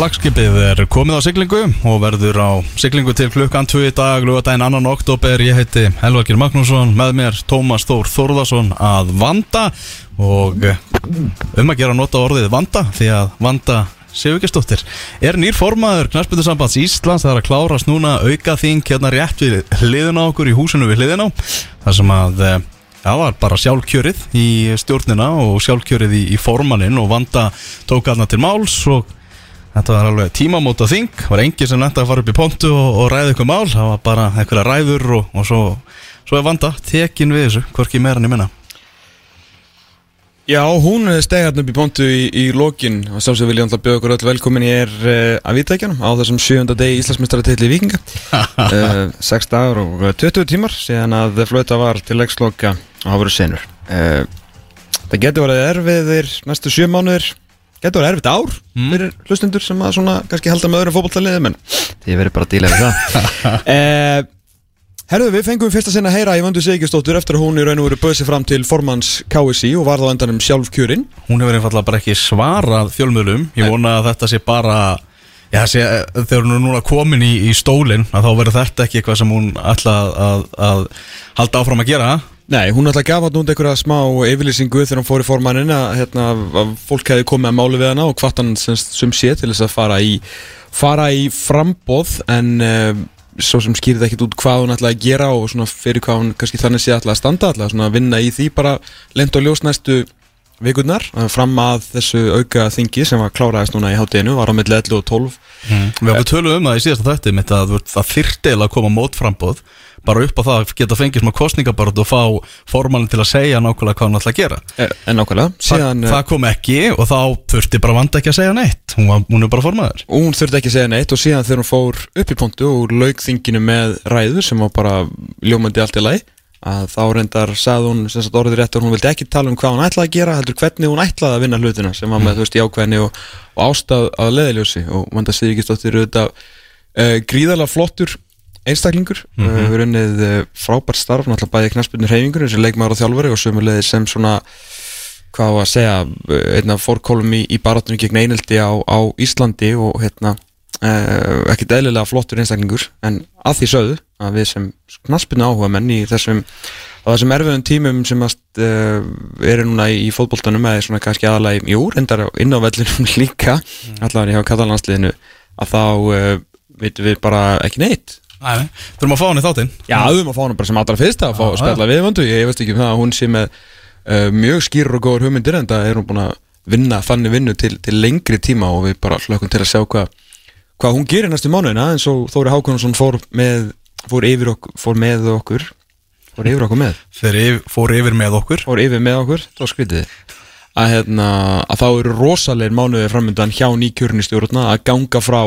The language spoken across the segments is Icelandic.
Flagskipið er komið á siglingu og verður á siglingu til klukkan 2 í dag, lögadaginn 2. oktober. Ég heiti Helvakir Magnússon, með mér Tómas Þór Þórðarsson að vanda og um að gera nota orðið vanda því að vanda Sigurgestóttir er nýr formaður Knarspöldusambands Íslands það er að klárast núna auka þing hérna rétt við hliðin á okkur í húsinu við hliðin á þar sem að eh, það var bara sjálfkjörið í stjórnina og sjálfkjörið í, í formannin og vanda tók aðna til máls og þetta var alveg tímamóta þing. Var engin sem nætti að fara upp í pontu og, og ræða ykkur mál, það var bara einhverja ræður og, og svo, svo er vanda tekin við þessu, hvorki meira en ég minna. Já, hún stegi hérna upp í pontu í, í lokin. Og sáum sem vilja alltaf bjóða okkur öll velkomin. Ég er uh, að vitækjanum á þessum sjönda degi Íslandsmyndstarartilli í Vikinga uh, 6 dagar og 20 tímar síðan að flöta var til leiksloka og hafa verið senur. Uh, Það getur verið erfiðir næstu sjö mánuðir getur verið erfitt ár Mm. fyrir hlustundur sem að svona kannski halda með öðrum fótballtaliðum en því verið bara að díla við það. Uh, Herðu, við fengum fyrsta sinna að heyra í Vöndu Sigistóttur eftir að hún í raun og veru böði sig fram til formans KSI og var þá endanum sjálf kjörinn hún hefur einfallega bara ekki svarað fjölmjölum ég vona að þetta sé bara já, sé, þegar hún er núna komin í, í stólinn að þá verður þetta ekki eitthvað sem hún ætla að, að, að halda áfram að gera Nei, hún ætla að gafa núnd einhverja smá yfirlýsingu þegar hún fór í formannin að, hérna, fólk hefði komið að máli við hana og hvart hann sem, sé til þess að fara í, fara í frambóð en uh, svo sem skýrði ekkit út hvað hún ætlaði að gera og fyrir hvað hún kannski þannig sé ætlaði að standa svona að vinna í því bara lent og ljós næstu vikurnar uh, fram að þessu auka þingi sem var kláraðist núna í hátteginu var á milli 11 og 12 við höfum töluð um það í síðasta þætti mitt að það eiginlega að koma mótframbóð bara upp á það að geta fengið smá kostningabarð og fá formannin til að segja nákvæmlega hvað hann ætla að gera. Eh, En nákvæmlega, Þa, síðan það kom ekki og þá þurfti bara vanda ekki að segja neitt. Hún, var, hún er bara formaður. Og hún þurfti ekki að segja neitt og síðan þegar hún fór upp í pontu og lauk þinginu með ræður sem var bara ljómandi allt í lagi að þá reyndar sagði hún sem sagt orðið rétt og hún vildi ekki tala um hvað hún ætlaði að gera heldur hvernig hún ætlaði að vinna hlutina sem var með þú veist jákvæðni og, og ástað að leðiljósi og Vanda Sýrikistóttir auðvitað uh, gríðarlega flottur einstaklingur. Mm -hmm. uh, við runnið uh, frábært starf náttúrulega bæði knarsbyrnir reyfingur eins og leikmaður og þjálfari og sömulegði sem svona hvað var að segja einna fórkólum í, í barátunum gegn eineldi á, á Íslandi og hérna uh, ekkert eðlilega flottur einstaklingur en að því sögðu að við sem knaspinu áhuga menn í þessum á þessum erfiðum tímum sem að uh, eru núna í, í fótboltanum eða svona kannski aðalega í á- inn á vellinum líka mm. allavega hjá katalandsliðinu að þá uh, veitum við bara ekki neitt. Æ, þurfum að fá hann í þáttinn? Já, við erum að fá hana bara sem allra fyrst að fá að spjalla við vöndu, ég veist ekki um það að hún sé með mjög skýrur og góður hugmyndir en það er hún búin að vinna þannig vinnu til, til lengri tíma og við bara hlökkum til að sjá hvað hvað hún gerir næstu mánuðina eins og Þóri Hákonarsson fór með fór yfir okkur, fór með okkur. Fór yfir okkur með? Þeir yf- fóru yfir með okkur. Fór yfir með okkur, þá skrítið. Að, hérna, að þá eru rosalegir mánuðið framöndan hjá nýkjörni stjórna að ganga frá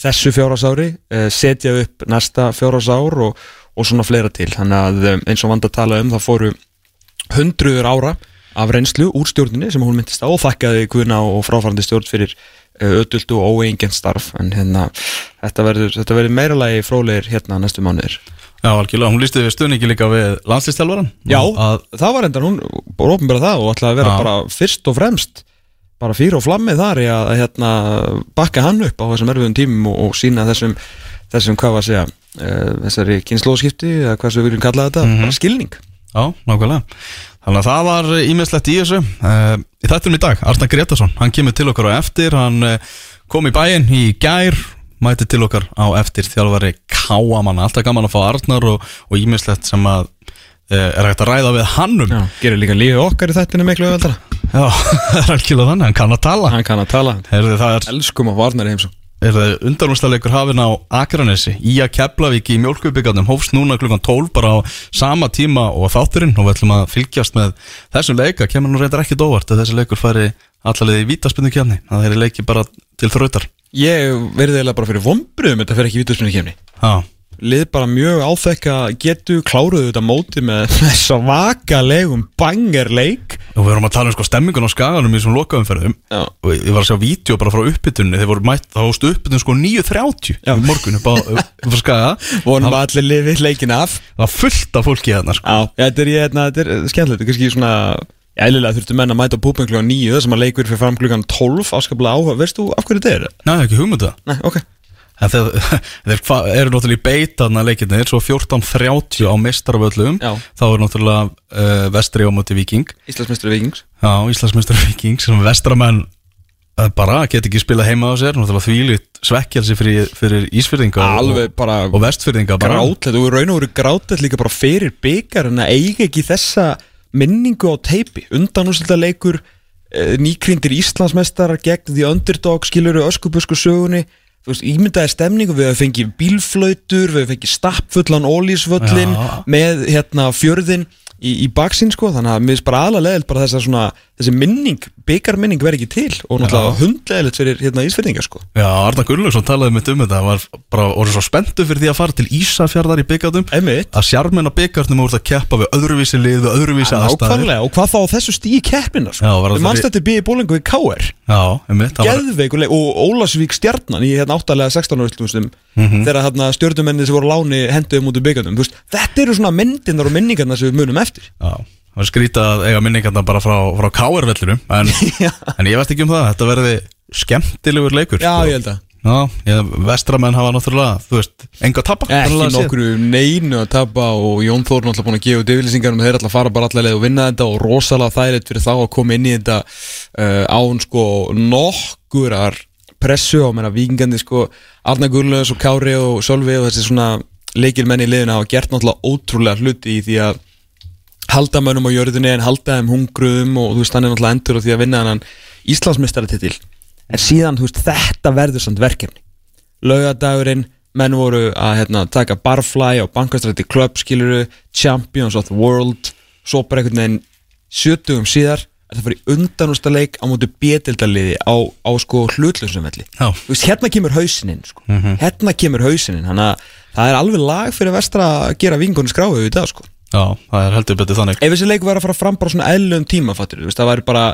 þessu fjórasári setja upp næsta fjórasár og, og svona fleira til. Þannig að um, eins og vand að tala um það fóru hundruður ára af reynslu úr stjórninni sem hún myndist á og þakkaði Guðna og fráfærandi stjórn fyrir öduldu og óeigent starf en hérna, þetta verður, þetta verður meira lagi frólegir hérna næstu mánuðir. Já, algjörlega, hún lísti við stuðningi líka við landslistjálfaran Já, að, það var enda hún bara ofnbæra það og ætlaði að vera Já. bara fyrst og fremst bara fyrir og flammið þar í að, hérna, bakka hann upp á þessum erfiðum tímum og, og sína þessum, þessum hvað var að segja uh, þessari kynnslóðskipti eða hvað sem við viljum kalla þetta, bara skilning. Já, nákvæmlega Þannig að það var ímiðslegt í þessu. Uh, Í þættum í dag, Arnar Gretarsson Hann kemur til okkar á eftir. Hann uh, kom í bæinn í gær Mæti til okkar á eftir þjálfari Káamanna, alltaf gaman að fá Arnar Og ímiðslegt sem að Er hægt að ræða við hannum Já, gerir líka lífið okkar í þættinu miklu öðvöldara Já, það er algjörlega þannig, hann kann að tala. Hann kann að tala, Herði, er, elskum að varnar heimsum er undanúrstæðleikur hafinn á Akranesi? Í að Keflavík í mjölkubíkarnum hófst núna klukkan 12 bara á sama tíma og þátturinn og við ætlum að fylgjast með þessum leika, kemur nú reyndar ekkit óvart að þessi leikur færi allarlega í vítaspinnu kemni að þeir leiki bara til þrautar. Ég verði eiginlega bara fyrir vombriðum þetta fer ekki í vítusminni kemni Já, lið bara mjög áþekka getu kláruðu þetta móti með þess að vakalegum bangerleik og við erum að tala um sko stemmingun á skaganum í þessum lokaumferðum. Já. og ég var að sjá vídeo bara frá uppbytunni þeir voru mætt, það hóstu uppbytun sko 9.30 Já. í morgun upp á, upp á skaga. Vonum það, að allir lifi leikin af. Það var fullt af fólki hérna sko. Þetta er, hérna, er skemmtilegt, þetta er kannski svona Eðlilega þurftu menn að mæta á púpin klukkan 9 þar sem að leikur fyrir fram klukkan 12 afskaplega áhuga, veist þú af hverju þetta er? Nei, ekki hugmyndu það. Nei, ok En þeir, þeir eru náttúrulega í beitaðna leikirnir Svo 14.30 á mestarvöllum Já. Þá er náttúrulega uh, vestri á móti viking Íslandsmeistri Vikings Já, Íslandsmeistar viking sem vestramenn uh, bara get ekki spila heima á sér. Náttúrulega þvílitt svekkjalsi fyrir, fyrir Ísfyrðinga og, Alveg bara og vestfyrðinga bara. grátlegt. Og í raun og veru grátlegt líka bara fyrir byggar en að eiga ekki þessa minningu á teipi. Undan úrslita leikur uh, nýkryndir Íslandsmeistarar gegn því underdog skiluru öskubusku sögunni þú veist, ímyndaði stemningu við hefum fengið bílflautur, við hefum fengið stappfullan ólísvöllin með hérna fjörðin í, í baksinn sko, þannig að mér finnst bara aðlega leðilt bara þessa svona, þessi minning byggarminning verði ekki til og náttúrulega hundleðilegt fyrir hérna Ísfyrðinga sko Já, Arna Gunnlaugsson talaði mitt um þetta var bara orðið svo spenntu fyrir því að fara til Ísafjarðar í Einmitt. að sjarmin á byggarnum voru að keppa við öðruvísi lið við öðruvísi Nákvæmlega, og hvað þá þessu stíi keppina sko. Það Við mannst það- þetta býði bólingu í KR það Geðveikuleg og Ólasvík stjarnan í hérna áttalega 16 árslustum Mhm. þegar hérna stjörnumenni sem voru láni henduðum út í byggandum og það var skrítið að eiga minningarna bara frá, frá KR-vellinum en, en ég veist ekki um það, þetta verði skemmtilegur leikur Já, sko. ég held að Já, ég, vestramenn hafa náttúrulega, þú veist, enga að tappa Ekki nokkru neinu að tapa og Jón Þór náttúrulega búin að gefa út yfirlýsingar um þeir að fara bara allavega og vinna þetta og rosalega þægilegt fyrir þá að koma inn í þetta uh, án sko nokkurar pressu á menna vikingandi sko Arna Gullöðs og Kári og Sölvi og þessi svona leikilmenni í liðina hafa gert náttúrulega ótrúlega hluti í því að halda mönnum á jörðinni en halda þeim hungruðum og þú veist hann er náttúrulega endur á því að vinna hann Íslandsmeistaratitil en síðan þú veist þetta verður samt verkefni laugadagurinn menn voru að hérna, taka barfly á bankastrætti club skiluru Champions of the World svo bara einhvern veginn 70 síðar er það fyrir undanústa leik á móti bétildaliði á, á sko hlutlusum velli. Þú veist, hérna kemur hausinin sko. hérna kemur hausinin þannig að það er alveg lag fyrir vestra að gera vingunni skráðu í dag sko. Já, það er heldur betur þannig. Ef þessi leik væri að fara fram bara svona eðlum tíma fattur, veist, það væri bara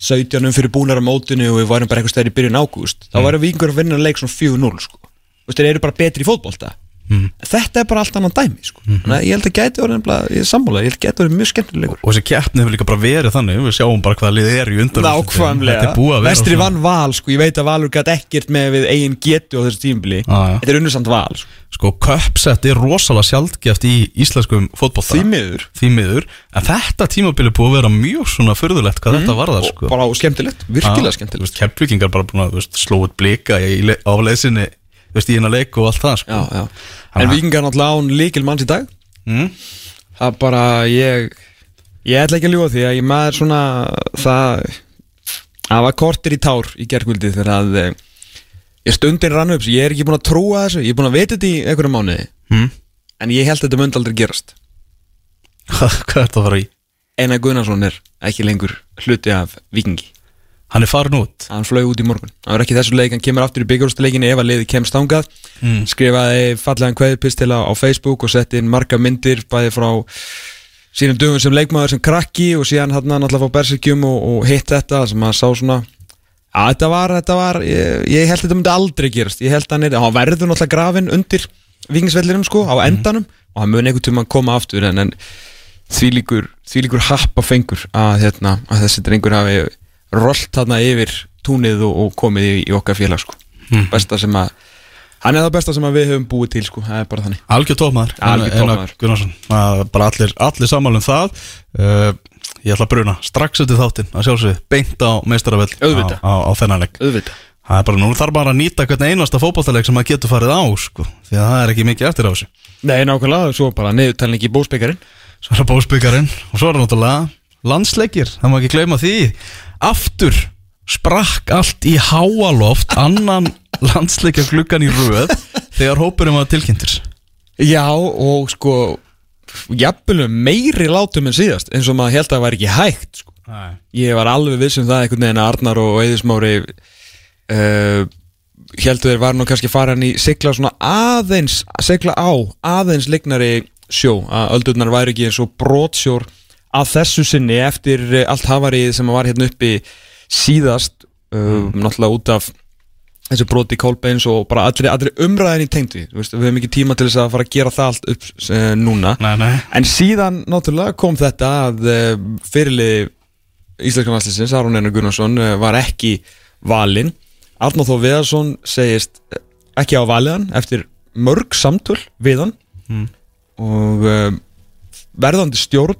17 um fyrir búnar á mótinu og við værum bara eitthvað stæðir í byrjun ágúst þá væri vingur að vinna leik svona 4-0 sko. Þeir eru bara betri í fótbolta Mm. þetta er bara allt annan dæmi sko. þannig að ég held að gæti nefnilega- ég er sammála, ég held að gæti orðið mjög skemmtileg leikur Og þessi keppni hefur líka bara verið þannig Við sjáum bara hvað liðið er í undan vestri vann val sko, ég veit að Valur gæti ekkert með við eigin getu á þessu tímbili já. þetta er unnusamt val sko. Sko, köpsett er rosalega sjaldgæft í íslenskum fótbolta. Því miður. Því miður. En þetta tímabili búið að vera mjög svona förðulegt hvað þetta varðar og sko. bara skemmtilegt, virkilega skemmtilegt Veist, í, hérna leik og allt það sko. já, já. En vikingar náttúrulega án líkil manns í dag mm? það bara ég ég ætla ekki að ljúa því að ég maður svona það það var kortir í tár í gerkvöldi þegar að eh, ég stundin rann upp ég er ekki búin að trúa þessu, ég er búin að vita þetta í einhverju mánuði Mm? en ég held að þetta myndi aldrei gerast hvað er þetta að fara í? Einar Gunnarsson er ekki lengur hluti af vikingi Hann er farin út. Hann flög út í morgun. Það var ekki þessu leik, hann kemur aftur í byggjárústuleikinni ef að liði kemst ángað Mm. skrifaði fallegan kveðpistila á Facebook og setti inn marga myndir bæði frá sínum dögum sem leikmaður sem krakki og síðan hann náttúrulega fá berserkjum og, og hitt þetta sem hann sá svona að þetta var, þetta var ég, ég held að þetta myndi aldrei gerast. Ég held að hann, er, hann verður náttúrulega grafin undir vikingsvellinum sko, á endanum og hann mun einhvern tíma koma aftur en, en því líkur, því líkur rollt þarna yfir túnið og, og komið í, í okkar félag sko. besta sem að hann er það besta sem við höfum búið til sko. það er bara þannig. Algjör Algjör tópmaður. Gunnarsson. Bara allir, allir sammála um það. Uh, Ég ætla að bruna strax eftir þáttinn að sjálfsögðu beint á meistaravell á, á, á þennan leik. Auðvitað. Það er bara, nú þarf bara að nýta hvern einasta fótballtaleik sem maður getur farið á sko, því að það er ekki mikið eftir á þessu. Nei, nákvæmlega, svo bara niðurtalning í bósbyggarinn Svo er það bósbyggarinn og svo er það náttúrulega landsleikir, það má ekki gleyma því Aftur sprakk allt í háaloft annan landsleikja gluggan í röð þegar hópurinn var tilkynntir Já, og sko jafnvelum meiri látum en síðast eins og maður held að það var ekki hægt sko. Ég var alveg viss um það einhvern veginn að Arnar og Eðismári uh, heldur þeir var nú kannski farin í sigla svona aðeins sigla á, aðeins lignari sjó, að öldurnar væri ekki eins og brotsjór að þessu sinni eftir eh, allt hafarið sem var hérna uppi síðast uh, náttúrulega út af þessu broti Kolbeins og bara allri, allri umræðin í tengdi við höfum ekki tíma til þess að fara að gera það allt upp uh, núna. Nei, nei. En síðan náttúrulega kom þetta að uh, fyrirlið Íslenskan Allinsins, Aron Einar Gunnarsson uh, var ekki valinn. Arnáð Þó Viðarsson segist uh, ekki á valiðan eftir mörg samtöl við hann. Mm. og uh, verðandi stjórn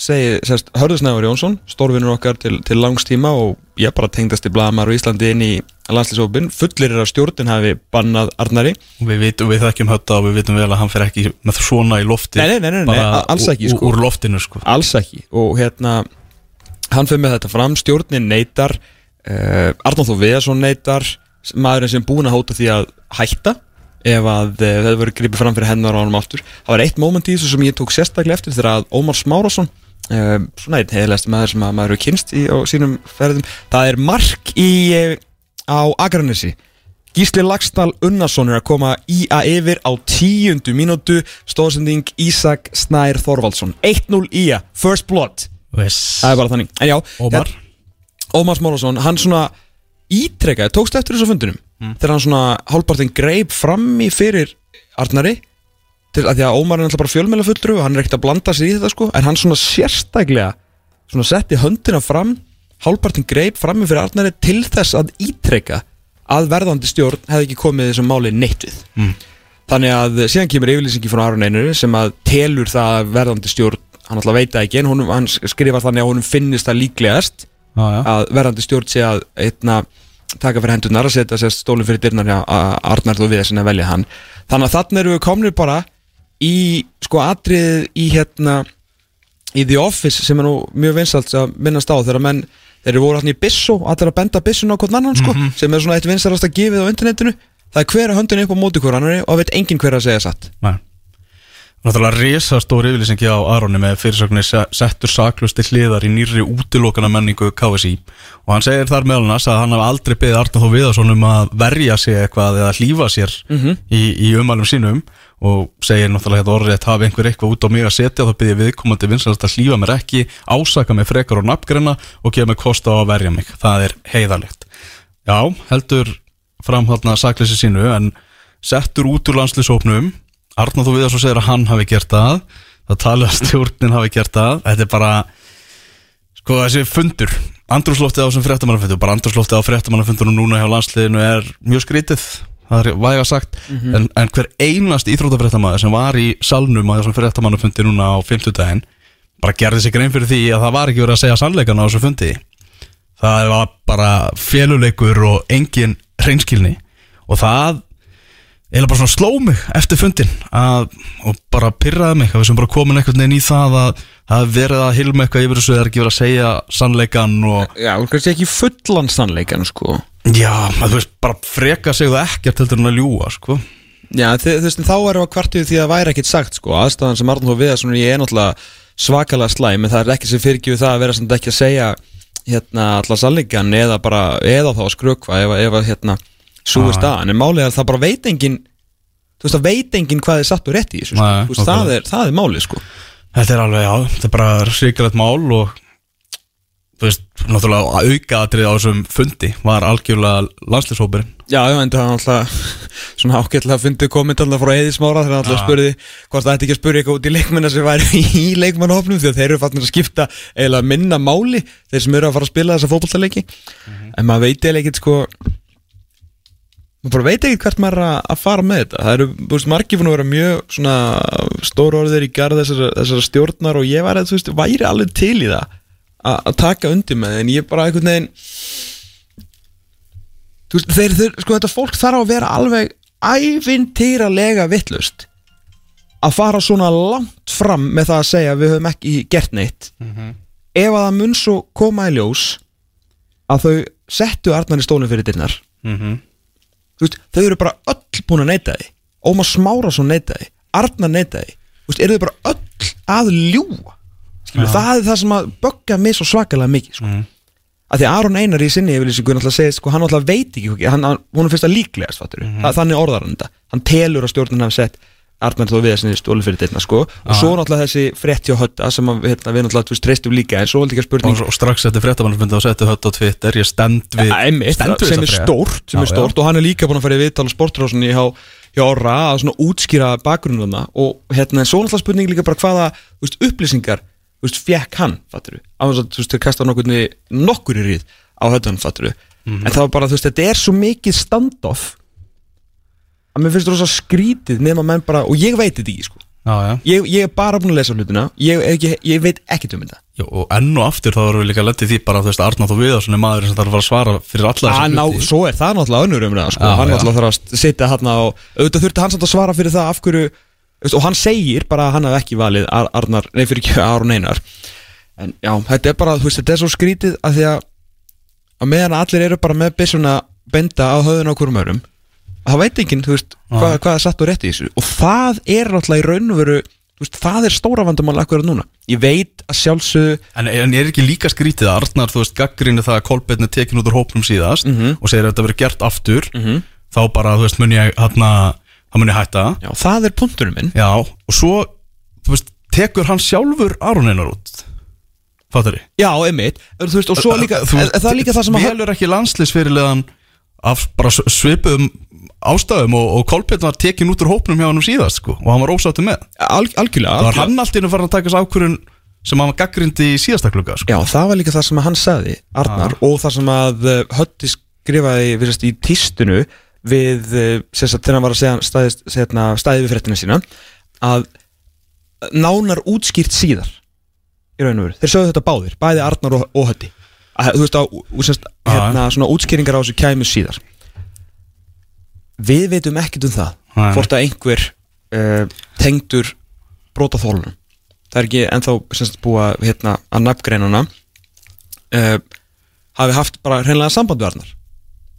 segi, sérst, Hörðusnæður Jónsson stórvinnur okkar til, til langstíma og ég bara tengdast í blamar og Íslandi inn í landslýsópin, fullir er að stjórnin hafi bannað Arnari. Og Við, vit, við þekkjum hötta og við vitum vel að hann fer ekki með svona í lofti. Nei, nei, nei, alls ekki, úr- sko. Úr loftinu sko. Alls ekki. Og hérna hann fyrir með þetta fram, stjórnin neytar uh, Arnáð Þó Viðarsson neytar maðurinn sem búin að hóta því að hætta ef að uh, það verður gripið fram fyrir hennar á honum aftur. Það var eitt moment í þessu sem ég tók sérstaklega eftir þegar að Ómar Smárasson uh, svona einn heiðilegst maður sem að maður hefur kynst í sínum ferðum. Það er mark í uh, á Akranesi. Gísli Lagstall Unnarsson er að koma í að yfir á tíundu mínútu. Stóðsending Ísak Snær Þorvaldsson. 1-0 í að, first blood. Viss. það er bara þannig. En já, Ómar. Hérna, Ómar Smárasson, hann svona ítrekkaði, tókst eftir þessu fundunum Mm. þegar hann svona hálfpartin greip frammi fyrir Arnari til að því að Ómar er alltaf bara fjölmjöla fullru og hann er ekkert að blanda sig í þetta sko en hann svona sérstaklega svona setti höndina fram hálfpartin greip frammi fyrir Arnari til þess að ítrekka að verðandi stjórn hefði ekki komið þessum máli neitt við Mm. þannig að síðan kemur yfirlýsingi frá Aron Einari sem að telur það að verðandi stjórn hann alltaf veit það ekki en honum, hann skrifar þannig að honum finnist það líklegast Já, já. að verðandi stjórn sé að eitna, taka fyrir hendurnar að setja sér stólinn fyrir dyrnar hjá að Arnar og við sinna að velja hann þannig að þarna eru við komnir bara í sko atrið í hérna í The Office sem er nú mjög vinsalt að minnast á þegar menn þeir eru voru hann í Bissó allir að benda Bissun á hvort annan sko sem er svona eitt vinstalast að gefið á internetinu. Það er hver að höndin upp á móti hver annari og veit enginn hver að segja satt. Nei. Náttúrulega risa stór yfirlýsingi á Aroni með fyrirsögninni se- settur saklust til hliðar í nýrri útilokana menningu KSI og hann segir þar meðal annars að hann hafi aldrei beðið Arna þó Viðarsson um að verja sig eitthvað eða hlífa sér í, í umælum sínum og segir náttúrulega þetta orðrétt hafi einhver eitthvað út á mig að setja þá byrði viðkomandi vinsalast að hlífa mér ekki ásaka mig frekar og nafngreina og gefa mig kost á að verja mig. Það er heiðalegt Já, heldur fram þarna sakleysi sínu en settur út úr landslisópnum Arnáð þú við að svo segir að hann hafi gert það það talið að stjórnin hafi gert það þetta er bara sko þessi fundur andrúsloftið á þessum fréttamannafundur bara andrúsloftið á fréttamannafundunum núna hjá landsliðinu er mjög skrítið það er væga sagt. En, en hver einast íþróttafréttamaður sem var í salnum á þessum fréttamannafundi núna á 50 daginn bara gerði sig grein fyrir því að það var ekki verið að segja sannleikan á þessum fundi. Það var bara féluleikur og engin reynskilni og það eða bara svona sló mig eftir fundin að, og bara pyrraði mig að við sem bara komin einhvern veginn í það að það hafi verið að hilma eitthvað yfir þessu eða ekki verið að segja sannleikan og Já, kannski ekki fullan sannleikan sko já, þú veist, bara freka sig það ekkert heldur en að ljúa, sko. Já, þú veist, þá erum við að kvartið því að væri ekkit sagt sko, aðstæðan sem Arnur Viðarsson ég er náttúrulega svakalega slæm en það er ekki sem fyrirgjöf það að vera samt ekki að segja hérna allar sannleikan eða bara, eða þá að skrökva ef, að- ef hérna svo er Já, staðan, en málið er að það bara veit engin þú veist, það veit engin hvað er satt og rétt í þessu, sko. Nei, það, er, það er málið, sko. Þetta er alveg, já, þetta er bara svíkilegt mál og þú veist, náttúrulega aukaðatrið á þessum fundi var algjörlega landslýshópurinn Já, já, en það var alltaf svona að fyndi komið alltaf frá Eði Smára þegar hann alltaf spurði hvort það ætti ekki að spurði eitthvað út í leikmennar sem væri í leikmannahofnum því að þeir eru fannir að skipta eiginlega minna máli þeir sem eru að fara að spila þessa fótballtaleiki en maður veit eiginlega ekkert sko maður veit ekkert hvert maður er að, að fara með þetta. Það eru, þú veist, margir fann að vera mjög svona stóru orðir í garð þessara, þessara stjórnar og ég var að, þú veist, væri alveg til í það að taka undir með en ég bara einhvern veginn þú veist, þeir, þeir, sko þetta fólk þarf að vera alveg ævintýralega vittlust að fara svona langt fram með það að segja við höfum ekki gert neitt. Ef að það mun svo koma í ljós að þau settu Arnar í stólinn fyrir dyrnar mm -hmm. þú veist, þau eru bara öll búin að neyta því. Ómar Smárasson neyta því. Arnar neyta því, þú veist, eru þau bara öll að ljúa það er það sem að bögga mig svo svakalega mikið sko. að því að Aron Einar í sinni yfirlýsingu náttúrulega segir, sko, hann náttúrulega veit ekki hann, hún finnst það líklegast, fattur mm þannig orðar hann þetta, hann telur að stjórnin hafi sett Arnar þó við að sinni stóli fyrir þetta sko. og svo náttúrulega þessi frétt hjá hötta sem að, hérna, við náttúrulega treystum líka en svo er líka spurning og, og strax eftir fréttamannafundi og settu hött á Twitter ég stend við Ja, einmitt, stend við sem er stórt sem Já, er stórt. Og hann er líka búin að fara í viðtal á sportrásinni hjá, hjá Orra að útskýra bakgrunnuna og hérna svo náttúrulega spurning líka bara hvaða veist, upplýsingar þú veist, fekk hann, fattur á þess að, þú veist, þau kasta nokkur, nokkur í ríð á höfðan, fattur en það var bara, þú veist, þetta er svo mikið standoff að mér finnst það rosa skrítið nema menn bara, og ég veit þetta ekki, sko. Já, ég, ég er bara búin að lesa hlutina ég, ég, ég veit ekkert um þetta. Jó, og enn og aftur þá erum við líka lettið því bara, þú veist, Arnáð og Viðarsson er maður sem þarf að fara að svara fyrir alla að ná, hluti. svo er það náttúrulega önnur um það sko. Hann náttúrulega þarf að sitja hann á auðvitað þurfti hann samt að svara fyrir það af hverju og hann segir bara að hann hafði ekki valið Ar Arnar, nei fyrir ekki Aron Einar. En já, þetta er bara, þú veist, þetta er svo skrítið að því að að meðan allir eru bara með byssuna benda á höfðun á hverjum örum það veit enginn, þú veist, hvað, hvað er satt og rétt í þessu. Og það er náttúrulega í raun og veru þú veist, það er stóra vandamál akkurat núna. Ég veit að sjálfsögðu En, en er ekki líka skrítið að Arnar, þú veist, gaggrinni það að Kolbeinn er tekin út úr hópnum síðast Mhm. og segir að þetta verið gert aftur þá bara, þú veist, mun ég hérna, þá mun ég hætta. Já, það er punkturinn minn. Já, og svo, veist, tekur hann sjálfur Aron Einar út? Fattar ég? já, einmitt, þú veist, og svo líka Þú- en það er líka það sem að velur ekki landslisfyrirlegan af bara svipuðum ástæðum og, og Kolbeinn var tekin út úr hópnum hjá hann síðast sko, og hann var ósáttu með. Al, algjörlega það var hann allt farin að taka þessu ákvörun sem hann var gaggrindi í síðasta klukka sko. Já, það var líka það sem hann sagði, Arnar og það sem að uh, Hötti skrifaði virðast, í tístunu við, uh, sem sagt, þegar hann var að segja staðið, segna, staðið við fréttina sína að nánar útskýrt síðar í raun og veru, þeir sögðu þetta báðir bæði Arnar og, og Hötti að, þú veist að, semst, hérna, svona útskýringar á þessu kæmu síðar. Við veitum ekkert um það hvort að einhver uh, tengdur brota þólunum það er ekki ennþá semst búa hérna að nafngreinana uh, hafi haft bara hreinlega samband við Arnar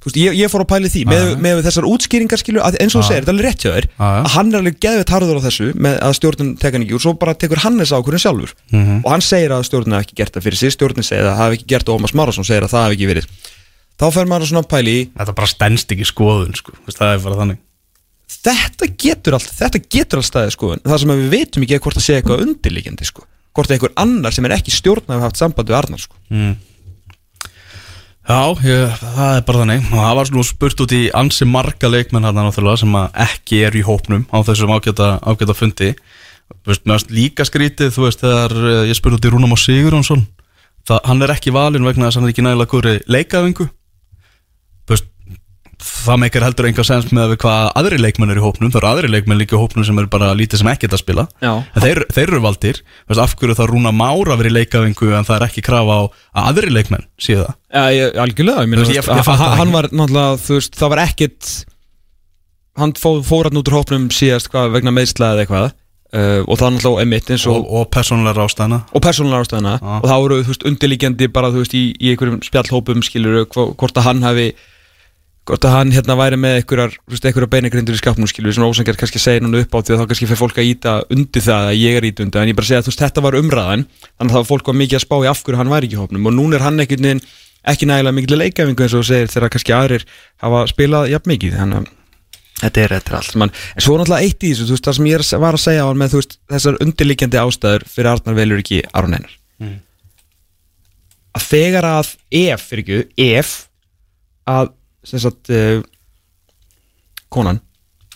veist, ég, ég fór að pæli því með, með þessar útskýringar skilju að eins og þú segir, þetta er alveg rétt hjá þér. Að hann er alveg geðveitt harður á þessu með að stjórnum teka hann ekki og svo bara tekur hann þess ákvörðin sjálfur. Mhm. og hann segir að stjórnum hafi ekki gert það fyrir sig stjórnum segir að það hafi ekki gert og Ómas Márasson segir að það hafi ekki verið. Þá fer maður að svona pæli í þetta bara stendst ekki skoðun sko. Það er bara þannig. Þetta getur allt, þetta getur allt staðið sko. Það sem við veitum ekki er hvort það sé eitthvað undirliggjandi sko. Hvort að einhver annar sem er ekki stjórn hafi haft samband við Arnar sko. Mm. Já, ég, það er bara þannig. Og það var svona spurt út í ansi marga leikmenn hann náttúrulega sem ekki eru í hópnum á þessum ágæta, ágæta fundi. Veist, líka skrítið þú veist, þegar eh, ég spurði út í Rúnam Sigurjónsson það, hann er ekki valinn vegna þess að hann er ekki nægilega góri leikaðingu það meikar heldur enga sens með við hvað aðri leikmenn eru í hópnum. Það eru aðri leikmenn líka í hópnum sem eru bara lítið sem ekkert að spila. Þeir, þeir eru valdir. Veist, af hverju það Rúna Mára verið leikaðingu en það er ekki krafa á að aðri leikmenn séu það? Já, ég, algjörlega, ég, hann, það var ekkit hann fór, fór hann út úr hópnum síðast hvað, vegna meðsla eða eitthvað uh, og það er náttúrulega emitt eins og, og, persónulega rástæðana og persónulega ástæðina Já. og þú veist, undirliggjandi bara, þú veist, í, í hvort að hann hann hérna væri með einhverjar, einhverjar beinagrindur í skapnum skilur, svona ósangjart kannski að segja núna upp á því að þá kannski fyrir fólk að íta undir það að ég er íta undir, en ég bara segja að veist, þetta var umræðan þannig að það var fólk var mikið að spá í af hverju hann væri ekki í hópnum og núna er hann einhvern veginn ekki nægilega mikið leikafingu eins og þú segir þegar kannski aðrir hafa spilað jafn mikið þannig að þetta er, er allt mann. en svo náttúrulega eitt í þessu, þú veist, það sem ég var að segja var með, þú veist, þessar undirliggjandi ástæður fyrir Arnar velur ekki Aron Einar Mm. að þegar að ef, fyrir ekki, ef að sem sagt uh, konan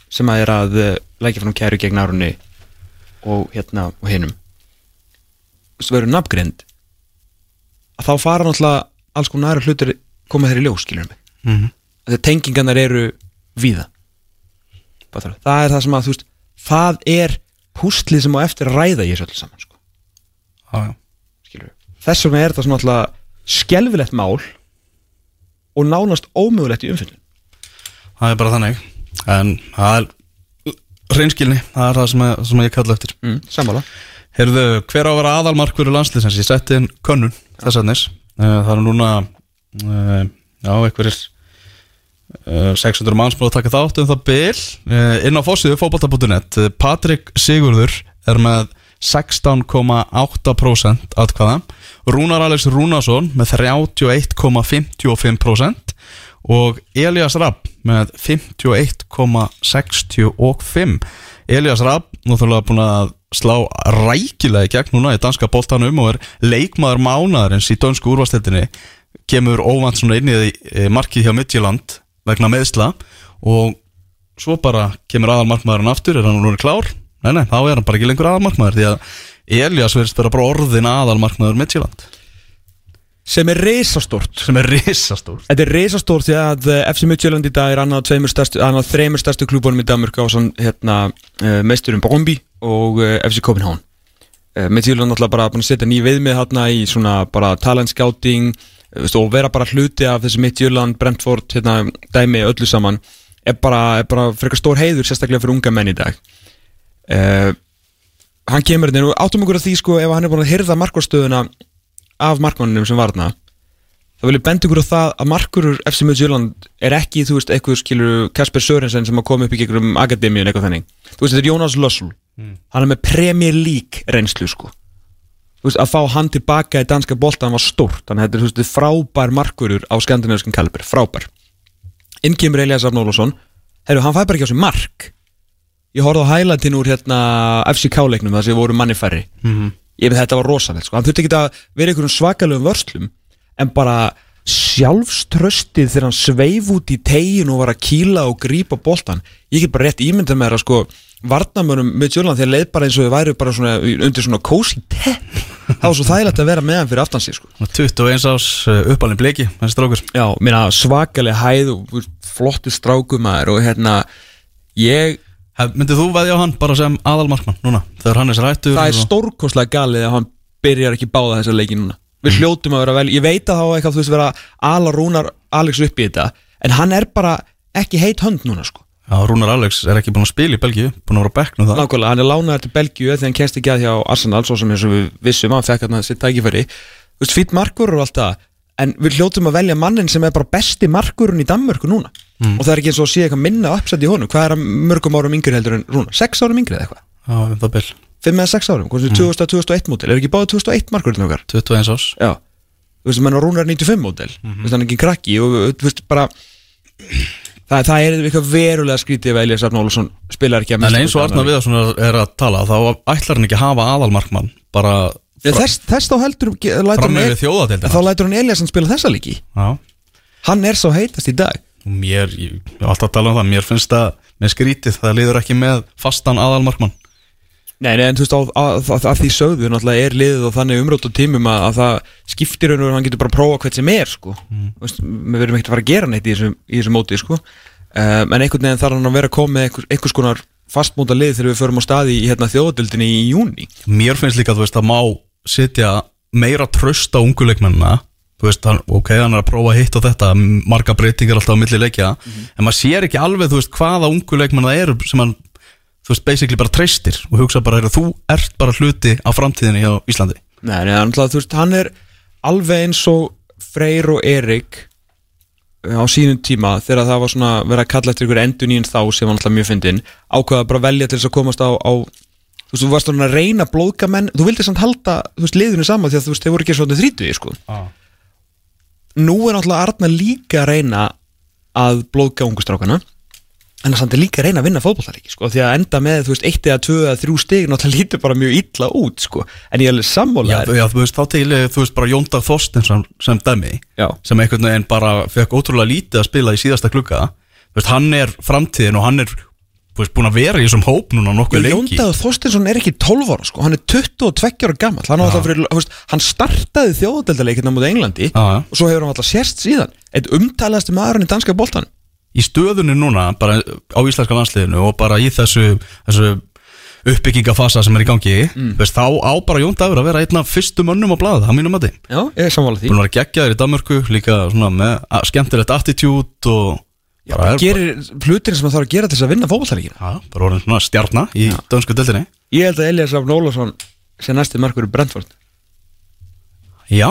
sem að er að uh, lækja fram kæru gegn Aronni og hérna og hinnum sem verður nafngrind að þá fara náttúrulega alls konar aðra hlutur koma þeir í ljós, skilur mig mm -hmm. að tengingarnar eru víða það er það sem að þú veist það er pústlið sem á eftir að ræða í þessu öllu saman sko. já, já. skilur þess vegna er þetta svona alltaf skelfilegt mál og nánast ómögulegt í umfyllin það er bara þannig. En það er reynskilni, það er það sem, að, sem að ég kalla eftir. Mm, sammála. Heyrðu, hver á að vera aðalmarkverður landsliðsins? Ég setti inn könnun þess aðnis Það er núna uh, já, einhverjir uh, 600 manns búin að taka þátt um það uh, inn á fórsíðu fótbolta.net uh, Patrik Sigurður er með 16,8% atkvæða Rúnar Alex Rúnarsson með 31,55% og Elias Rapp með 51,65 Elias Rapp náttúrulega búin að slá rækilega í gegn núna í danska boltanum og er leikmaður mánaðarins í dönsku úrvastildinni kemur óvand svona inn í því markið hjá Midtjöland vegna meðsla og svo bara kemur aðalmarkmaðurinn aftur. Er hann núna klár? Nei, nei, þá er hann bara ekki lengur aðalmarkmaður því að Elias verðist vera bara orðin aðalmarkmaður Midtjylland. Sem er reisastórt sem er risastór Þetta er reisastórt því að eh, FC Midtjylland í dag er annað, stærstu, annað þreimur stærstu klúbunum í Danmark á svona hérna, uh, meisturum Bromby og uh, FC Copenhagen. Midtjylland náttúrulega bara búin að setja nýja viðmið hérna í svona bara talent scouting veistu, og vera bara hluti af þessi Midtjylland, Brentford, hérna, dæmi öllu saman. Er bara, er bara frekar stór heiður sérstaklega fyrir unga menn í dag. Uh, hann kemur hérna og áttum ykkur að því sko ef hann er búin að hyrða markvarstöðuna af markmannunum sem var þarna þá vil ég benda ykkur á það að markurur FC Midtjylland er ekki, þú veist, eitthvað skilur Kasper Sörensen sem að koma upp í gegnum akademíun eitthvað þannig, þú veist, þetta er Jónas Lössl. Hann er með Premier League reynslu sko. Þú veist, að fá hann tilbaka í danska bolta hann var stórt, þannig að þetta er, þú veist, frábær markurur á skandinaviskan kalibur, frábær. Inn kemur Elias Arn Ólafsson herru, hann fæ bara ekki á sig mark ég horfði á hælandin úr hérna FCK leiknum þar sem voru manni færri Mhm. ég veit þetta var rosalegt sko. hann þurfti ekki að vera einhverjum svakalögum vörslum en bara sjálfströstið þegar hann sveif út í tegin og var að kýla og grípa boltan ég get bara rétt ímyndað með það að sko varnamönum með Jörland þegar leið bara eins og þau væri bara svona, undir svona cozy tepp það var svo þægilegt að vera með hann fyrir aftan sig sko. 21 ás uppalinn bleki þessi strákur já, svakalega hæð og flotti strákumæður og hérna ég Myndið þú veðja á hann bara sem aðalmarkmann núna þegar hann er sér hættur það er stórkostlega galið að hann byrjar ekki báða þessa leiki núna. Við hljótum að vera vel, ég veit að þá eitthvað þú veist vera ala rúnar Alex upp í þetta en hann er bara ekki heit hönd núna sko. Já, Rúnar Alex er ekki búin að spila í Belgíu búin að vera á bekknum það nákvæmlega, hann er lánaður til Belgíu þegar hann kennst ekki að hjá Arsenal svo sem við vissum að hann fekk hann sitt tækifæri. Þú veist, fýtt markur og allt það en við hljótum að velja mannin sem er bara besti markurinn í Danmörku núna og það er ekki eins og að sé eitthvað minna uppsett í honum. Hvað er hann mörgum árum yngri heldur en Rúnar? 6 árum yngri eða eitthvað, Já, um það bil. 5 eða 6 árum, sem 2000 2001 mótil, er ekki báða 2001 markurinn okkar? 21 ás Já, þú veist, menn á Rúnar 95 mótel mm -hmm. hann er ekki krakki og þú veist, bara það, það er eitthvað verulega skrítið ef Elias Arn Ólafsson spilar ekki að En mestu eins og Arnar Viðarsson er, er að tala þá ætlar hann ekki að hafa aðalmarkmann bara Nei, þess, þess þá heldur þá lætur hann Eliasson spila þessa líki Já. Hann er svo heitast í dag. Og mér, ég, hef alltaf að tala um það Mér finnst það með skrítið Það liður ekki með fastan aðalmarkmann Nei, nei, en þú veist, að, að, að því sögðu náttúrulega er liðið og þannig umrótt á tímum að, að það skiptir raun og hann getur bara að prófa hvert sem er sko. mm. veist, við verðum ekkert að fara að gera neitt í þessu, í þessu móti sko. um, en einhvern veginn þarf hann að vera að koma með einhvers, konar fastmóta lið þegar við förum á staði í hérna, þjóðadildinni í júni Mér finnst líka, þú veist, að má setja meira tröst á unguleikmennina veist, hann, ok, hann er að prófa hitt og þetta Marga breytingar alltaf á milli leikja. En maður sér ekki alveg, þú veist, hvaða unguleikmenn það eru Sem hann, þú veist, basically bara treystir Og hugsa bara, er, þú ert bara hluti á framtíðinni hjá Íslandi. Nei, nei, hann, þú veist, hann er alveg eins og Freyr og Erik á sínum tíma þegar það var svona verið að kalla eftir ykkur endur nýjum þá sem var alltaf mjög fyndin ákveða bara að velja til þess að komast á, á þú veist, þú varst að reyna blóðka menn þú vildi samt halda, þú veist, liðinu saman því að þú veist, þeir voru ekki svona þrítuði, sko. Ah. Nú er náttúrulega Arna líka að reyna að blóðka ungustrákana en það samt er líka að reyna að vinna fótbollaríki sko, því að enda með, þú veist, eitt eða tvö eða þrjú stig náttúrulega lítur bara mjög illa út sko, en ég er sammálaður já, þú veist, þá til, eh, þú veist, bara Jóndag Þorstins sem, sem dæmi Já. Sem einhvern veginn bara fekk ótrúlega lítið að spila í síðasta klukka Þú veist, hann er framtíðin og hann er veist, búin að vera í þessum hóp núna nokkuð lengi. Jóndaður Þorstinsson er ekki 12 ára sko, hann er 22 ára gammal hann, Já. fyrir, veist, hann startaði þjóðadeldaleikina mútið Englandi Já, já. og svo hefur hann alltaf sérst síðan. Eitt umtalaðasti maðurinn í danska boltan í stöðunni núna bara á íslenska landsliðinu og bara í þessu, þessu uppbyggingafasa sem er í gangi Mm. veist, þá á bara Jón Dagur að vera einn af fyrstu mönnum á blaða, það mínum að þið er búin að vera geggjaður í Danmörku líka svona með skemmtilegt attitude og Já, er, gerir hlutin sem það þarf að gera til þess að vinna fótballtaleikina bara, bara orðin svona stjarnar í dönsku deltinni Ég held að Elias Rafn Ólafsson sé næsti markur í Brentford. Já,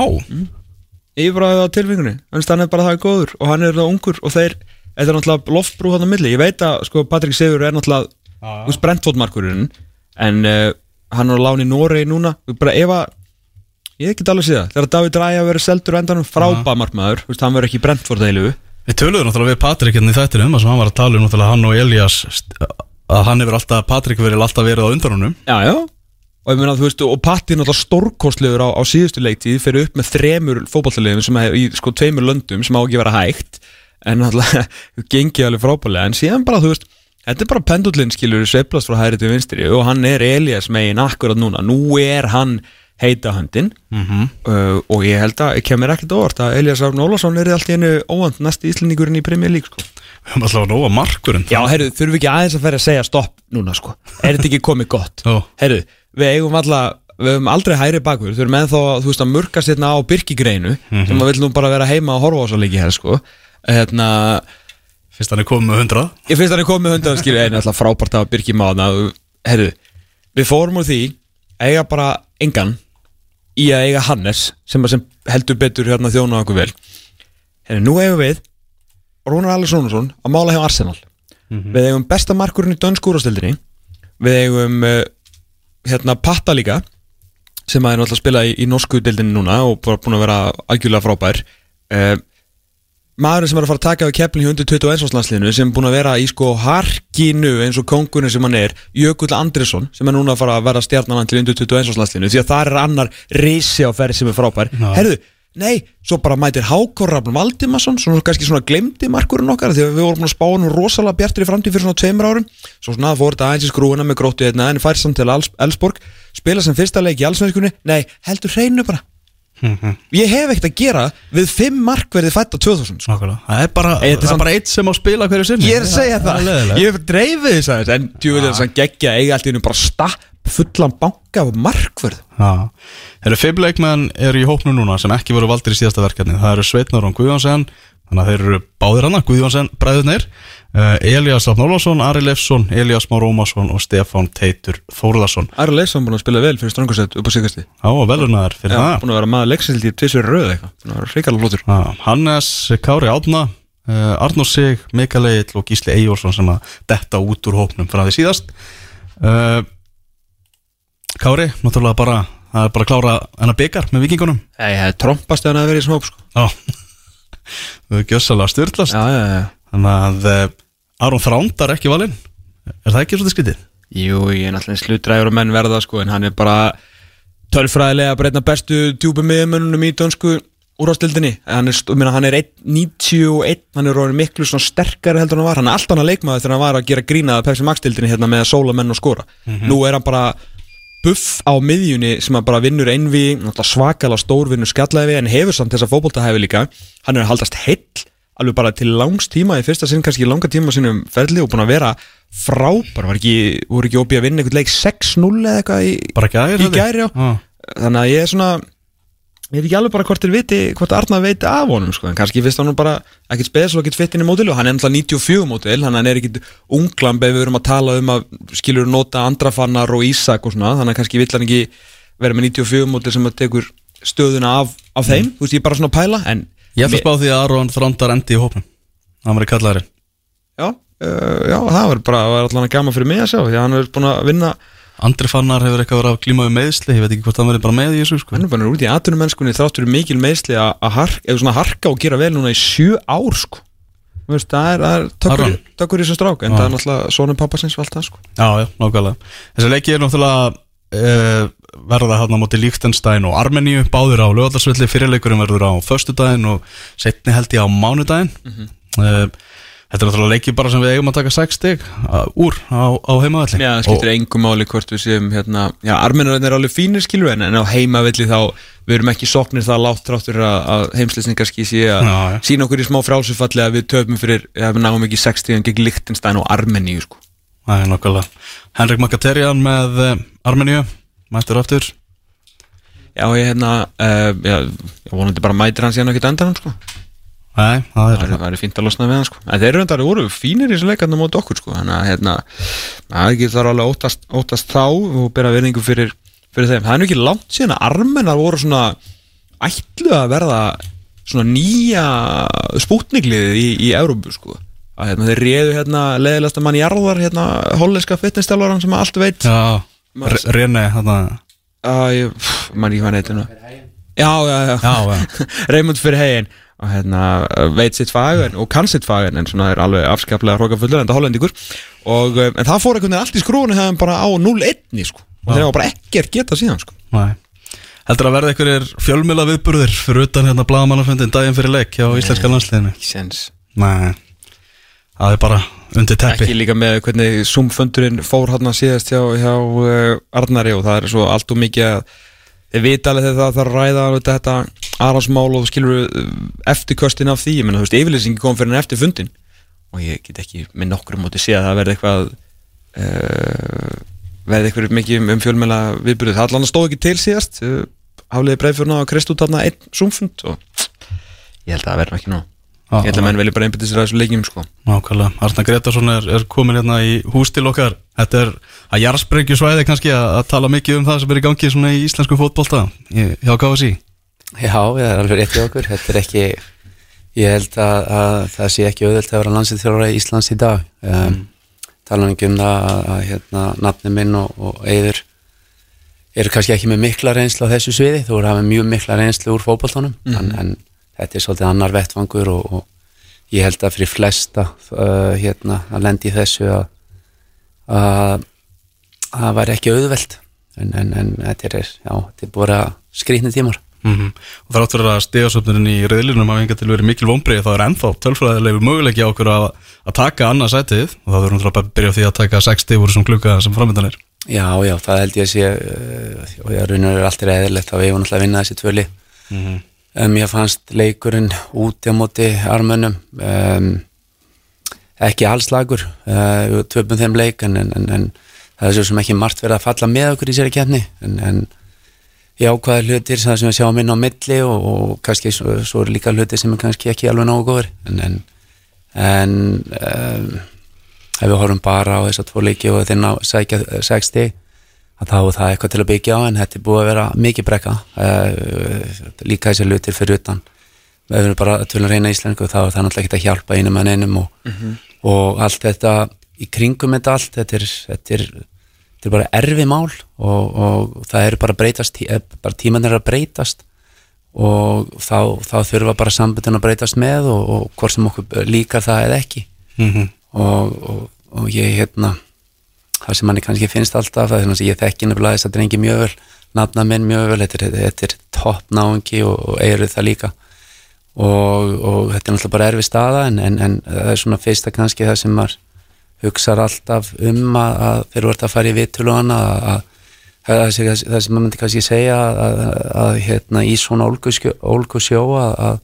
Ég er bara á tilfingunni, þannig hann er bara það góður og hann er það ungur og þeir þetta er náttúrulega loftbrú hann á milli. Ég veit að sko Patrik Sigur er náttúrulega þú veist Brentford markurinn en uh, hann er á láni Noregi núna. Bara ef að ég get alveg síða þegar David Ræja verður seldur endanum frábæð markmaður, þú veist hann verður ekki Brentford heilu við töluðum náttúrulega við Patrik hérna í þættinu um að sem hann var að tala um náttúrulega hann og Elias að hann hefur alltaf, Patrik verið alltaf verið á undan honum Já, já. Og ég meina þú veist og Patti er náttúrulega stórkostlegur á, á síðustu leiktíð fyrir upp með þremur fótballtaliðum sem er í sko tveimur löndum sem á ekki vera hægt. En náttúrulega gengið alveg frábælega en síðan bara þú veist Þetta er bara pendullin skilur sveiflast frá hæri til vinstri og hann er Elias megin akkurat núna. Nú er hann heita höndin. Mhm. uh, og ég held að, kemur ekkert óvart að Elias Ragnar Ólafsson er allt í einu óvand næsti íslendingurinn í Premier League sko. Við höfum alltaf nóga markurinn. Já, heyrðu, þurfum við ekki aðeins að ferja að segja stopp núna sko? Er þetta ekki komið gott? Jó. Heyrðu, við eigum alla Við höfum aldrei hæri bakur, þau erum ennþá þú veist að murkast hérna á byrkigreinu sem að vill nú bara vera heima að horfa á svo leiki hér sko. Hérna, Fyrst hann er komið með 100 ég finnst hann er komið með hundar skilja einu alltaf frábært að byrki mána. Herru, við fórum úr því eiga bara engan í að eiga Hannes sem, sem heldur betur hérna þjóna okkur vel. Herru, nú eigum við Rúnar Alessónusson að mála hjá Arsenal. Við eigum besta markurinn í dönsku úrastildinni Við eigum uh, hérna Patta líka sem að er náttúrulega að spila í, í norsku deildinni núna og bara búin að vera algjörlega frábær. Uh, maðurinn sem er að fara að taka við keflin í 121 landsliðinu sem er búin að vera í sko harkinu eins og kongurinn sem hann er Jökull Andrisson sem er núna að fara að vera stjarnanan til 121 landsliðinu því að það er annar risi á ferð sem er frábær. Já. herðu, nei, svo bara mætir Hákor Rafn Valdimarsson, svona kannski svona glemdi markurinn okkar því að við vorum að spá hann rosalega bjartur í framtíð fyrir svona tveimur árum. Svo svona fór þetta aðeins í skrúina með gróttu hérna en fær samt til Elfsborg spila sem fyrsta leik í allsvenskunni, nei, heldur hreinu bara ég hef ekkert að gera við fimm markverði fætt á 2000 sko. Það er bara, er það er bara eitt sem á spila hverju sinni. Ég er að segja það, leiðilegt. Ég hef dreifið þess aðeins En er þess að geggja eiga allt í hennu bara stapp fullan banka af markverð þeir eru fimm leikmenn eru í hópnu núna sem ekki voru valdir í síðasta verkefni það eru Sveitnar og Guðjónsson þannig að þeir eru báðir hana, Guðjónsson bræðurnir Elias Rafn Ólafsson, Ari Leifsson Elias Már Ómarsson og Stefán Teitur Þórðarsson Ari Leifsson búin að spila vel fyrir strangusett upp á sigasti Já, og velunaðar fyrir það. Búin að vera maður leiksildi í tvisur röð eitthvað. Búin að vera hrikalega flottur. Já, Hannes Kári Átna uh, Arnór Sig, Mikael Egil og Gísli Eyjórsson sem að detta út úr hópnum frá því síðast. Uh, Kári, náttúrulega bara það er bara að klára hennar byggar með vikingunum Nei, það er trompast að Þannig að uh, Aron Þrándar ekki valinn. Er það ekki svolítið skytið? Jú, ég er náttúrulega slutræður og menn verða sko En hann er bara tölfræðilega einn af bestu djúpum miðumönnunum í dönsku úrhástildinni hann er, er 1.91 hann er miklu svona sterkari heldur en hann var. Hann er alltaf hann að leikmaður þegar hann var að gera grína að Pepsi Max dildinni hérna með að sóla menn og skora. Nú er hann bara buff á miðjunni sem hann bara vinnur einvi svakalega stórvinnur skjallæfi en hefur samt þessa fótboltahæfi líka. Hann er að haldast heill alveg bara til langs tíma í fyrsta sinn kannski langa tíma sínum ferli og búin að vera frábær. Var ekki, voru ekki opið að vinna einhvern leik 6-0 eða eitthvað í, gæri í gæri já. Þannig að ég er svona ég veit ekki alveg bara hvort þeir viti hvort Arnar veit af honum sko, en kannski finnst hann bara ekkert spes og ekkert fitt inn í mótil og hann er náttúrulega 94 mótil hann er ekkert unglamb ef við erum að tala um að skilur nota andrafannar og Ísak og svona, þannig að kannski vill hann ekki vera með 94 mótil sem að tekur stöðuna af, af þeim, þú veist ég er bara svona að pæla en Ég ætla að spá því að Aron Þrándar endi í hópnum. Hann var í kallaðarinn já, uh, já, það var bara, það var allan að gama fyrir mig að sjá, því að hann er búin að vinna Andri Fannar hefur eitthvað verið að glíma við meðsli Ég veit ekki hvort hann verið bara með í þessu sko. hann er bara út í atvinnumennskunni þráttur mikil meðsli að, harka, harka og gera vel núna í sjö ár sko. Veist, það er, það er tökur í þessum strák en Já. það er náttúrulega sonum pappasins það sko. Já, já, nákvæmlega. Þessi leiki er náttúrulega uh, verða hann á móti Líktenstein og Armeníu Báður á lögadagsvelli Fyrirleikurinn verður á föstudaginn og setni held ég á mánudaginn. Uh, Þetta er náttúrulega leiki bara sem við eigum að taka 6 stig uh, úr á, á heimavelli. Já, það skiptir engum máli hvort við séum hérna, já, armenarinn er alveg fínir skilur en, en á heimavelli þá, við erum ekki soknir það látt tráttur að, að heimsleysningar skísi að Já, já. sína okkur í smá frálsufalli að við töfum fyrir, að við náum ekki 60 gegn Lichtenstein og Armeníu sko. Það er nákvæmlega. Henrik Makaterjan með uh, Armeníu Mættur aftur? Já, ég hérna, uh, já, ég vonandi bara mætir hans hérna ekki endan sko. Nei, það er Það er- fínt að losna við hann sko. En þeir eru endar voru fínir í þessu leikarnum móti okkur sko. Þannig að hérna Það er ekki þar alveg óttast, óttast þá Og bera verðingu fyrir, fyrir þeim. Það er nú ekki langt síðan að armennar voru svona Ætlu að verða Svona nýja spútnigliðið í, í Európu sko. Að hérna, þeir réðu hérna leðilegasta mann jarðar hérna hollenska fitnessstjálvaran sem allt veit. Já, Rene ég, mann ekki hvað hann heitir nú. Já, já, já. Raymond fyrir hegin og hérna veit sitt fag en, og kann sitt fag en, svona er alveg afskaplega hrókafullur en það hollendingur. Og um, en það fór einhvern veginn allt í skrúinu hefðum bara á 0-1 sko. Og þeir hafa bara ekkert geta síðan sko. Nei. Heldur að verða einhverjir fjölmjöla viðburðir fyrir utan hérna blagamannafundin daginn fyrir leik hjá íslenska landsliðinu? Ekki sens Nei. Það er bara undir teppi. Ekki líka með hvernig Zoom-fundurinn fór hann að síðast hjá, hjá uh, Arnari og það er svo allt og mikið að þið vita alveg þegar það þarf að ræða alveg þetta aðhalsmál og skilur uh, eftirköstin af því, ég menna þú veist yfirlýsingi kom fyrir en eftir fundin og ég get ekki með nokkrum móti sé að það verði eitthvað uh, verði eitthvað mikið um, fjölmjöla viðbyrjuð, það allan stóð ekki til síðast hafliði breyfjörna og Kristú tafna einn Zoom-fund og ég held að það verði ekki nú Já, ég held að menn velja bara einbætið sér að þessu leikjum sko. Nákvæmlega, Arna Gretarsson er, er komin hérna í hús til okkar. Þetta er að jarðsprengju svæði kannski að, að tala mikið um það sem er í gangi svona í íslensku fótbolta hjá KFC Já, það er alveg rétt í okkur. Þetta er ekki, ég held að, að það sé ekki auðvelt að vera landsið þjóra í Íslands í dag. Um, tala ekki um það að, að hérna, nafni minn og, og Eyður eru kannski ekki með mikla reynslu á þessu sviði, þú eru hafið mjög mikla reynslu úr fótboltanum, en, en þetta er svolítið annar vettvangur og, og ég held að fyrir flesta uh, hérna, að lendi þessu að að að það væri ekki auðvelt. En, en, en þetta er, já, þetta er bara skrýtni tímar. Mm Og þrátt fyrir að stegasöfnurinn í reyðlunum hafa enga til verið mikil vonbreið þá er ennþá tölfræðilegu möguleiki á okkur að, að taka annað sætið. Og þá þurfum við að byrja því að taka 60 úr þessum klukka sem framöndan er. Já, já, það held ég að sé uh, og ég raunir er alltaf eðilegt þá við erum alltaf að vinna þessi tvöli Mhm. um, Ég fannst leikurinn úti á móti armönum um, ekki allslagur uh, við töpum þeim leik en, en, en, það er svo sem ekki margt verið að falla með okkur í sér kefni en, en jákvæða hlutir það sem við sjáum inn á milli og, og kannski svo, svo eru líka hlutir sem er kannski ekki alveg nógu góður en, en, um, ef við horfum bara á þess að tvo leiki og þeir ná sækja 60 að þá er það eitthvað til að byggja á en þetta er búið að vera mikið brekka uh, líka þessi hlutir fyrir utan. Við erum bara að tölum reyna íslensku þá er það náttúrulega ekki að hjálpa einum en einum og, og allt þetta í kringum þetta allt þetta er, þetta er, þetta er bara erfi mál og, og það eru bara breytast eh, bara tíman er að breytast og þá, þá þurfa bara sambundin að breytast með og, og hvort sem okkur líkar það eða ekki. Mm -hmm. og, og, og ég hérna það sem manni kannski finnst alltaf það er þannig að ég þekki nefnilega þess að drengi mjög vel nafna minn mjög vel, þetta er, er topp náungi og, og eru það líka. Og, og þetta er náttúrulega bara erfi staða en, en, en það er svona fyrsta kannski það sem maður hugsar alltaf um að, að þeir eru að fara í vitul og hana að, að það sem, maður myndi kannski segja að, að, að hérna, í svona ólgusjó, að,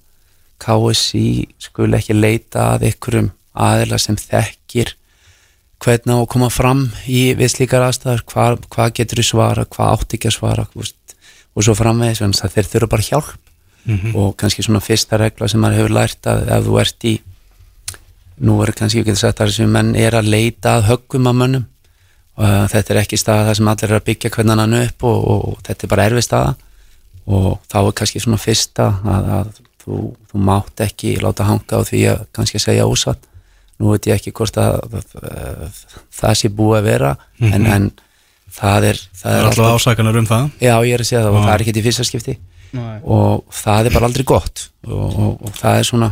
KSI skul ekki leita að einhverjum aðila sem þekkir hvernig á að koma fram í við slíkar aðstæður, hvað, hvað getur þú svara, hvað átt ekki að svara veist, og svo framvegis, þannig að þeir þurfa bara hjálp. Og kannski svona fyrsta regla sem maður hefur lært að ef þú ert í nú er kannski ekki sagt að þessum menn er að leita að höggum að mönnum. Og uh, þetta er ekki staða það sem allir er að byggja hvernig hann upp og, og, og þetta er bara erfi staða. Og þá er kannski svona fyrsta að, að þú, þú mátt ekki láta hanga á því að kannski segja ósatt nú veit ég ekki hvort að, að, að það sé búið að vera en, en það er það Það er alltaf ásakanar um það? Já, ég er að segja það og Já. það er ekki í fyrsta skipti. Og það er bara aldrei gott. Og, og, og það er svona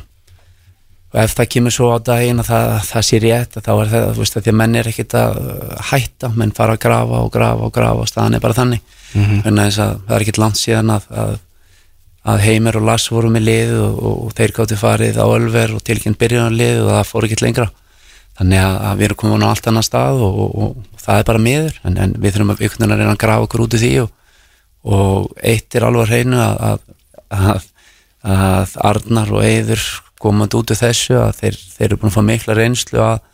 og ef það kemur svo á daginn að það, það sé rétt að þá er það, þú veist, að því að menn er ekkit að hætta, menn fara að grafa og grafa og grafa og staðan er bara þannig. Mhm. þannig að það er ekkit langt síðan að, að, að Heimir og Lars voru með lið og, og, þeir gáttu farið á Ölver og tilkynnt byrjun lið og það fór ekkit lengra. Þannig að, að við erum komin á allt annar stað og, og, og það er bara miður en, en við þurfum að að reyna að grafa okkur út í því og, eitt er alveg að reynu að, að, að, Arnar og Eyður komandi út úr þessu að þeir, þeir eru búin að fá mikla reynslu að,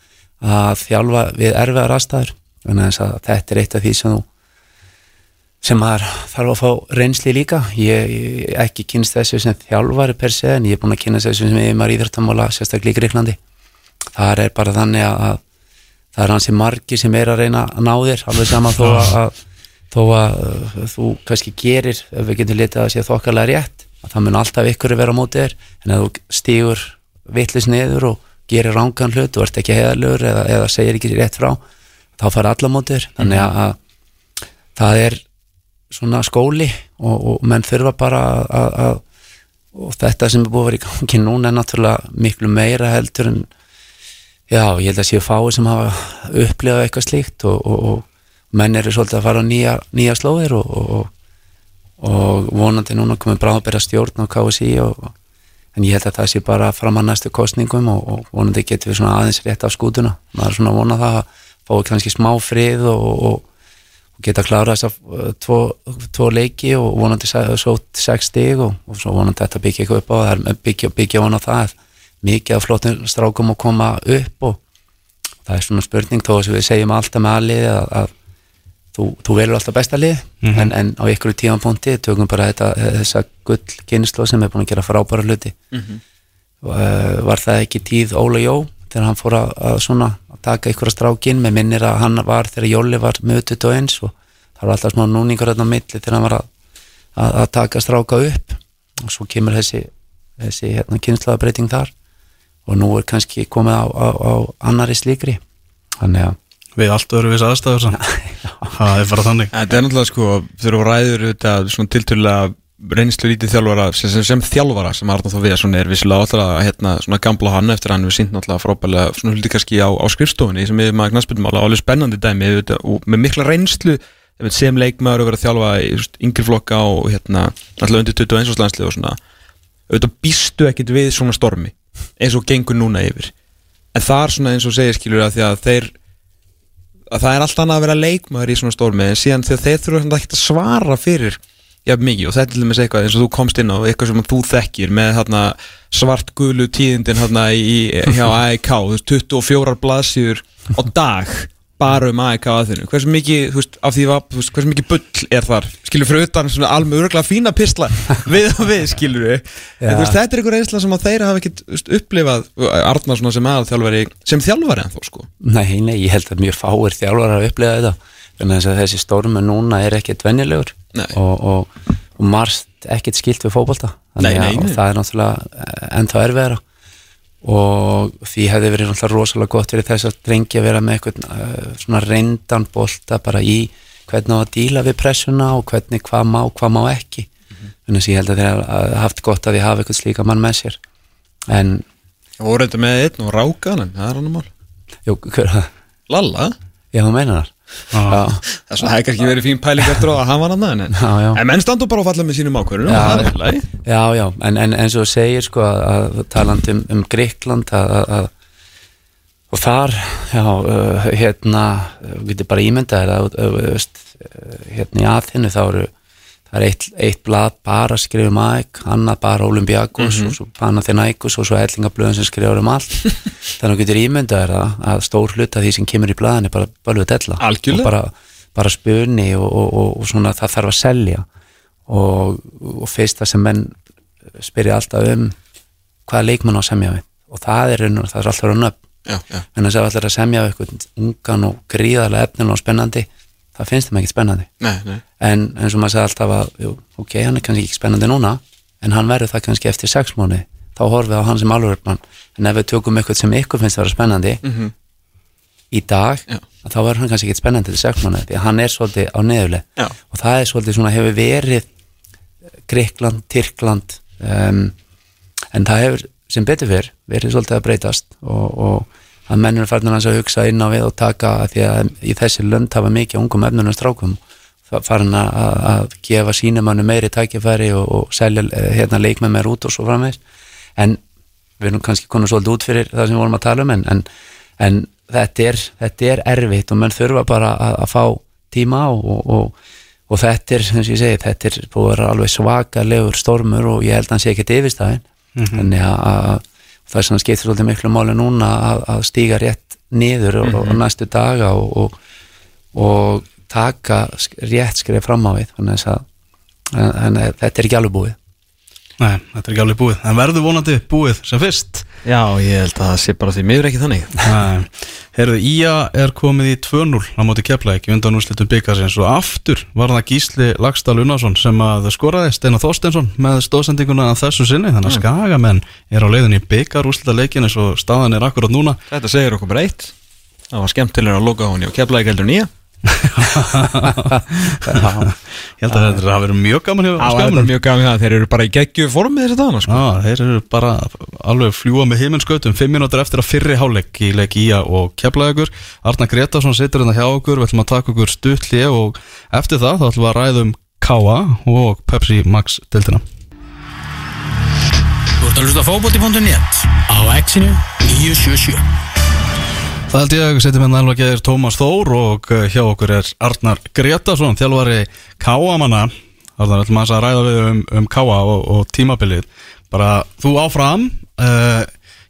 þjálfa við erfiðar aðstæður. Þannig að þetta er eitt af því sem þú sem maður þarf að fá reynsli líka. Ég, ég ekki kynst þessu sem þjálfari per se en ég er búin að kynast þessu sem yfirmaður íþrættamála sérstaklega í Greiklandi það er bara þannig að, að það er hansi margi sem er að reyna að ná þér alveg sama þó að, að þó að uh, þú kannski gerir ef við getum litið að sé þokkarlega rétt að það mun alltaf ykkur vera á móti þér. En ef þú stígur vitlis niður og gerir rángan hlut og ert ekki heðalur eða, eða segir ekki rétt frá þá fara alla á móti þér. Þannig að, að það er svona skóli og, og menn þurfa bara að, að, og þetta sem er búið að vera í gangi núna er náttúrulega miklu meira heldur en já, ég held að séu fáið sem hafa upplifað eitthvað slíkt og, og, og menn eru svolítið að fara á nýja, nýja slóðir og, og, vonandi núna komið bráðbæra stjórn á KSI en ég held að það sé bara fram að næstu kostningum og, vonandi getum við svona aðeins rétt af skútuna. Maður er svona að vona það að fá kannski smá frið og, geta klára þess að tvo, tvo leiki og vonandi se- svo sex stig og, og svo vonandi þetta byggja eitthvað upp á. Það er byggja, byggja vona það. Mikið af flottum strákum að koma upp og það er svona spurning þó að við segjum alltaf með aðlið að, að þú, þú velur alltaf besta lið en, en á ykkur tímanpunti tökum bara þetta, þessa gull kynslu sem er búin að gera frábæra hluti. Uh, var það ekki tíð Óla Jó þegar hann fór að, að svona að taka ykkur að strákin með minnir að hann var þegar Jóli var með 21 og það var alltaf smá núningur þarna á milli þegar hann var að, að, að taka stráka upp. Og svo kemur þessi, þessi hérna, kynslaðabreiting þar. Og nú er kannski komið á, á, á annari slíkri. Þannig að Við allt öðru viss aðstæður Það er bara þannig. Þetta er náttúrulega sko, þegar þú ræður þetta svona tilturlega reynslu lítið þjálfara sem, sem, sem þjálfara sem við svona er vissilega alltaf hérna, svona gamla hann eftir hann við sínt náttúrulega frábælega svona hluti kannski á, á skrifstofunni sem við maður knastbyrnumála alveg spennandi dæmi við, og með mikla reynslu sem leikmaður að vera að þjálfa í yngri flokka og hérna alltaf undir 21 árs landslið og svona auðvitað býstu ekkit við svona stormi eins og gengur núna yfir. En það er svona eins og segir skilur að því að þeir að það er allt annað að vera leikmaður í svona stórmi en síðan þegar þeir þurfa ekki að svara fyrir jafn mikið og þetta er til dæmis eitthvað eins og þú komst inn á eitthvað sem þú þekkir með þarna svart gulu tíðindin þarna í, hjá AEK þú veist, 24 blaðsýður á dag bara um AEK aðeinu hversu mikið, veist, af því veist, hversu mikið bull er þar, skilur fyrir utan svona alveg örgulega fína pistla við og við, skilur við. En, veist, þetta er einhver einsla sem að þeir hafa ekkit veist, upplifað, Arnar svona sem aðalþjálfari sem þjálfari en þó, sko. Nei, nei, ég held að mjög fáir þjálfar að upplega þetta. að þessi stórmu núna er ekkert venjulegur Nei. og, og, og marst ekkert skilt við að nei. og það er náttúrulega ennþá erfiðara. Og því hefði verið náttúrulega rosalega gott fyrir þess að drengi að vera með eitthvað uh, svona reyndan bolta bara í hvernig á að díla við pressuna og hvernig hvað má, hvað má ekki. Þannig að ég held að þeir hafa haft gott að því hafa eitthvað slíka mann með sér. En, voru þetta með einn og rákan en það er hann mál. Jú, hver, Lalla? Já, þú meinar Það er kannski verið fín pæling eftir að hann var hann já en menn standu bara að falla með sínum ákvörðunum Já. Já, já, en, en eins og þú segir sko að, að talandi um, um Gríkland að, að, að og þar, já, uh, hérna við getum bara ímyndað uh, hérna í aðinu þá eru, það er eitt, eitt blad bara skrifum AEK, annað bara Olympiakos og svo Panathinaikos og svo Ellingablöðin sem skrifur um allt. Þannig að þú getur ímyndað þér að, að stór hluta því sem kemur í blaðinu er bara bölvuð della. Og bara, bara spunni og, og, og, og svona það þarf að selja. Og, og fyrsta sem menn spyrja alltaf um hvaða leikmann á að semja við? Og það er, og- það er alltaf raun upp en þess að allir að semja við ungan og gríðarlega efnilega og spennandi það finnst þeim ekki spennandi nei, nei en eins og maður segði alltaf að jú, ok, hann er kannski ekki spennandi núna en hann verður það kannski eftir sex mánu þá horfum við á hann sem alvörupmann en ef við tökum eitthvað sem ykkur finnst að vera spennandi Mhm. í dag Já. þá verður hann kannski ekki spennandi til sex mánu því hann er svolítið á neðuleg Já. og það er svolítið svona hefur verið Gríkland, Tyrkland um, en það hefur sem betur fyrr verið svolítið að breytast og, og að mennur er farin að hugsa inn á við og taka því að í þessi lönd hafa mikið ungum efnunum strákum. Farin að, gefa sínumannu meiri tækifæri og, og selja eh, hérna leikmenn meir út og svo framvegis. En við erum kannski konum svolítið út fyrir það sem við vorum að tala um en, en, en þetta, er, þetta er erfitt og menn þurfa bara að, að fá tíma og, og, og, og þetta er, sem ég segi, þetta er búið að vera alveg svakalegur stormur og ég held að hann sé ekkert yfirstæðin þannig að, að það er svona skiptir svolítið miklu máli núna að, að stíga rétt niður og, og næstu daga og, og, og taka rétt skrif fram á við þannig að, en, en, þetta er ekki alveg búið Nei, þetta er ekki alveg búið. En verður vonandi búið sem fyrst? Já, ég held að það sé bara því miður ekki þannig. Nei, heyrðu, Ía er komið í 2-0 á móti keflæk í undan úrslitum byggarsins og aftur var það Gísli Lagstall Unnarsson sem að skoraði Steinar Þorsteinsson með stóðsendinguna að þessu sinni. Þannig að skagamenn er á leiðinni í byggar úrslita leikin eins og staðan er akkurat núna. Þetta segir okkur bara eitt. Það var skemmtilega að loka og kefla ekki heldur nýja Ég held að þetta hafi verið mjög gaman hjá Það var skagamunum mjög gaman það, þeir eru bara í geggju formið þessi dana sko. Já, þeir eru bara alveg fljúa með heiminskautum Fimm mínútur eftir að fyrri hálfleik í leik Ía og keflaðugur Arna Gretarsson situr hérna hjá okkur. Við ætlum að taka okkur stutli og eftir það þá ætlum við að ræða um K.A. og Pepsi Max deltina Þú ert að hlusta á fótbolti.net á exinu 977 Það held ég að setjum hérna alveg geðir Tómas Þór og eh, hjá okkur er Arnar Gretarsson, þjálfari Káamanna Arnar, ætlum að ræða við um, um Káa og, og tímabilið. Bara þú áfram uh,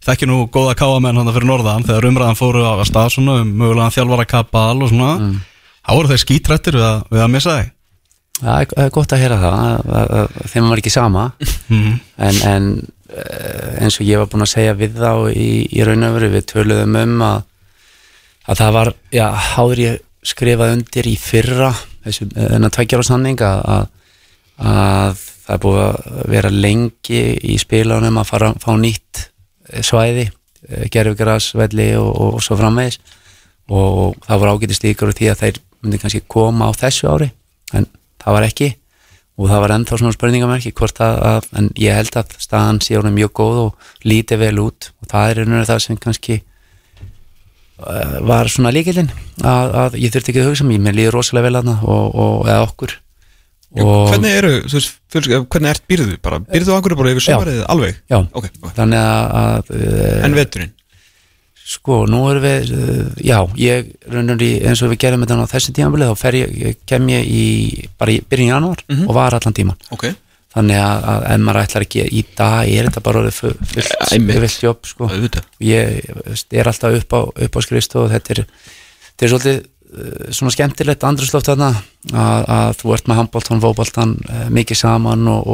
þekki nú góða Káamenn hann fyrir norðan þegar umræðan fóru á að stað svona um mögulega þjálfara kapal og svona. Mm. þá eru þeir skítrættir við, að- við að missa þig. Það er- er gott að heyra það að- að- að þeim var ekki sama. Mhm. en, en eh, eins og ég var búinn að segja við þá í, í raun og veru við töluðum um að, að það var, já, háður ég skrifað undir í fyrra þessu, þennan tveggjára sanning að, að, að það er búið að vera lengi í spilunum að fara fá nýtt eh, svæði gerfgrasvelli og, og, og svo framvegis. Og það var ágætist líkur því að þeir myndi kannski koma á þessu ári en það var ekki. Og það var ennþá svona spurningamerki hvort að, að en ég held að staðan sé honum mjög góð og lítið vel út. Og það er einhverju það sem kannski var svona líkilinn að, að ég þurfti ekki að hugsa mér, mér líður rosalega vel aðna og, og eða okkur og, Hvernig eru, þú veist, fjölskyld, hvernig ert býrðu bara? Býrðu einhverju bara yfir Já. sömarið alveg? já, Ok, ok. þannig að, að uh, En veturinn? Sko, nú erum við, já, ég raunur í, eins og við gerum þetta á þessi tímabili, þá fer ég, kem ég í, bara í byrjun janúar Mhm. og var allan tíman. Ok, Þannig að, að ef maður ætlar ekki í dag, er þetta bara orðið fu- fullt, jobb, sko. Ég er alltaf upp á, upp á skrifstu og þetta er, þetta er svolítið uh, svona skemmtilegt andrusloft þarna að, að þú ert með handbóltan, fótbóltan uh, mikið saman og,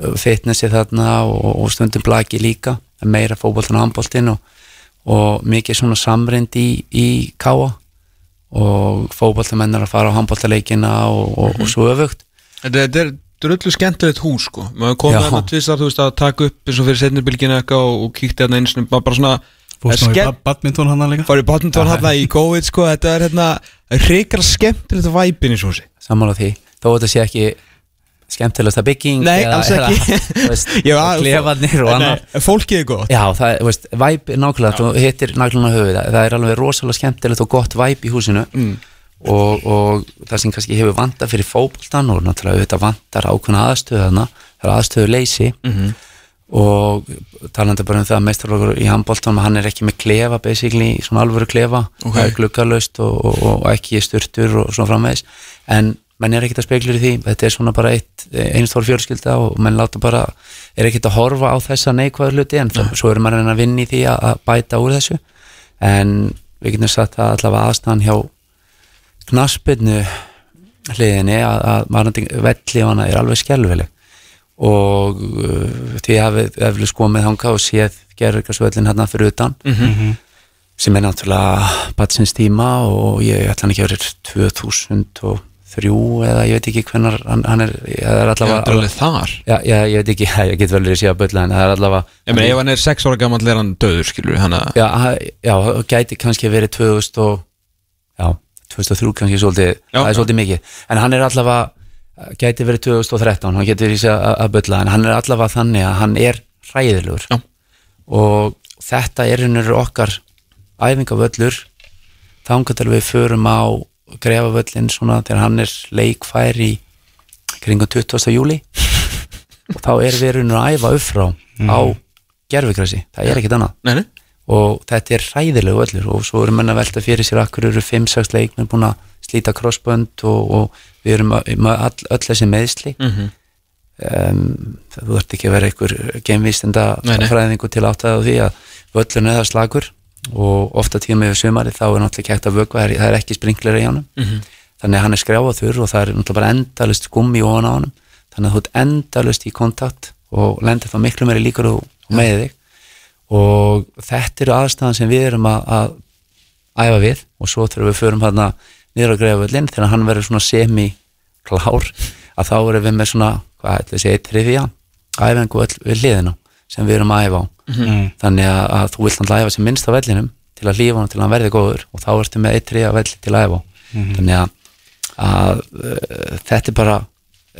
og fitnessi þarna og, og stundum blaki líka, meira fótbóltan og handbóltin og, og mikið svona samrind í, í káa og fótbóltamenn er að fara á handbóltaleikina og, og, og svo öfugt. Þetta er drullu skemmtilegt hús sko. Maður komið Já. þarna tvistar þú veist að taka upp eins og fyrir setnibilgina eitthvað og, og kíkti þarna eins og bara, svona Fórst nú í badminton hann líka? Farið badminton hérna í COVID sko. Þetta er hérna hrikar skemmtilegt væpin í svo húsi. Sammála því, þó þetta sé ekki skemmtilegsta bygging Nei, alls ekki. Já, og klefarnir og annað. Nei, fólkið er gott. Já, það er, veist, væp, nákvæmlega, þú hittir nákvæmlega höfuð, það, það er alveg rosalega skemmtilegt og gott væp í húsinu. Mm. Og, og það sem kannski hefur vantað fyrir fótboltan og náttúrulega auðvitað vantar ákveðna aðstöðu þarna, það er aðstöðu leysi Mhm. og talandi bara um það að meistarlokur í handbóltanum, hann er ekki með klefa basically, svona alvöru klefa. Ok. það er gluggalöst og, og, og ekki styrtur og svona framvegis, en menn er ekkert að spekla í því, þetta er svona bara einstór fjölskylda og menn láta bara er ekkert að horfa á þessa neikvæður hluti en það, svo erum maður að vinna í því að, að bæta úr þessu. En við getum sagt að allavega aðstæðan hjá knaspinu hliðinni að, að varandi velli hana er alveg skelvileg og uh, því hafið eflust komið þangað og séð gerðurkarsvöllin hérna fyrir utan Mhm. sem er náttúrulega batsins tíma og ég ætla hann ekki að vera 2003 eða ég veit ekki hvernar hann, hann er, það er allavega þetta er alveg þar. Já, já, ég veit ekki, ég get vel verið að sé að byrla en það er allavega Ég meina ef hann er 6 ára gammal er hann döður skilur hann að já, já, það gæti kannski verið 2000 og já, 2003 kannski svolítið, það er svolítið mikið. En hann er allavega, gæti verið 2013 hann getur verið að, að byrla en hann er allavega þannig að hann er hræðilegur. Já. og þetta er hennur okkar æfingavöllur. Þangar til við förum á grefavöllin svona þegar hann er leikfær í kringum 20. júli og þá er við hennur að æfa upp frá á gerfikrasi, það er ekkert annað. Nei, nei og þetta er hræðilegu öllur og svo erum menn að velta fyrir sér akkur eru 5-6 leikmenn búin að slíta crossbönd og, og við erum að- með all, öll þessi meðsli Mhm. um, þú ert ekki að vera einhver nei. fræðingu til áttaði á því að völlun það slagur og ofta tíma yfir sumari þá er náttúrulega hægt að vökva, það er- það ekki sprinkler í honum Mhm. þannig að hann er skrjáfaður og það er náttúrulega bara endalust gummi ofan á honum þannig að þú ert endalust í kontakt og lendir þá miklu meiri líkur og með þig og þetta eru aðstæðan sem við erum að, að æfa við. Og svo þegar við förum hérna niður á greifavöllin þegar hann verður svona semi-klár að þá erum við með svona, hvað ætla að segja, þriðja æfingu við hliðina sem við erum að æfa á. Mm. þannig að, að þú vilt hann æfa sem minnst á vellinum til að lífa hann til að hann verði góður. Og þá ertu með eitt þriðja velli til að æfa á. Þannig að, að þetta er bara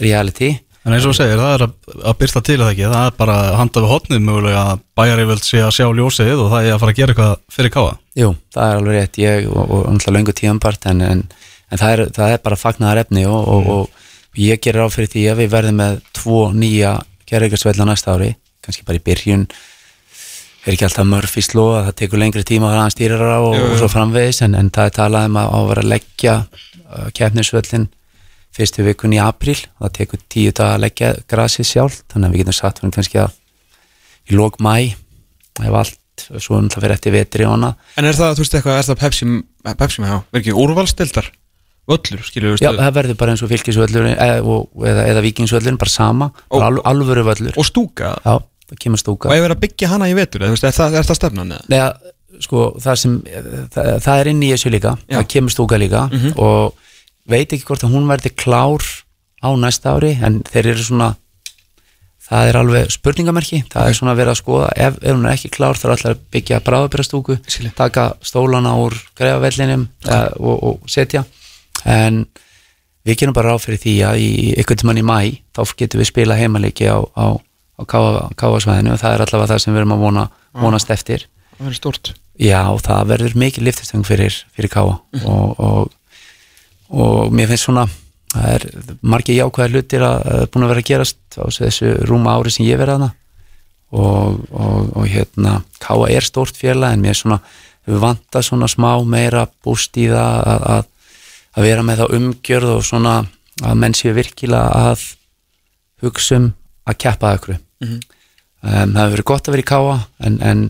reality En eins og segir, það er að, að byrsta til það ekki? Það er bara að handa við hotnið mögulega að bæjariföld sé að sjá ljósið og það er að fara að gera eitthvað fyrir káa. Jú, það er alveg rétt, ég og, og náttúrulega löngu tíðanpart en, en, en það, er, það er bara fagnaðar efni og, og, og ég gerir á fyrir því að við verðum með tvo nýja gerðugarsveitla næsta ári kannski bara í byrjun. Er ekki alltaf Murphy slóa, það tekur lengri tíma að hann stýrar á og, og svo framvegis en, en það er talað um að, að fyrstu vikun í apríl. Það tekur tíu dag að leggja grasið sjálf þannig að við getum satt fyrir kannski að í lók mæ ef allt, svo um það fyrir eftir vetri og hana En er það, þú veist eitthvað, er það Pepsi, Pepsi með, já, er ekki úrvalstildar völlur, skilur, þú Já, það verður bara eins og fylgisvöllur eða, eða, eða vikingsvöllur, bara sama. Bara al, alvöru völlur. og stúka, Já, það kemur og stúka ég verið að byggja hana í vetur, er það, er það stefnan? Nei, sko, það sem það, það er inn í þessu líka, Já. það kemur stúka líka. Og veit ekki hvort að hún verði klár á næsta ári en þeir eru svona það er alveg spurningamerki. Það er svona verið að skoða, ef, ef hún er ekki klár þá er alltaf að byggja bráðabyrastúku Skilji. taka stólana úr greifavellinum uh, og, og setja. En við gerum bara ráð fyrir því að í ykkur tímann í mæ þá getum við spila heimaleiki á, á, á káasvæðinu og það er allavega það sem við erum að vona, vonast eftir. Það verður stort Já, það verður mikið liftistöng fyrir, fyrir káa og, og, og mér finnst svona það er margir jákvæðar hlutir að, að búin að vera að gerast á þessu rúma ári sem ég verið hana og, og, og hérna káa er stórt félag en mér svona við vanta svona smá meira búst í það að, að, að vera með þá umgjörð og svona að menn séu virkilega að hugsa um að keppa að ykkur um, það hefur verið gott að vera í káa en, en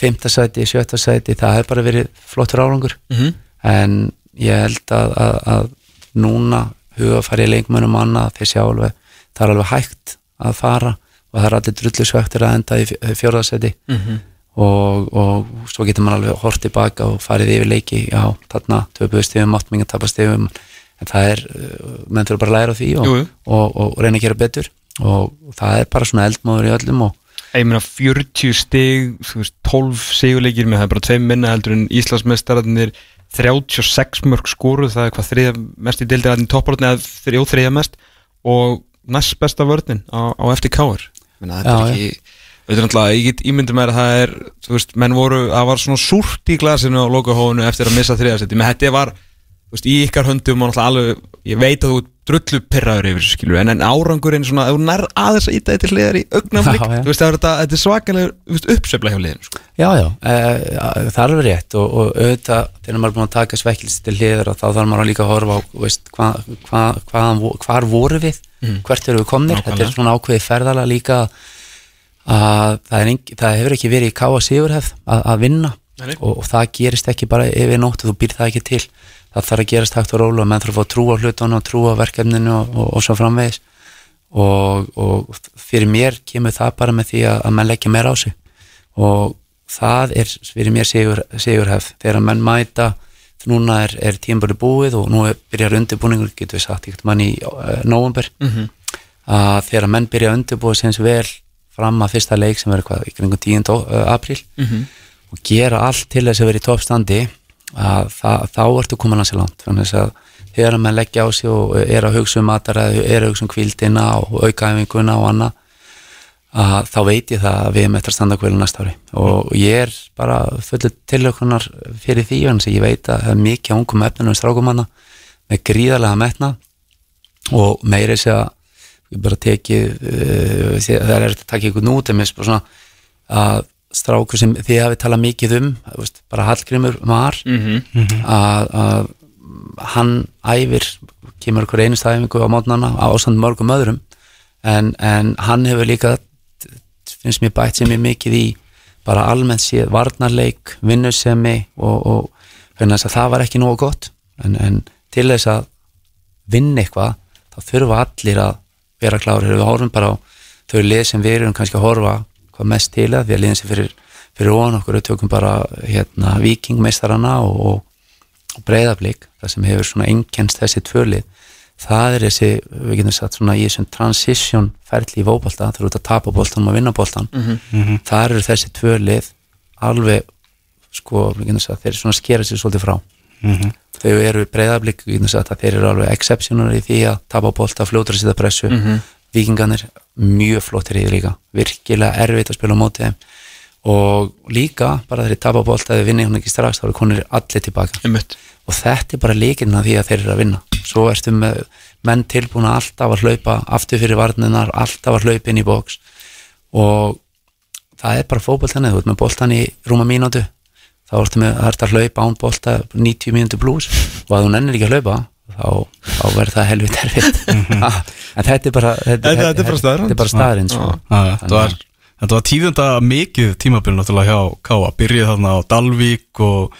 fymta sæti, sjötta sæti það hefur bara verið flottur árangur. Mhm. en ég held að, að, að núna huga að fara í leikmönum annað þeir sjá alveg, það er alveg hægt að fara og það er allir drullu svektur að enda í fjórðarsæti Mhm. og, og svo getur maður alveg hort tilbaka og farið yfir leiki. Já, þarna töpuðu stifum, átminga tapa stifum en það er, uh, menn þurfa bara að læra því og, og, og, reyna að gera betur. Og það er bara svona eldmóður í öllum og Ég meina 40 stig, þú veist, 12 sigurleikir með það er bara tveim minna heldur en Íslandsmeistararnir 36 mörg skoruð, það er hvað þriða mest í deildir aðeins topparotni eða þrjó þriða mest. Og næst besta vörnin á, á eftir káar Meina, þetta er ekki, náttúrulega, ég get ímyndið mér að það er, þú veist, menn voru, það var svona súrt í glasinu á lokahóðinu eftir að missa þriðasetti, menn þetta var, veist, í ykkar höndum og alveg, ég veit að þú drullu pirraður yfir þessu skilur, en, en árangurinn svona, þú nær aðeins að íta þetta hliðar í augnaflik, þú veist, það er þetta, þetta svakalega uppsefla hjá liðinu, sko. Já, já, e, það er alveg rétt og, og auðvitað þegar maður er búin að taka svekkilsi til hliður og þá þarf maður líka að horfa á veist, hva, hva, vo- hvar voru við, hvert eru við komnir. Þetta Nákvæmlega. er svona ákveðið ferðala líka að það, engi, það hefur ekki verið í káa sigurhefð að, að vinna og, og það gerist ekki bara yfir nótt þú býr það ekki til það þarf að gerast hægt og rólu og menn þarf að fá trú á hlutunum og trú á verkefninu og, og, og svo framvegis og, og fyrir mér kemur það bara með því að, að menn leggja meira á sig og það er fyrir mér sigur, sigurhef þegar menn mæta núna er, er tímbölu búið og nú er, byrjar undirbúningur, getur við sagt ekkert mann í uh, november Mhm. að þegar menn byrja að undirbúið sem vel fram að fyrsta leik sem verður hvað, í kringum 10. Uh, apríl Mhm. og gera allt til þess að vera í toppstandi að það, þá ertu komin að sér langt þannig að þegar menn leggja á sig og er að hugsa um mataræðu, er að hugsa um kvildina og aukaæfinguna og annað að þá veit ég það að við erum eftir að standa kvölu næsta ári. Og ég er bara fullu tilökunar fyrir því en ég veit að það er mikið ungum efnunum strákumanna með gríðarlega metna og meiri sé að ég bara tekið uh, það er að taka ykkur nút að strákur sem þið hafið talað mikið um veist, bara Hallgrimur Mar Mhm. að, að hann æfir kemur okkur einu stæfingu á mótnana á ásand mörgum öðrum en, en hann hefur líka finnst mér bætt sem ég mikið í bara almennt séð varnarleik vinnusemi og, og fyrir þess að það var ekki nógu gott en, en til þess að vinna eitthvað þá þurfa allir að vera klárir við horfum bara á þau lið sem við erum kannski að horfa hvað mest til að því að liðin sem fyrir, fyrir ofan okkur við tökum bara hérna, vikingmeistarana og, og, og breyðablík það sem hefur svona einkennst þessi tvölið það er þessi, við getum sagt svona í þessum transition ferli í fótbolta þegar þú ert að tapa boltanum og vinna boltan Mhm. þar eru þessi tvölið alveg sko, við getum sagt, þeir svona skera sér svolítið frá. Þau eru breyðablík, við getum sagt að þeir eru alveg exceptional í því að tapa bolta fljótur að setja pressu. Mhm. Vikingarnir mjög flottir í því líka. Virkilega erfitt að spila á móti þeim. Og líka bara þeir tapa bolta eða vinna hún ekki strax þá eru konur allir tilbaka. Einmitt. og þetta er bara líkinn að því að þeir eru að vinna. Svo ertu með menn tilbúna alltaf að hlaupa aftur fyrir varninar, alltaf að hlaupa inn í bóks og það er bara fótboll þannig, þú ert með boltan í rúma mínútu. Þá ertu með, að hlaupa án bolta 90 mínútu blús og að þú nennir ekki að hlaupa þá, þá verður það helvið terfitt en þetta er bara Þetta- þetta er bara þetta er bara staðarind sko. Já, já, Þetta var, þetta var tíðunda mikið tímabil náttúrulega hjá Káa Byrjuð þarna á Dalvík og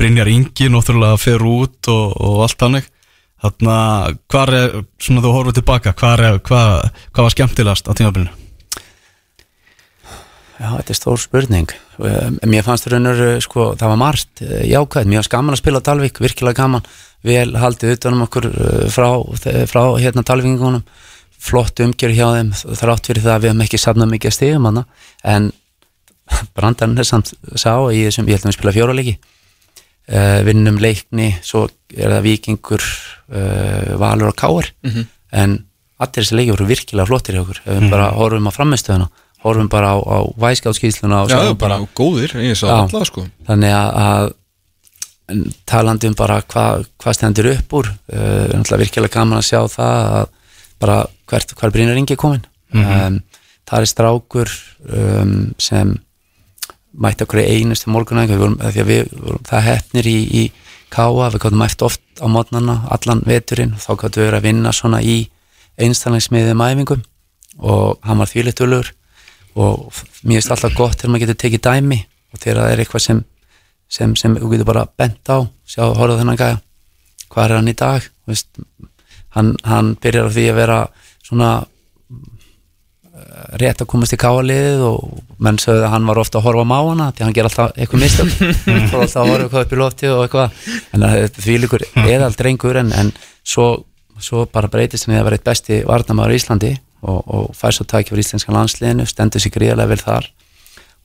Brynjar Ingi náttúrulega fer út og, og allt hannig Þarna, hvað er, svona þú horfum tilbaka hvað, hvað, hvað var skemmtilegast á tímabilinu? Já, þetta er stór spurning. Mér fannst raunur, sko, það var margt eh, jákvæð, mér fannst gaman að spila Dalvík virkilega gaman, vel haldið utanum okkur eh, frá, frá hérna Dalvíkingunum, flott umgjör hjá þeim þrátt fyrir það að við hefum ekki safnað mikið að stigum hana, en brandarinn er samt sá í þessum, ég held að við spila fjóralegi uh, vinnum leikni svo er það vikingur uh, valur og káar en allir þessi leiki voru virkilega flottir hjá okkur. Við bara horfum á framistöðuna horfum bara á, á væskátskísluna og Já, sjáum bara góðir, ég sá alltaf sko. Þannig að, talandi um bara hvað hva stendur upp úr uh, náttúrulega virkilega gaman að sjá það að bara hvert, hvar Brynjar Ingi er komin. Um, það er strákur um, sem mætti okkur í einustu vorum það hefnir í, í Káa, við gáttum eftir oft á mótnana allan veturinn, þá gáttum við verið að vinna svona í einstæðansmiðum æfingum og hann var þvílitulur og mér finnst alltaf gott þegar maður getur tekið dæmi og þegar það er eitthvað sem, sem, sem þú getur bara bent á sjá, horfðu þennan gæja. Hvað er hann í dag? Veist, hann, hann byrjar á því að vera svona eh, rétt að komast í káaliðið og menn sögðu að hann var ofta að horfa á máana því hann ger alltaf eitthvað mistök. Fór alltaf að horfa eitthvað upp í lofti og eitthvað. En það er því líkur eðal drengur en, en svo, svo bara breytist hann í að vera eitt besti varnamaður í Íslandi og, og fær svo tækja fyrir íslenska landsliðinu stendur sig gríðarlega vel þar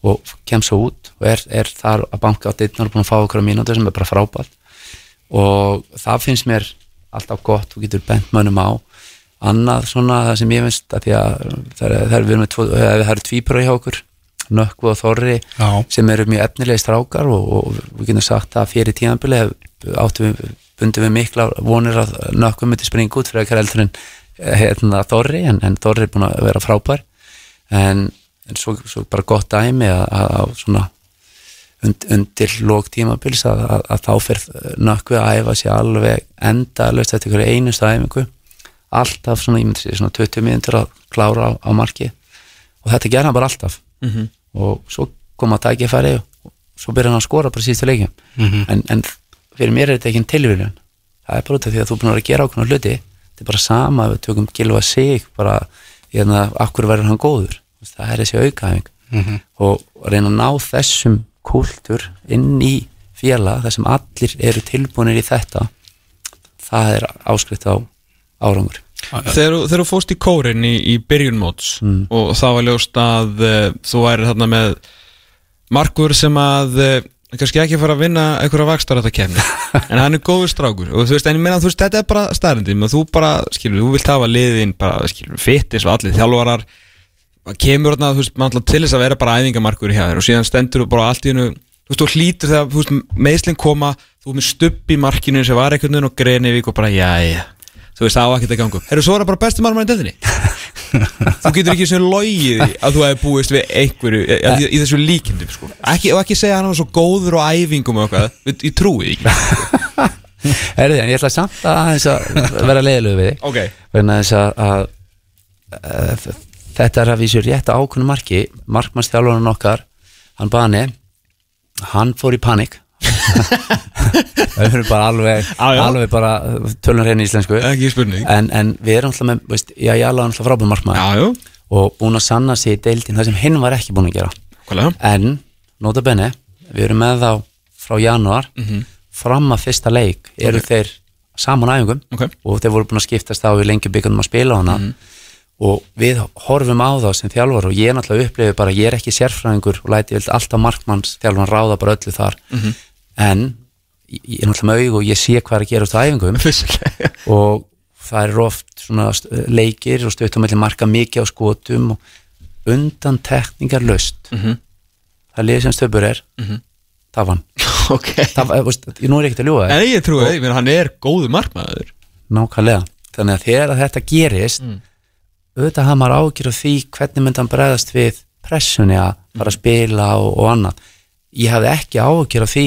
og kem svo út og er, er þar að banka á dittnar og búin að fá okkur á mínútu sem er bara frábært og það finnst mér alltaf gott, þú getur bent mönnum á annað svona það sem ég finnst að því að það er, það er, við erum með tvo, eh, það er tvípura hjá okkur Nökkvu og Þorri Já. sem eru mjög efnilegi strákar og, og við getum sagt að fyrir tíðanbili áttum við, bundum við mikla vonir að Nökkvu myndi springa út fyrir ekkar eldur en hérna, Þorri en, en Þorri er búin að vera frábær en, en svo, svo bara gott dæmi að, að, að svona und, undir lók tímabils að, að, að þá fyrir nökkvi að æfa sér alveg enda löst þetta ykkur einustu æfingu. Alltaf svona, ég myndi segja svona 20 minntur að klára á, á marki. Og þetta gerði hann bara alltaf. -hmm. og svo kom að tækifæri og svo byrjaði hann að skora bara síðustu leikjum. Mhm. en, en fyrir mér er þetta ekki en tilvíðun það er bara út af því að þú er búin að að gera ákveðna hluti. Þetta er bara sama, við tökum gilfa sig bara, hérna, akkur verður hann góður það er þessi aukaæfing Mhm. og reyna að ná þessum kúltur inn í félag þar sem allir eru tilbúinir í þetta það er áskrift á árangur. Þegar, þú- þegar þú fóst í kórin í, í byrjun móts Mm. og það var ljóst að uh, þú væri þarna með markur sem að uh, kannski ekki fara að vinna einhverja vakstar þetta kemni en hann er góður strákur. Og þú veist, en ég meina, þú veist, þetta er bara staðrindin og þú bara, skilur, þú vilt hafa liðin bara, skilur, fitt eins og allir þjálfarar það kemur þarna, þú veist, mann til þess að vera bara æfingamarkur í hér og síðan stendur þú bara allt í hennu þú veist, þú hlýtur þegar, þú veist, meðslinn koma þú ert með stubb í markinu sem var einhvern veginn og Grenivík og bara, jæja. Þú veist, það á ekki að ganga. Herru, svo er það bara besti marmar í deildinni. Þú getur ekki sem logið að þú hefði búist við einhverju í, í, í þessu líkindum, sko. Ekki, og ekki segja að hann var svo góður og æfingum og eitthvað, ég trúi við þetta er að vísu rétt að ákveðnu marki. Markmannstjálfarinn okkar hann bani, hann fór í panik. Það er bara alveg já. alveg bara tölur hérna í íslensku. En, en við erum alltaf með, veist, já, ég alveg alltaf frábæð markmann og búin að sanna sig í deildin það sem hinn var ekki búin að gera. Hvaðlega? En, nota bene, við erum með þá frá januar fram að fyrsta leik eru þeir saman æfingum. Ok. og þeir voru búin að skiptast á við lengi byggandum að spila á hana og við horfum á þá sem þjálfar og ég náttúrulega upplifi bara, ég er ekki sérfræðingur og læti vilt alltaf markmanns þjálfan ráða bara öllu þar. En ég ég er náttúrulega með augu og ég sé hvað er að gera út á æfingum. Og það eru oft svona leikir og stöttum mellir marka mikið á skotum og undan tekningar löst Mhm. það liðið sem stöpur er það vann Ok. Það, veist, ég nú er ekkert að ljúga þér. En ég trúi menn hann er góður markmaður. Nákvæmlega. Þannig að þegar að þetta gerist auðvitað hafa maður ágjur af því hvernig myndi hann bregðast við pressunni að fara að spila og, og annað. Ég hafði ekki áhugir af því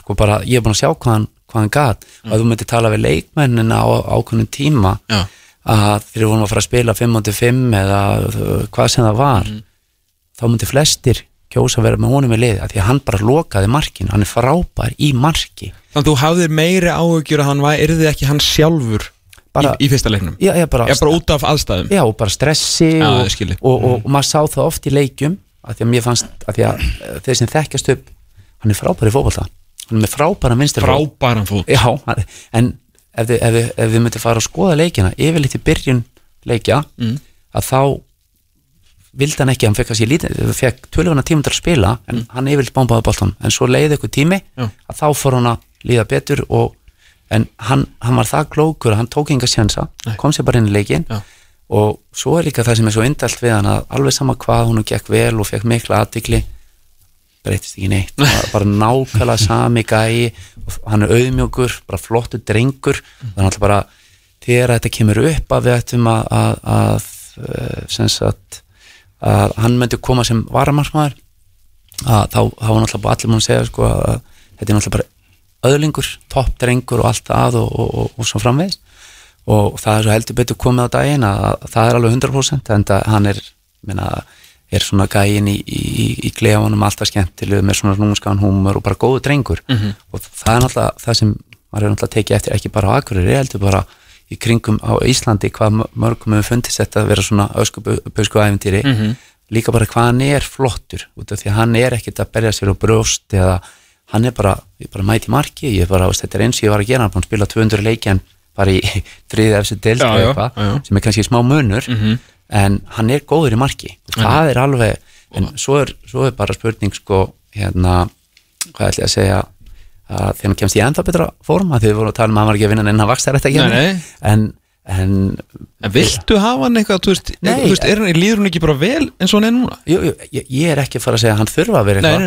sko bara, ég er búin að sjá hvað hann, hvað hann gat. Og að þú myndir tala við leikmennina á ákveðnum tíma Já. að þegar við vorum að fara að spila 5-5 eða uh, hvað sem það var þá myndir flestir kjósa að vera með honum í liði af því að hann bara lokaði markin hann er frábær í marki. Þannig að þú hafðir meiri áhugjur að hann var, yrði ekki hann sjálfur Bara- í, í fyrsta leiknum? Já, ég bara, Já, bara út af aðstæðum? Já, bara stressi Já, og, og, og, og maður sá það oft í leikjum af því að mér fannst því að uh, þeir sem þekkjast upp hann er frábær í fótbolta. Hann er með frábæra minnstir Frábæran fót. Já, en ef þið, ef, þið, ef þið myndi fara að skoða leikina yfirleitt í byrjun leikja Mm. að þá vildi hann ekki, hann fekk að sé lítið fekk tölvuna tíma til að spila en hann yfirleitt bombaði boltan, en svo leiði eitthvað tími Mm. Já. að þá fór hann að líða betur og, en hann, hann var það klókur hann tók enga sjansa, kom sér bara inn í leikin Já. og svo er líka það sem er svo indalt við hann að alveg sama hvað hún gekk vel og fekk mikla aðtikli breytist ekki neitt, bara, nákvæmlega sami gæi, hann er auðmjókur bara flottur drengur. Þannig að bara þegar þetta kemur upp að við ættum að, að, að eh, að hann myndi koma sem varamarsmaður að þá, var náttúrulega allir múin að segja sko að þetta er náttúrulega bara öðlingur, topp drengur og allt það og, og, og, og svo framvegis og það er svo heldur betur komið á daginn að, að það er alveg 100% en það, hann er, minna, er svona gæin í, í, í klefanum alltaf skemmtilegu með svona núnskan húmur og bara góðu drengur -hmm. og það er náttúrulega það sem maður er náttúrulega að tekið eftir ekki bara á Akureyri, heldur bara í kringum á Íslandi hvað mörgum hefur fundist þetta að vera svona öskubösku æfintýri Mhm. líka bara hvað hann er flottur út af því að hann er ekkert að berja sér á brjóst eða hann er bara, ég er bara mæti marki ég er bara, veist, þetta er eins ég var að gera hann búinn að spila 200 leiki en bara í þriðið eftir Já, eða eitthvað, sem er kannski smá munur Mhm. en hann er góður í marki og það er alveg, en svo er, svo er bara spurning sko, hérna hvað ætla ég að segja að þegar hann kemst í ennþá betra form að þið voru að tala um að hann var ekki að vinna en hann vaksar þetta ekki Nei, nei. en, en En viltu hafa hann eitthvað, þú veist, Nei. þú veist er hann, líður hann ekki bara vel eins og hann er núna? jú, jú, ég, ég er ekki að fara að segja að hann þurfa að vera eitthvað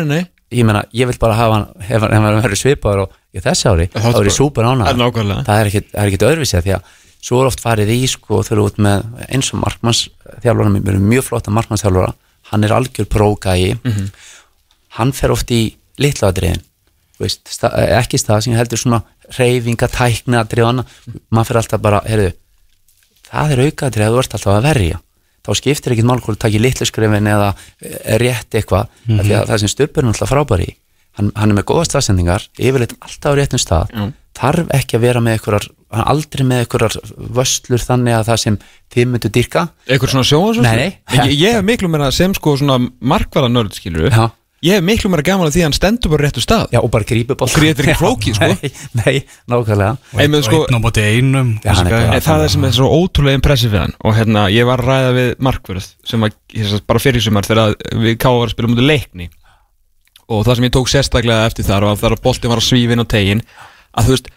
ég meina, ég vil bara hafa hann ef hann verður svipaður og í þessi ári þá er ég ánægður. Nákvæmlega. það er ekkit, það er ekkit öðruvísi af því að svo er oft farið í sko og þau eru út með eins og markmannsþjálfara mér er mjög flott að markmannsþjálfara hann er algjör prógægi Mhm. hann fer oft í litlaadriðin veist, sta, ekki stað sem heldur svona reyfinga, tækni aðrið og annað. Maður fer alltaf bara, heyrðu það er aukaðrið að þú ert alltaf að verja þá skiptir ekkit mál hvort þú takir litlu skrefin eða eh, rétt eitthvað mm því að það sem stupur er alltaf frábæri í. hann, hann er með góða staðsendingar yfirleitt alltaf á réttum stað Já. þarf ekki að vera með einhverjar hann aldrei með einhverjar vöslur þannig að það sem þið myndu dyrka Eitthvað svona sjóa Nei, nei. ég, ég hef miklu meira sem sko svona markvæða nörd, skilur Já. Ég hef miklu meira gaman að því að hann stendur bara réttu stað. Já, og bara grípi bótt Og grípur ekki flókið, sko. Nei, nei nákvæmlega. Ei, menn, sko, Einn á móti einum Já, hann er það er sem er svo ótrúlega impressið við hann. Og hérna, ég var að ræða við markverð sem sést bara fyrir sumar þegar við var að spila mútið leikni. Og það sem ég tók sérstaklega eftir þar og þar að boltin var að svífa inn á tegin að þú veist,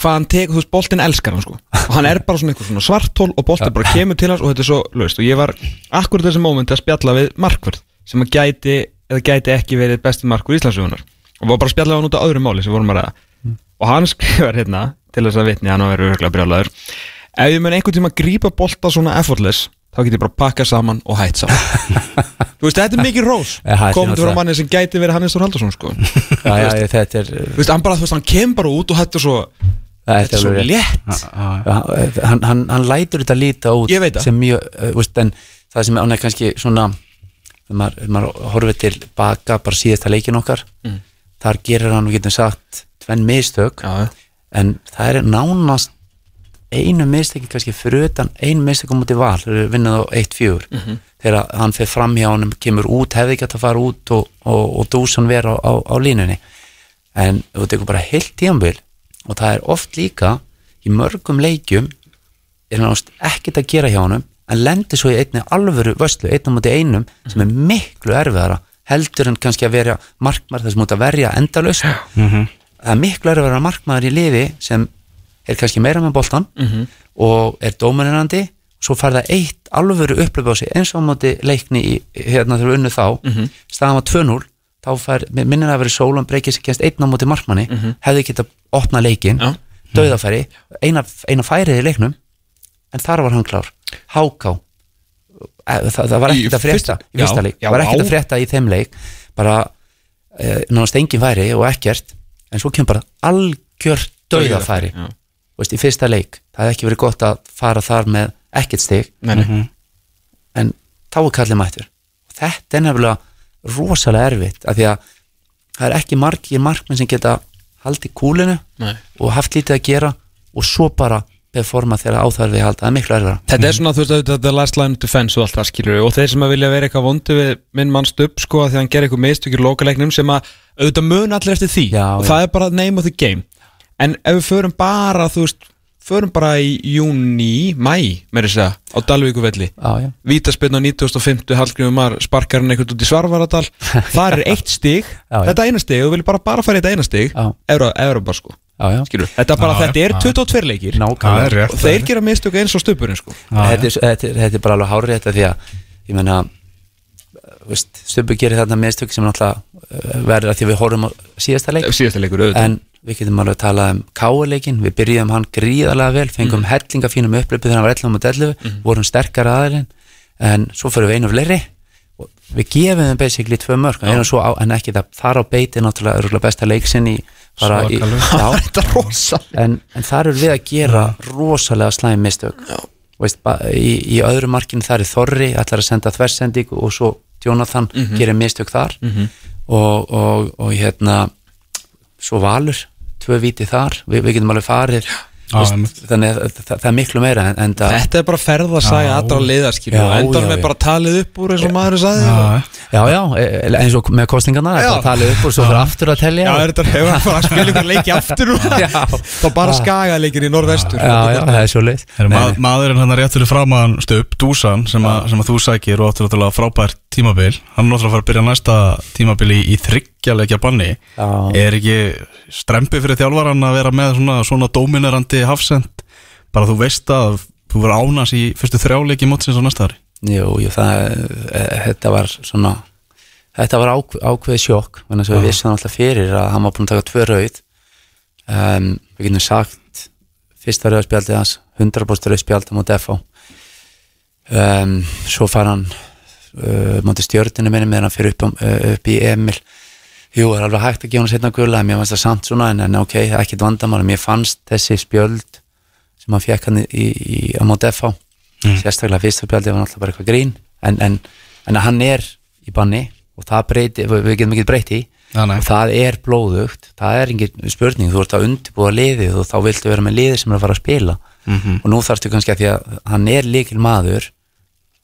hvað hann tekur, þú veist, boltin elskar hann sko. Og hann er bara svona eitthvað svona svartól og boltin bara kemur til hans og þetta er svo löst og ég var akkurat þessi mómenti að spjalla við markverð sem að gæti, eða gæti ekki verið besti markverð Íslandsögunar og var bara að spjalla við hann út af öðru máli sem vorum að ræða og hann skrifar hérna til þess að vitni, hann var verið örgulega brjálaður ef ég mun einhvern tíma grípa bolta svona effortless þá get ég bara pakka saman og hætt saman. Þú veist, þetta er mikið rós. Ja, er komið frá manni sem gæti verið Hannes Þór Haldarsson sko. þú Já, já, ég- þetta er veist, hann bara, þú veist, hann kemur bara út og er svo, þetta er svo létt. Hann, hann, hann lætur þetta líta út sem mjög, en það sem hann er kannski svona þegar maður, maður horfið til baka bara síðasta leikin okkar Mm. þar gerir hann, við getum sagt tvenn mistök, já, en það er nánast einu mistöki kannski fyrir utan einu mistök á múti val, vinnað á 1-4 Mhm. þegar hann fer fram hjá hann kemur út, hefði ekki að fara út og, og, og dúsan vera á, á, á línunni. En þú tekur bara heilt tíambil og það er oft líka í mörgum leikjum er hann ekkert að gera hjá honum en lendir svo í einni alvöru vöslu einn á móti einum sem er miklu erfiðara heldur en kannski að vera markmaður þess að múti að verja endalaust. Það er miklu erfiðara markmaður í liði sem er kannski meira með boltan og er dómarinandi svo fær það eitt alvöru upplöfu á sig eins og á móti leikni í, hérna þegar við unnu þá. Staðan var 2-0 þá fær, minnir að vera sól og breykir sér kennst einn á móti markmanni hefði getað opna leikin Já. dauðafæri, eina, eina færið í leiknum en þar var hann klár Háká. Það, það var ekkert að frétta í fyrsta leik, það var ekkert að frétta í þeim leik. Bara e, nánast engin færi og ekkert. En svo kemur bara algjör dauðafæri. Já. veist, í fyrsta leik, það hefði ekki verið gott að fara þar með ekkert stig. Nei, nei. en þá er kallið mættur. Og þetta er nefnilega rosalega erfitt af því að það er ekki margir markmenn sem geta haldið kúlinu Nei. og haft lítið að gera og svo bara performa þegar áþarf við halda, það er miklu erfira Þetta er svona, þú veist, þetta er last line of defense og allt það skilur við og þeir sem að vilja vera eitthvað vondi við minn mannst upp sko að því að hann gerir eitthvað mistökjur lokaleiknum sem að auðvitað mun allir eftir því. Já, og já. það er bara name of the game. En ef við förum bara, þú veist förum bara í júni, mæ með þess að á Dalvíku velli Já, já, Vítaspinn á 1950 Hallgrímur Mar sparkar hann eitthvað út í Svarvaradal þar er eitt stig, Já, já. þetta eina stig og þú viljum bara, bara fara í þetta eina stig. Evra, Evra bara sko, já, já. skilur þetta, er bara, Já, þetta er já. 22 leikir. Það er rétt og þeir gera mistök eins og stupurinn sko. Þetta, er, þetta, er, þetta er bara alveg hárið þetta því að ég meina veist, Stubbi gerir þarna mistök sem náttúrulega uh, verður að því við horfum á síðasta leik. Síðasta leikur auðvitað. En við getum alveg að tala um káuleikin við byrjuðum hann gríðarlega vel fengum mm. hellinga fínum upplöpu þegar hann var 11 mot 11 vorum sterkar aðalinn en svo fyrir við einu fleiri og við gefum þeim basically tvö mörg en, svo á, en ekki það, þar á beiti náttúrulega besta leiksin í í, já, en, en þar eru við að gera rosalega slæm mistök. Veist, í, í öðru markinu þar er Þorri ætlar að senda þversending og svo Jonathan gerir mistök þar. Og, og, og hérna svo Valur, tvö viti þar. Við, við getum alveg farið veist, þannig að það, það er miklu meira en, en það, Þetta er bara ferð að sagja allra Já, og endan já, með bara talið upp úr eins og maður sagði Já, já já, e- eins og með kostingarna talið upp og svo fyrir aftur að telja. Já, er þetta hefur hann bara að spila ykkur leiki aftur núna Já. þá bara skagaleikin í norðvestur. Já, já, það er svo leið maðurinn hann rétt fyrir framann stup, Dúsan, sem, að þú sækir og áttur náttúrulega frábært tímabil. Hann er náttúrulega að fara að byrja næsta tímabil í, í þryggjalegja banni. Já. er ekki strempi fyrir þjálfaran að vera með svona, svona dominerandi hafsend bara þú veist að þú verður ánast í fyrstu þrjáleiki mótsins á næsta ári? Jú, jú, það, e, þetta var svona þetta var ákveð, ákveðið sjokk þannig að við vissum alltaf fyrir að hann var búin að taka tvö rauð. Um, við getum sagt fyrsta rauðspjaldið hans 100% rauðspjald á móti FH um, svo far hann uh, móti stjörninu minni með hann fyrir upp, uh, upp í Emil jú, það er alveg hægt að gefa hann setna gula en mér fannst það samt svona en, en ok, ekkit vandamál mér fannst þessi spjöld sem hann fekk hann í, í, á móti FH sérstaklega fyrsta spjaldið var náttúrulega bara eitthvað grín en, en, en hann er í banni og það breyti, við, við getum ekki breyti nei. og það er blóðugt það er engin spurning, þú ert að undirbúa liðið og þá viltu vera með liðið sem er að fara að spila Mhm. og nú þarftu kannski að því að hann er líkil maður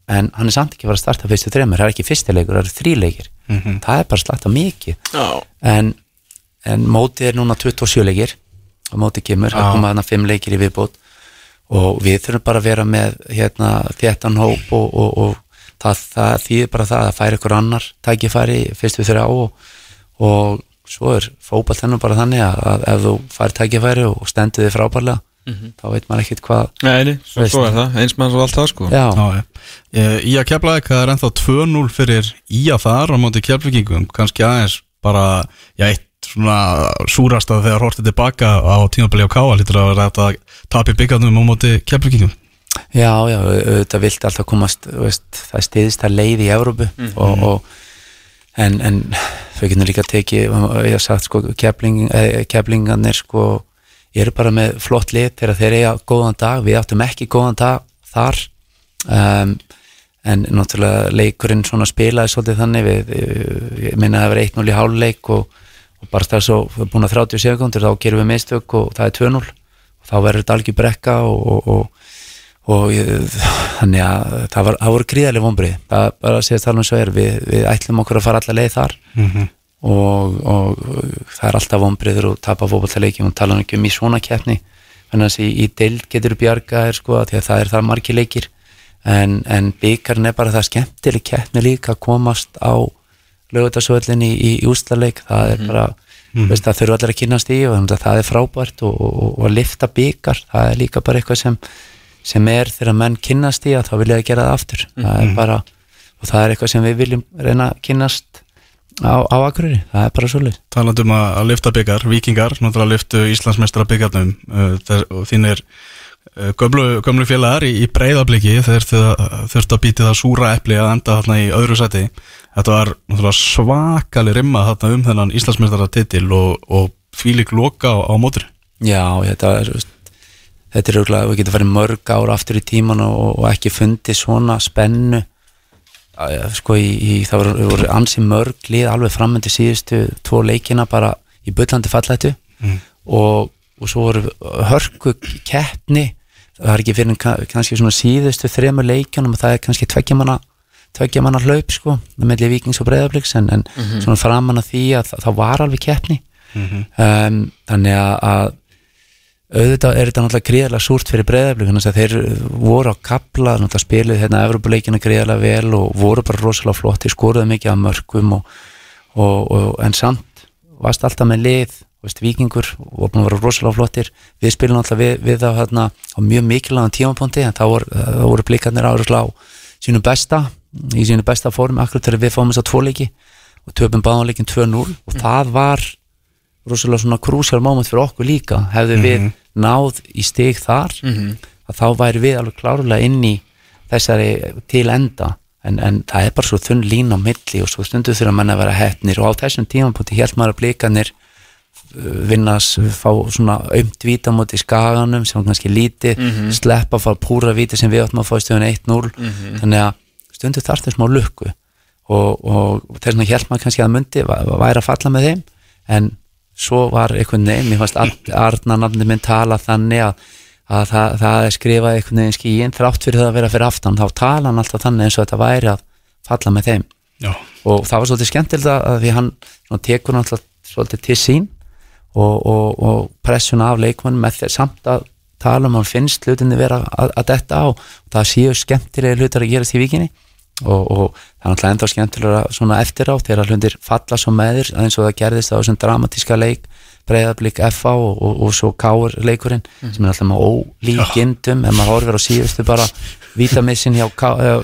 en hann er samt ekki að fara að starta fyrstu þreymur, það er ekki fyrstileikur, það eru þríleikir Mhm. það er bara slagt mikið Já. en, en mótið er núna 27 leikir og mótið kemur, það Já. koma þarna 5 leikir í viðbót og við þurfum bara að vera með hérna, þéttan hóp og, og, og það, það þýðir bara það að færa ykkur annar tækifæri fyrst við þurra á og, og svo er fótball þennan bara þannig að, að ef þú fær tækifæri og stendur þið frábærlega þá veit maður ekkert hvað Nei, nei, svo, svo er það, eins hans og allt það sko. Já, Já, já. Í að kefla það er ennþá 2-0 fyrir Ía þar á móti keflvíkingum. Kannski aðeins bara já, eitt svona súrasta þegar hortið tilbaka á tímabili á Káa lítur að vera þetta að tapi byggarnum á móti keflvíkingum. Já, já, auðvitað vilt alltaf komast veist, það stiðist að leið í Evrópu og, og en, en þau getur líka tekið ég haf sagt sko, kefling, eh, keflingarnir sko, eru bara með flott lið þegar þeir eiga góðan dag. Við áttum ekki góðan dag þar. Um, en náttúrulega leikurinn svona spilaði svolítið þannig. Við, ég minna að það verið 1-0 í háluleik og, og bara við erum búin að 30 sekundur þá gerum við mistök og það er 2-0 og þá verður þetta algjör brekka og, og, og og þannig að það, var, það voru gríðarlega vonbrið það bara tala um svo er við, við ætlum okkur að fara alla leið þar og, og það er alltaf vonbriður og tapa fótballtaleiki og tala ekki um í svona keppni. Þannig að í, í deild getur bjarga er sko því að það er það margir leikir. En, en byggarn er bara það skemmtileg keppni líka að komast á lögutarsvöldin í, í, í úslaleik það er bara veist, það þurfa allir að kynast í og þannig að það er frábært og, og, og að lifta byggar það er líka bara eitthvað sem sem er þegar menn kynnast í að þá vilja að gera það aftur. Það er bara, og það er eitthvað sem við viljum reyna að kynnast á, á Akureyri, það er bara svolítið talandi um að, að lyfta byggar, vikingar náttúrulega lyftu Íslandsmeistra byggarnum uh, og þín er Eh, Gömlu, gömlu félagar í, í breyðabliki þeir þurftu að býti það súra epli að enda þarna í öðru seti Þetta var náttúrulega svakali rimma þarna um þennan Íslandsmyndara titil og, og fílik loka á, á mótur Já, þetta er þetta er auðvitað, við getum farið mörg ára aftur í tíman og, og ekki fundið svona spennu sko í, í það voru, voru ansi mörg lið alveg framöndi síðustu tvo leikina bara í bullandi fallættu Mm. og, og svo voru hörku keppni það er ekki fyrir kannski svona síðustu þremur leikjunum og það er kannski tveggja manna tveggja manna hlaup sko með vikings og breyðabliks en, en svona framan að því að það, var alveg keppni. Um, þannig að auðvitað er þetta náttúrulega gríðarlega súrt fyrir breyðablík þannig að þeir voru á kapla náttúrulega spiluð hérna Evropuleikina gríðarlega vel og voru bara rosalega flott þeir skoruðu mikið af mörgum og, og, og, en samt varst alltaf með lið veist, vikingur og búin að vera rosalega flottir. Við spilum alltaf við, við þá hérna á mjög mikilvægum tímapunkti en þá voru, voru blíkarnir áruslega á sínu besta í sínu besta form akkur þegar við fáum þess að tvoleiki og töpum báðanleikin 2-0 og það var rosalega svona krúsjál moment fyrir okkur líka. Hefðu við náð í stig þar að þá væri við alveg klárlega inn í þessari til enda. En, en það er bara svo þunn lín á milli og svo stundu þurfa menn að vera hefnir og á þessum tímapunkti held maður að blikanir vinnas, fá svona aumt víta móti skaganum sem kannski lítið, sleppa fá púra víti sem við áttum að fá í stöðun 1-0 þannig að stundu þarf þess smá lukku. Og, og þess vegna held maður kannski að myndi væri að falla með þeim. En svo var einhvern veginn, mér fannst Arna nafni minn tala þannig að, að það, það er skrifað einhvern veginn skíin þrátt fyrir það að vera fyrir aftan, þá tala hann alltaf þannig eins og þetta væri að falla með þeim. Já, og það var svolítið skemmtilegt að því hann svona, tekur hann alltaf svolítið til sín og, og, og pressuna af leikmann með þeir samt að tala um hann finnst hlutinni vera að, að detta á. Og það séu skemmtilega hlutar að gerast í vikinni og, og það er náttúrulega ennþá skemmtilega svona eftir á þegar hlutir falla svo með þér eins og það gerðist á þessum dramatíska leik breyðablík FA og, og, og svo Káur leikurinn sem er alltaf með ólíkindum ef maður horfir á síðustu bara vítamissin hjá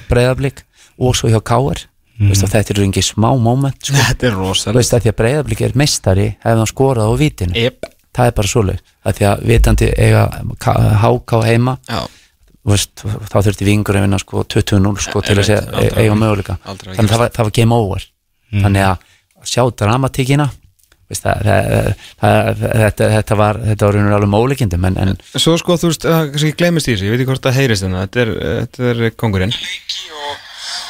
breyðablík og svo hjá Káur Veist, þetta eru ekki smá moment sko. Þetta er rosalega því að breyðablík er meistari hefði hann skorað á vítinu Yep. það er bara svoleið, að því að vitandi eiga háká heima. Já, veist, þá þurfti vingur að vinna sko 20-0 sko til að segja eiga möguleika. þannig að það var, það. var game over. Þannig að sjá dramatíkina veist, það, það, þetta, þetta var þetta var alveg mólíkindum en, en Svo sko, þú veist, það kannski glemist í þessu, ég veit ekki hvort það heyrist þarna, þetta er, þetta er kongurinn. og,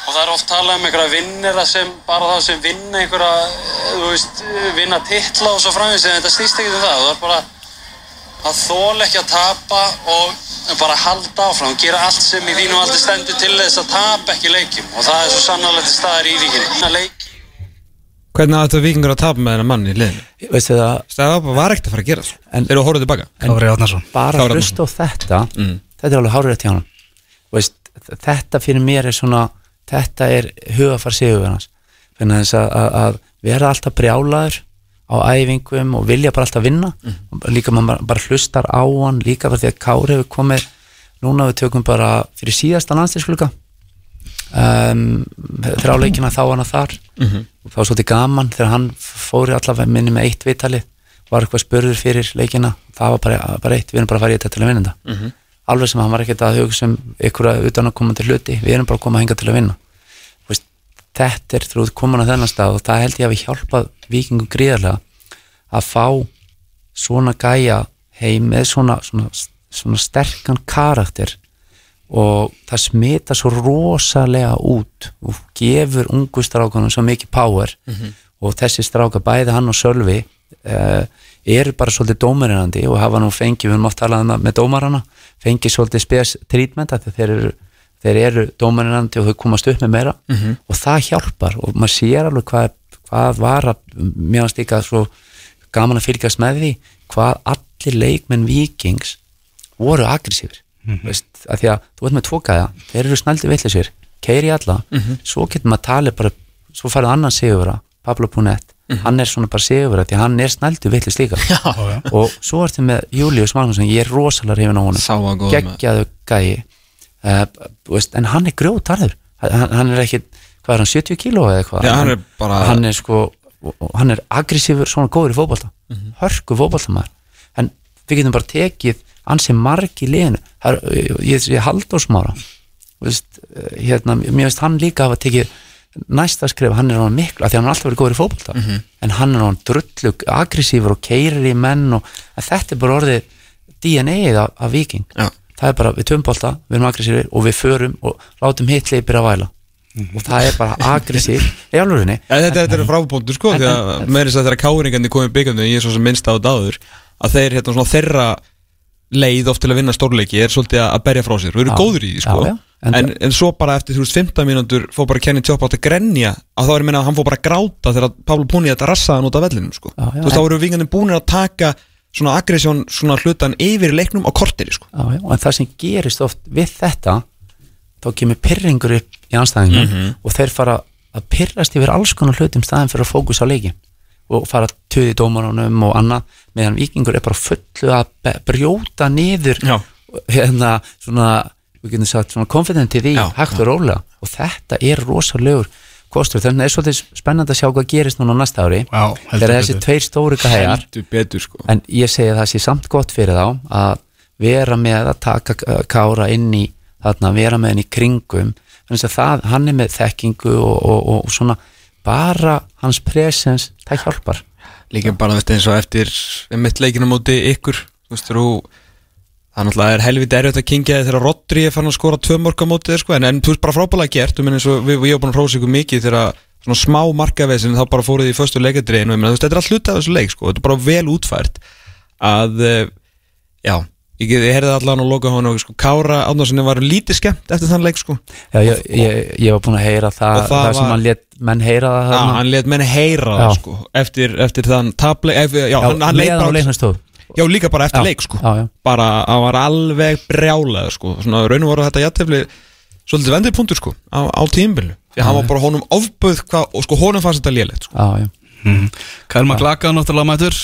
og það er oft talað um einhverja vinnira sem bara það sem vinna einhverja, þú veist, vinna titla og svo framins en þetta stýst ekki um það, það er bara að þóla ekki að tapa og bara halda áfram, gera allt sem í þínu aldrei stendur til þess að tapa ekki leikjum og það er svo sannarlega til staðar í víkinni. Leiki Hvernig að þetta vikingur að tapa með þennan mann í liðinu? veistu það, Það var ekkert að fara að gera það. Þeir eru að horfa tilbaka. Kári Átnarsson bara Kára hlust á þetta Mm. þetta er alveg hárið hjá hann veist, þetta fyrir mér er svona þetta er hugafar sigur hans fyrir þess að, að, að vera alltaf brjálaður á æfingum og vilja bara alltaf vinna. Líka maður bara, hlustar á hann líka bara því að Kári hefur komið núna við tökum bara fyrir síðasta landslýskluga um, þrjá leikina þá hann þar. Og þá var svolítið gaman þegar hann fóri allavega minni með eitt vitalið var eitthvað spurður fyrir leikina. Það var bara, bara eitt, við erum bara að fara í þetta til að vinna þetta. Alveg sem hann var ekkert að hugsa um ykkur utan að koma til hluti, við erum bara að koma að hinga til að vinna þetta er þrúð komin á þennan stað og það held ég að við hjálpað vikingum gríðarlega að fá svona gæja heim með svona, svona, svona sterkan karakter og það smita svo rosalega út og gefur ungu strákunum svo mikið power og þessi stráka, bæði hann og Sölvi uh, eru bara svolítið dómarinandi og hafa nú fengið, við erum oft talað um með dómarana, fengið svolítið spes treatment að þeir eru, þeir eru dómarinandi og þau komast upp með meira. Og það hjálpar og maður sér alveg hvað, hvað var að mér varst líka svo gaman að fylgjast með því hvað allir leikmenn vikings voru aggressífur veist, að því að þú veit með tvokaða þeir eru snældi villisir, keiri alla. Svo getur maður talið bara svo farið annan sigurvera, Pablo Punet. Hann er svona bara sigurvera því að hann er snældi villis líka. Og svo ertu með Július Magnússon, ég er rosalega hrifin á honum. Að geggjaðu veist, en hann er grjótarður hann, hann er ekki, hvað er hann, 70 kíló eða eitthvað? Hann er bara- hann er sko, hann er aggressífur svona góður í fótbolta. Hörku fótboltamæður en við getum bara tekið ansi marg í liðinu. Það er, ég, ég Halldórsmára veist, eh, hérna, mér veist hann líka hafa tekið næsta skrif, hann er hann miklu, af því hann er alltaf verið góður í fótbolta. En hann er hann drullu aggressífur og keirir í menn og þetta er bara orðið DNA-ið af, viking Já. Það er bara, við töfum bolta, við erum aggressífur og við förum og látum hitt leipir að væla. Og það er bara aggressív í alvörinni Ja, þetta, þetta er frábúndur sko, því að með þess að þeirra káringandi komið byggjandu, ég er svo sem minnst á þetta áður að þeir, hérna, svona þeirra leið oft til að vinna stórleiki er svolítið að berja frá sér, erum Já. góður í því sko. Já, já. En en, en svo bara eftir, þú veist, 15 mínútur fór bara Kenny Tjópp átt að grenja að þá er ég meina að hann fór bara að gráta þegar Pablo Puni þetta rassaði hann út af vellinum sko. Já, þú veist, þá eru vingandi búinir að taka svona aggressjón, svona hlutan yfir leiknum á korteri sko. Já, já, en það sem gerist oft við þetta þá kemur pyrringur upp í anstæðingum og þeir fara að pyrrast yfir alls konar hlutum staðin fyrir að fókusa á leikin og fara töði dómarunum og annað meðan vikingur er bara fullu að brjóta niður hérna svona, við getum sagt svona confident í því, Já, hægt og rólega. Og þetta er rosalegur kostur, þannig er svolítið spennandi að sjá hvað gerist núna næsta ári. Já, heldur þegar þessi betur. tveir stóri gæjar sko. En ég segi að það sé samt gott fyrir þá að vera með að taka uh, kára inn í þarna, vera með henni í kringum. Þannig að það, hann er með þekkingu og, og, og svona bara hans presens, það hjálpar. Líka bara veist, eins og eftir mitt leikina móti ykkur. Þú veist, þú það náttúrulega er helviti erfitt að kingja þegar Rodri er fann að skora tvö mörg á móti þér sko, en, en þú veist bara frábælega gert. Minn eins og við, við búin að hrósa ykkur mikið þegar svona smá markavesin þá bara fóruð í förstu leikadriðinu, þú veist, þetta er allt hluta af þessu leik sko, þetta er bara vel útfært að, eh, já ég, ég heyrði allan á loka hún og sko, Kára Átnarssoni var lítið skemmt eftir þann leik sko. Já, ég, ég, ég var búin að heyra það, Og það það, sem var- hann let menn heyra það hann let menni heyra það sko eftir, eftir já, líka bara eftir Já, leik sko. Já, já. Bara, hann var alveg brjálað sko. Svona raun og voru þetta jættefli Svolítið vendið punktur sko Á, á tímbilu Því hann var bara honum ofböð hvað, Og sko honum fannst þetta lélegt sko. Mm. Kæl Maklaka náttúrulega mætur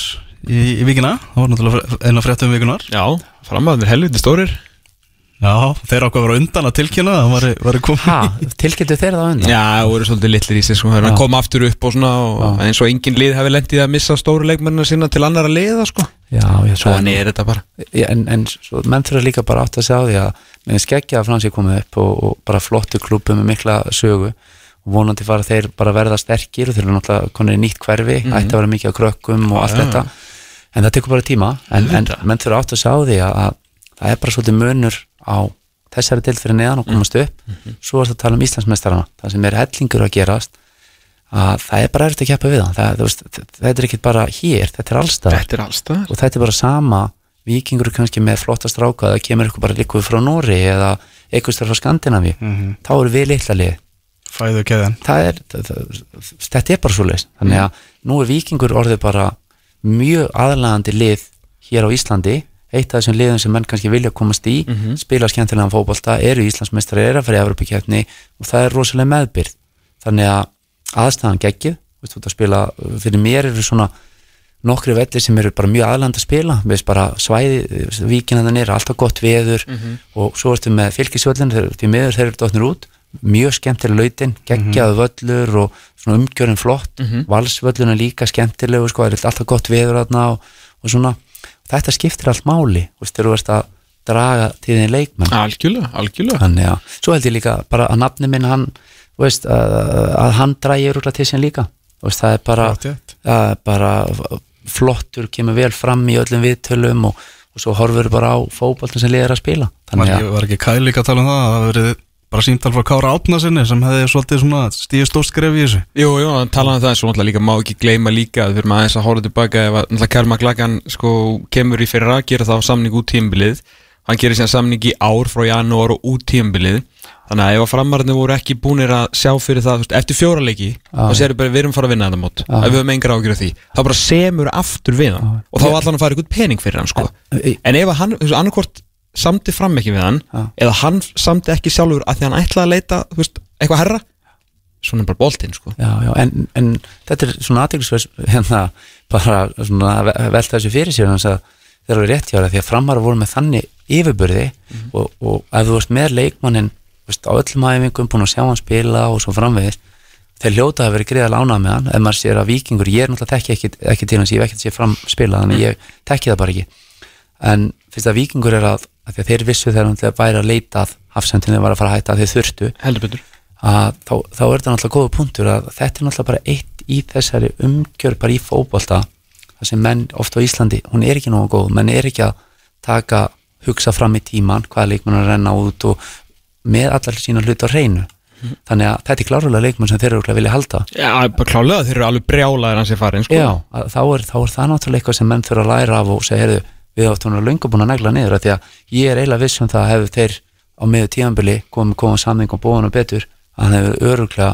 í, í vikina. Það var náttúrulega eina fréttum vikunar Já, framöðnir helviti stórir Já, þeir ákvað að vera undan að tilkynna Það var, var tilkynntu þeir það undan? Já, það voru svolítið litlir í sig sko. Hann kom aftur upp og svona og Eins og engin lið hefði lendið að missa stóru leikmennina sína Til annara liða sko. Já, já, Svo hann er þetta bara. Já, en, en svo, menn þurfa líka bara átt að segja á því að með skeggja að Fransi komið upp og, og bara flottu klúbu með mikla sögu. Og vonandi fara þeir bara að verða sterkir og þeir eru náttúrulega konur í nýtt hverfi ætti að vera mikið á krökkum og allt þetta. En það tekur bara tíma. En, en menn þurfa átt að segja á því að, að það er bara svolítið munur á þessari deild fyrir neðan og komast upp. Svo er það að tala um Íslandsmeistarana. Það sem er hellingur að gerast að það er bara erfitt að keppa við það, það veist, þetta er ekki bara hér, þetta er allstað Þetta er allstað og þetta er bara sama vikingur kannski með flotta stráka það kemur ykkur bara líkuð frá Nóri eða eitthvað stær frá Skandinavi þá eru við litla lið Fæðu keðan þetta er bara svo leys þannig að nú er vikingur orðið bara mjög aðlægandi lið hér á Íslandi eitt af þessum liðum sem menn kannski vilja komast í spila skemmtilegan fótbolta, eru Íslandsmeistrar eru að fara í Evropakefni og það er rosalega meðbyrð þannig að aðstæðan geggið, veist þú ert að spila fyrir mér eru svona nokkri vellir sem eru bara mjög aðlægandi að spila. Við veist bara svæði, víkinandan er alltaf gott veður og svo ertu með fylgisvöllin, því miður þeir eru dotnir út. Mjög skemmtileg lautin, geggjaðu völlur og svona umgjörinn flott. Valsvöllun er líka skemmtilegu sko, það er alltaf gott veður og, og svona þetta skiptir allt máli veist, þegar þú veist að draga til þín leikmenn. Algjörlega, algjörlega. Þannig að, svo held ég líka bara að nafni minn hann, veist, að, að hann drægir úr til sín líka. Veist, það er bara, er bara flottur, kemur vel fram í öllum viðtölum og, og svo horfur bara á fótboltin sem liðir að spila. Var þannig ekki, að, var ekki Kæl líka að tala um það að Það verið bara síntal frá Kára Átnasinni sem hefði svolítið svona stíðu stórt skref í þessu. Jú, jú, hann talaði um það en svo náttúrulega líka má ekki gleyma líka að við erum aðeins að horfa tilbaka ef að náttúrulega Kjær Maklagan sko kemur í fyrra, gera þá samning út tímbilið hann gerir síðan samning í ár frá janúar og út tímbilið þannig að ef að framarðinu voru ekki búnir að sjá fyrir það, veist, eftir fjóra leiki þá séru bara við erum fara að vinna þetta mót. Ef við höfum engar ágjur af því, þá bara semur aftur við hann. Og þá var allan að fara ykkur pening fyrir hann sko. En ef að hann, annarkvort samti fram ekki við hann Já. eða hann samti ekki sjálfur að því hann ætlaði að leita, veist, eitthvað herra svona bara boltinn sko. Já, já, en, en þetta er svona aðeinsverð hérna, bara svona að ve- velta þessu fyrir sér þannig að þeir eru rétt hjá það því að framara voru með þannig yfirburði og, og ef þú veist með leikmannin veist, á öllum æfingum búin að sjá hann spila og svo framvegis þeir hljóta að vera greiðal ánað með hann. Ef maður sér að vikingur, ég er náttúrulega tekki ekki, ekki til hans ég hef ekki sér fram spila þannig ég tekki það bara ekki en fyrst að vikingur er að, að að þeir vissu þegar hann væri að leita að hafsendinu var að fara að hætta að þeir þurftu að þá, þá er þetta náttúrulega góða punktur að þetta er náttúrulega bara eitt í þessari umgjör bara í fótbolta það sem menn ofta á Íslandi, hún er ekki nógu góð. Menn er ekki að taka hugsa fram í tíman, hvaða leikmenn að renna út og með allar sína hlut á reynu þannig að þetta er klárulega leikmenn sem þeir eru örugglega vilja halda. Já, klálega, þeir eru alveg brjálaðir hans í farin sko. Já, að þá er, þá er það náttúrulega eitthvað sem menn þurfa að læra af og segja, heyrðu, við áttum að löngu búin að negla niður af því að ég er eiginlega viss um það að hefur þeir á miður tíðanbili komið komið samning og búin og betur að hann hefur öruglega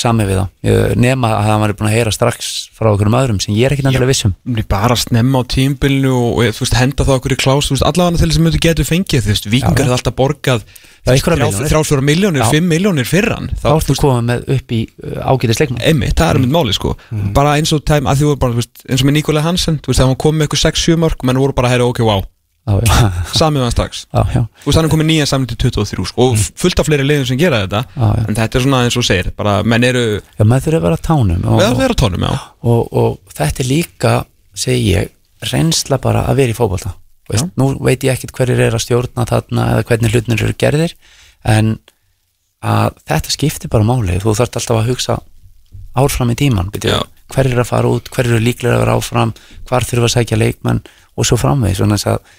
sami við Ég- nema að hann var búin að heyra strax frá okkur um öðrum sem ég er ekki nefnilega viss um. Mér bara snemma á tímbilinu og, og þú veist, henda það okkur í klás þú allavega til þess að mjög getur fengið þú já. hefði alltaf borgað þrjásvara miljónir, fimm miljónir fyrran þá ertu komið með upp í uh, ágætis leikmann. Einmitt, það er mitt máli sko. Bara eins og tæm, að því voru bara, þú eins og með Nikolai Hansen þú það var komið með eitthvað 6-7 mörg menn voru bara að heyra, ok, wow, samið hann strax. Hann er komið nýja samið til 23 sko, og fullt af fleiri liðum sem gera þetta. Já, já. en þetta er svona eins og segir, bara menn eru já maður þurfa að vera tánum og, vera á tónum, já. Og, og þetta er líka, segi ég reynsla bara að vera í Veist, nú veit ég ekkit hverjir er að stjórna þarna eða hvernig hlutnir eru gerðir en að þetta skiptir bara máli. Þú þarft alltaf að hugsa árfram í tíman byrju, Já. hver er að fara út, hver eru líklega að vera áfram hvar þurfa að sækja leikmenn og svo framvegis svona þess að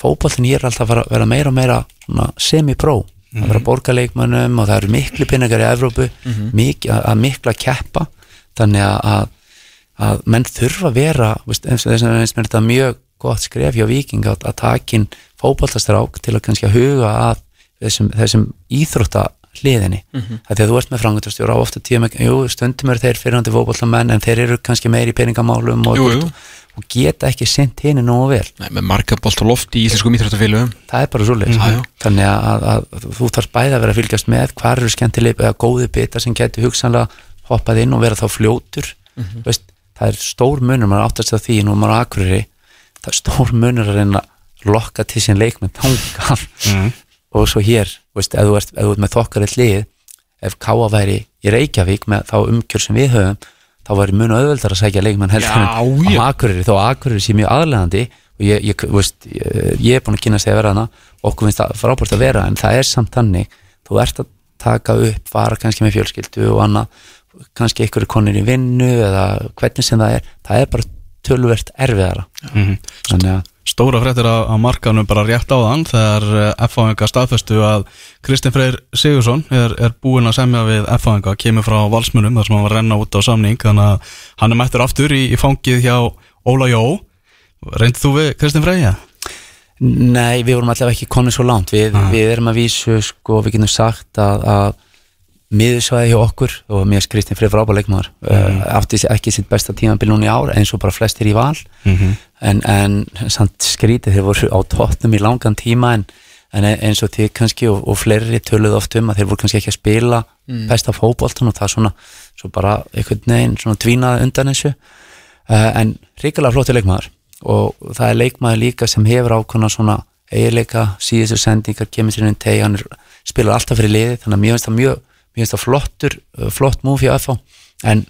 fótboltin ég er alltaf að vera meira og meira svona semi-pró að vera að borga leikmennum og það eru miklu pinningar í Evrópu mik að, að mikla keppa. Þannig að, að, að menn þurfa að vera veist, eins og þess að eins með þetta mjög gott skref hjá Viking að, að takin fótboltastrák til að kannski að huga að þessum, þessum íþrótta hliðinni mm -hmm. því að þú ert með frangundastjóra á ofta tíma, jú, stundum er þeir fyrirhandi fótbollamenn en þeir eru kannski meiri í peningamálum og, Jú, jú. og geta ekki sint henni nógu vel Nei, með marga bolt og loft í íslensku mýþrættafélugum það er bara svoleiðis Já, já. þannig að, að, að þú þarf bæði að vera að fylgjast með hvar eru skemmtileg eða góði bitar sem getur hugsanlega hoppað inn og vera þá fljótur Mhm. Veist, það er stór munur, maður áttast að því nú maður á akureyri, það er stór munur að reyna að lokka til sín leikmenn tangar Mhm. og svo hér, veist, ef þú ert, ef þú ert með þokkarið lið ef Káa væri í Reykjavík með þá umkjör sem við höfum þá væri mun auðveldar að sækja leikmenn heldur en á Akureyri, þó Akureyri sé mjög aðlegandi og ég, ég, veist, ég, ég er búin að kynna sig að vera hana okkur finnst það frábært að vera en það er samt þannig, þú ert að taka upp fara kannski með fjölskyldu og annað kannski einhverju konir í vinnu eða hvernig sem það er, það er bara tölvert erfiðara Mhm. þannig að Stóra fréttir á, á markanum bara rétt á þann þegar F-fáinga staðfestu að Kristinn Freyr Sigursson er, er búinn að semja við F-fáinga, kemur frá valsmunum þar sem hann var að renna út á samning þannig að hann er mættur aftur í, í fangið hjá Óla Jó Reyndið þú við Kristinn Freyr? Ja? Nei, við vorum allavega ekki konið svo langt við, við erum að vísu, sko, við getum sagt að, að miðursvæði hjá okkur og mér skriftin fyrir frábæð leikmaður mm. átti sér ekki sitt besta tímabil núna í ár eins og bara flestir í val Mhm. en, en samt skrítið þeir voru á tóttum í langan tíma en, en eins og þið kannski og, og fleiri töluðu oft um að þeir voru kannski ekki að spila besta fótboltan og það svona svo bara einhvern veginn svona dvínaði undan þessu uh, en ríkilega flótti leikmaður og það er leikmaður líka sem hefur ákvæmna svona eiginleika, síðustu sendingar kemur sér inn teg, hann spilar alltaf fyrir liði þannig að mér finnst það mjög, mér finnst það flottur uh, flott múf hjá FH en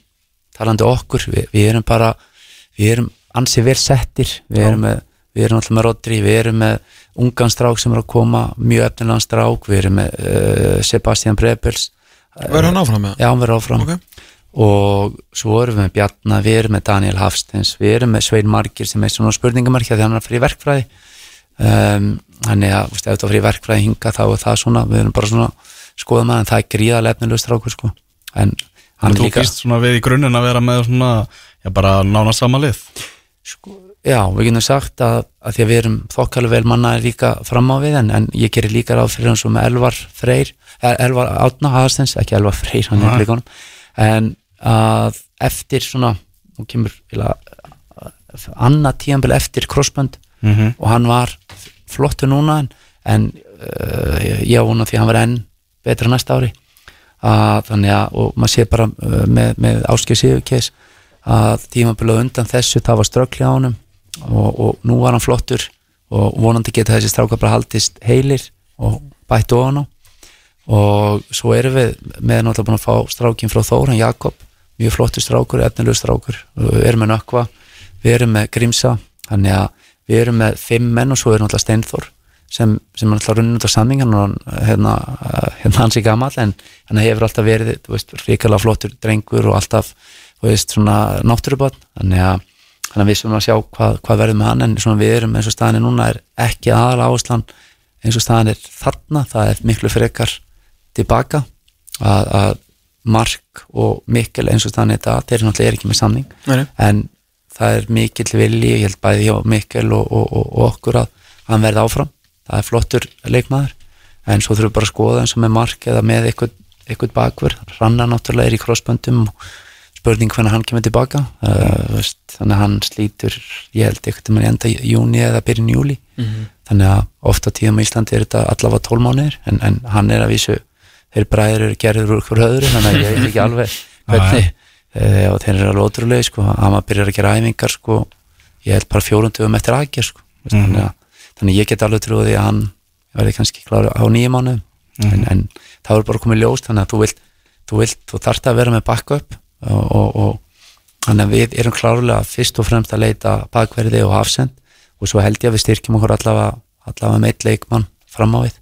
talandi okkur, við, við erum bara við erum ansið vel settir. Við erum með, við erum alltaf með Rodri við erum með ungan strák sem er að koma mjög efnilegan strák, við erum með uh, Sebastian Brebels Verður hann áfram? Já, hann verður áfram. Ok. og svo erum við með Bjarna, við erum með Daniel Hafsteins, við erum með Svein Margir sem er svona spurningamarkja því hann er að fyrir verkfræði. Um, þannig að veist, ef þetta fyrir verkfræði hinga þá er það svona, við erum bara svona skoða maður en það er gríðarlega efnilegur strákur sko. en hann Þú líka býst svona við í grunninn að vera með svona, já bara nána sama lið sko, já, við getum sagt að, að því að við erum þokkalega vel mannaði líka fram á við en, en ég gerir líka ráð fyrir hans og með Elvar Freyr eh, Elvar Átna Hafstens, ekki Elvar Freyr hann er í blikunum en að eftir svona nú kemur annað tíðanbel eftir crossbönd Mhm. og hann var flottu núna en, en uh, ég á vona því að hann var enn betra næsta ári. Að þannig að og maður sé bara uh, með, með Áskei Sigurkes að tímabilið undan þessu það var ströggli á honum og, og nú var hann flottur og vonandi geta þessi strákar bara haldist heilir og bætt ofan á. Og svo erum við með náttúrulega búin að fá strákin frá Þóran Jakob mjög flottur strákur, efnilegu strákur við erum með Nökkva, við erum með Grímsa þannig að við erum með fimm menn og svo er náttúrulega Steinþór sem, sem er náttúrulega runnin út á samningan og hérna, hérna hans í gamall en hann hefur alltaf verið, veist, ríkala flottur drengur og alltaf, veist, svona náttúrubann, þannig að að við sem að sjá hvað, hvað verður með hann en svona við erum eins og staðan er núna er ekki aðal áherslan eins og staðan er þarna, það er miklu frekar tilbaka að, að Mark og Mikkel eins og staðan er þetta, þeir náttúrulega er ekki með samning Nei, en það er mikill vilji, ég held bæði hjá Mikkel og, og, og, og okkur að hann verði áfram, það er flottur leikmaður, en svo þurfum við bara að skoða eins og með Mark eða með eitthvað, eitthvað bakverð, Ranna náttúrulega er í crossböndum og spurning hvernig hann kemur tilbaka. Uh, veist, þannig að hann slítur ég held eitthvað með enda júni eða byrjun júli þannig að ofta tíðum í Íslandi er þetta allavega tólmánuðir en, en hann er að vísu þeir bræður eru gerður úr okkur höðru þannig að ég veit ekki alveg hvernig. Uh, og þeir eru alveg ótrúlega sko, hann var byrjar að gera æfingar sko, ég held bara fjórundum eftir aðgjör sko, veist, þannig, að, þannig að ég get alveg trúið að hann verði kannski klára á nýjum mánuðum. En, en það voru bara komið ljós þannig að þú vilt, þú vilt, þú þarft að vera með backup og, og, og þannig að við erum klárlega fyrst og fremst að leita bakverði og hafsend. Og svo held ég að við styrkjum okkur allavega, allavega meitt leikmann fram á við.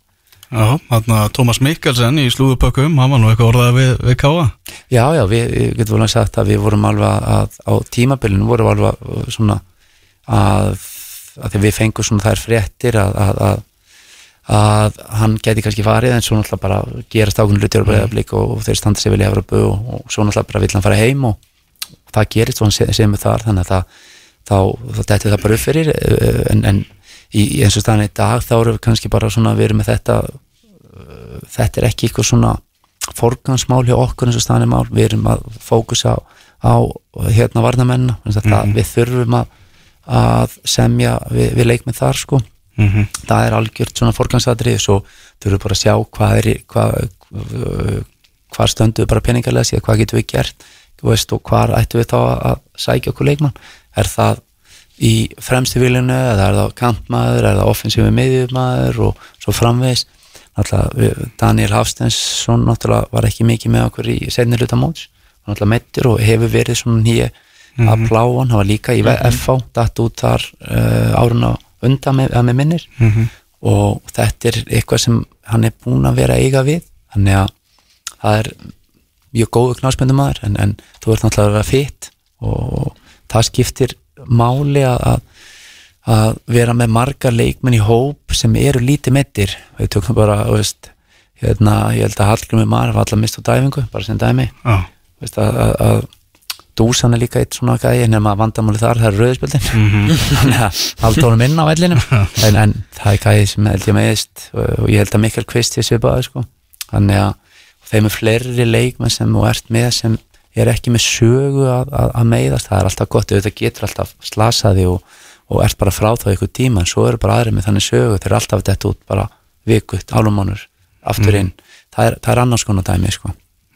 Já, þarna Tómas Mikkelsen í slúðupökkum, hann var nú eitthvað orðað við, við Káa Já, já, við, við getum vel sagt að við vorum alveg að, á tímabilinu vorum alveg svona að, að því við fengum svona þær fréttir að, að, að, að hann geti kannski farið en svo náttúrulega bara gerast ákveðin hluti á breyðablík og, og þeir standa sig vel í Evropu og, og svo náttúrulega bara vill hann fara heim og, og það gerist og hann se- semur þar þannig að það, þá, þá dætti það bara upp fyrir uh, en, en í, í eins og staðan í dag þá erum við kannski bara svona við erum með þetta uh, þetta er ekki eitthvað svona forgansmál hjá okkur eins og staðan er mál. Við erum að fókusa á, á hérna varnamenn mm við þurfum að, að semja við, við leikmið þar sko. Mm það er algjört svona forgangsadrið svo þurfum bara að sjá hvað er hvað, hvað stöndu við bara peningarlega síðan hvað getum við gert veist, og hvað ættum við þá að sækja okkur leikmann. Er það í fremstu viljunu eða er það kantmaður, er það offensífi miðjumæður og svo við- Daniel Hafstensson náttúrulega var ekki mikið með okkur í seinni hluta móts, náttúrulega meittur og hefur verið svona nýja að pláan, hann var líka í FH datt út þar uh, árun á undan með, með minnir. Og þetta er eitthvað sem hann er búin að vera eiga við. Þannig að það er mjög góðu knásmyndumæður en, en þú ert náttúrulega að vera fitt og það skiptir máli að, að, vera með marga leikmenn í hóp sem eru lítið meittir við tökum bara, veist hérna, ég held að Hallgrimur Mar var allar mist á dæfingu bara sem dæmi. Já, veist, að, að, að Dúsan er líka eitt svona gæði nema vandamáli þar, það er rauðspjöldin þannig að halda honum inn á vellinum. En, en það er gæði sem held ég meðist og, ég held að Mikael Kvist ég svipaði sko. þannig að þeim er fleiri leikmenn sem þú ert með sem er ekki með sögu að, að, að meiðast. Það er alltaf gott, þetta getur alltaf slasaði og, og ert bara frá þá ykkur tíma en svo eru bara aðri með þannig sögu. Þeir eru alltaf þetta út bara vikut, álumánur aftur inn, það er, það er annars konar dæmi sko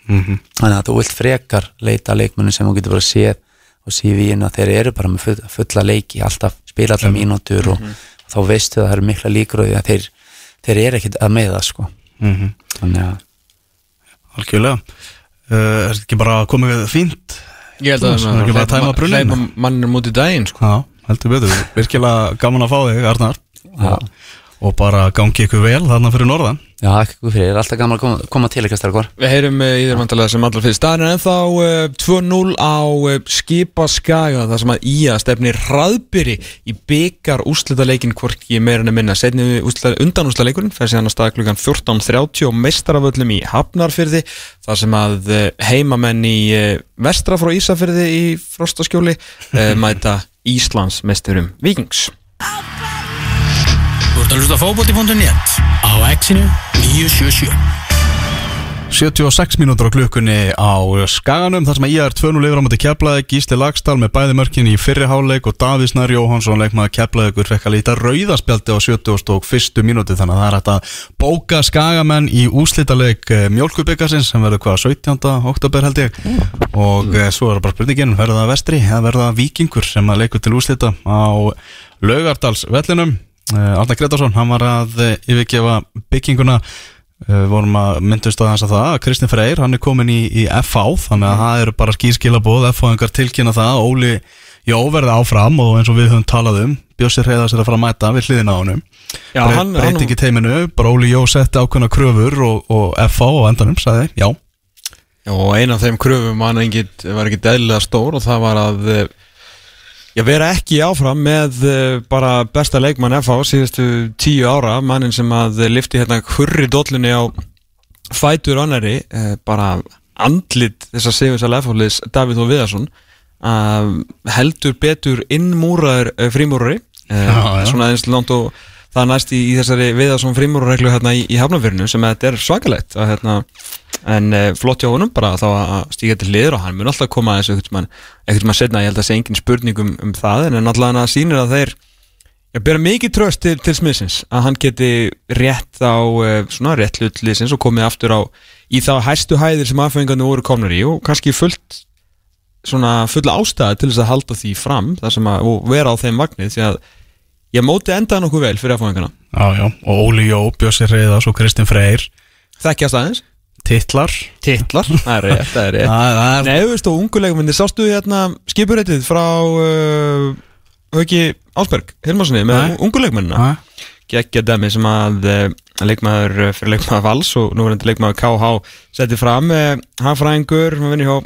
mhm, þannig að þú vilt frekar leita leikmunum sem þú getur bara séð og síðan að þeir eru bara með full, fulla leiki alltaf spila allar mínútur og þá veistu að það eru mikla líkur því að þeir, þeir eru ekkit að meða sko. mhm þannig að Algjörlega uh, Er þetta ekki bara komið við fínt? Ég held að Svona, ekki bara að tæma brunninn? Hleypa mannir mútið daginn sko. Já, heldur betur Virkilega gaman að fá þig, Arnar Já. Og, bara gangi ykkur vel þarna fyrir norðan. Já, ekki fyrir, er alltaf gaman að koma, koma til eitthvað starfkvar Við heyrum uh, í þér vantarlega sem allar fyrir staðin en ennþá uh, 2-0 á uh, skipaskaga þar sem að Ía stefnir hraðbyri í byggar úslitaleikin hvorki meira en að minna. Setni undan úslitaleikurinn fer síðan að staða klukkan 14.30 og mestaraföllum í Hafnarfyrði þar sem að uh, heimamenn í vestra frá Ísafyrði í Frostaskjóli mæta Íslands mesturum Víkings Þú ert að hlusta á fótbolti.net á Exinu 977 76 mínútur á klukkunni á skaganum þar sem að ég er 2-0 yfir á mæti keflaði Gísli Lagstall með bæði mörkin í fyrri háleik og Davís Nær Jóhansson leikmaði keflaði ykkur fekk að líta rauðaspjaldi á 71. mínúti þannig að það er hægt að bóka skagamenn í úslítaleik mjölkubikarsins sem verður hvað 17. oktober held ég og mm. svo er bara spurningin verður það vestri eða verður það vikingur sem að leikur til úslíta á Laugardalsvellinum Arna Gretarsson, hann var að eh, yfirgefa bygginguna. Uh, vorum að myndust á þess að það. Að Kristinn Freyr, hann er komin í, í FH þannig að það eru bara skýrskilabóð FH-engar tilkynna það. Að Óli Jó, verði áfram og eins og við höfum talað um Bjössi Reyðars er að fara að mæta við hliðina á Já, hann- breyti hann- ekki teiminu, Bróli Jó setti ákveðna kröfur og, og FH á endanum sagði, já, Já, og ein af þeim kröfum var ekkit eðlilega stór og það var að eh, já, vera ekki áfram með eh, bara besta leikmann FH síðustu tíu ára, mannin sem að lifti hérna hurri dollunni á fætur annari, eh, bara andlit þessar Sigursal FH-liðs Davíð og Viðarsson að heldur betur innmúraður uh, frímúrari Já, já. svona eins langt og það næst í, í þessari Viðarsson frímúrareglu hérna í, í hafnafyrinu sem að þetta er svakalegt að, hérna, en uh, flott hjá honum bara þá að stíga til liður og hann mun alltaf koma að þessu ekkert mann setna, ég held að sé engin spurning um, um það en allavega hann sýnir að þeir ég bera mikið tröst til, til smiðsins að hann geti rétt á uh, svona rétt hlutlisins og komið aftur á í þá hæstu hæðir sem aðfengarnir voru komnur í og kannski fullt svona full ástæði til þess að halda því fram þar sem að, og vera á þeim vagnið því að ég móti endaði nokkuð vel fyrir aðfengarna já, já og Óli Jó, Bjössi Reyðars og Kristinn Freyr. Þekkjast aðeins titlar. Titlar, það er rétt, það er rétt. Það er Nei, þú veist, og unguleikuminni, sástu hérna skipuréttið frá uh, Hauki Ásberg, Hilmarssoni með Já. geggja dæmi sem að uh, leikmaður uh, fyrir leikmaður Vals og nú er þetta leikmaður KH setti fram uh, hafræðingur, maður vinni hjá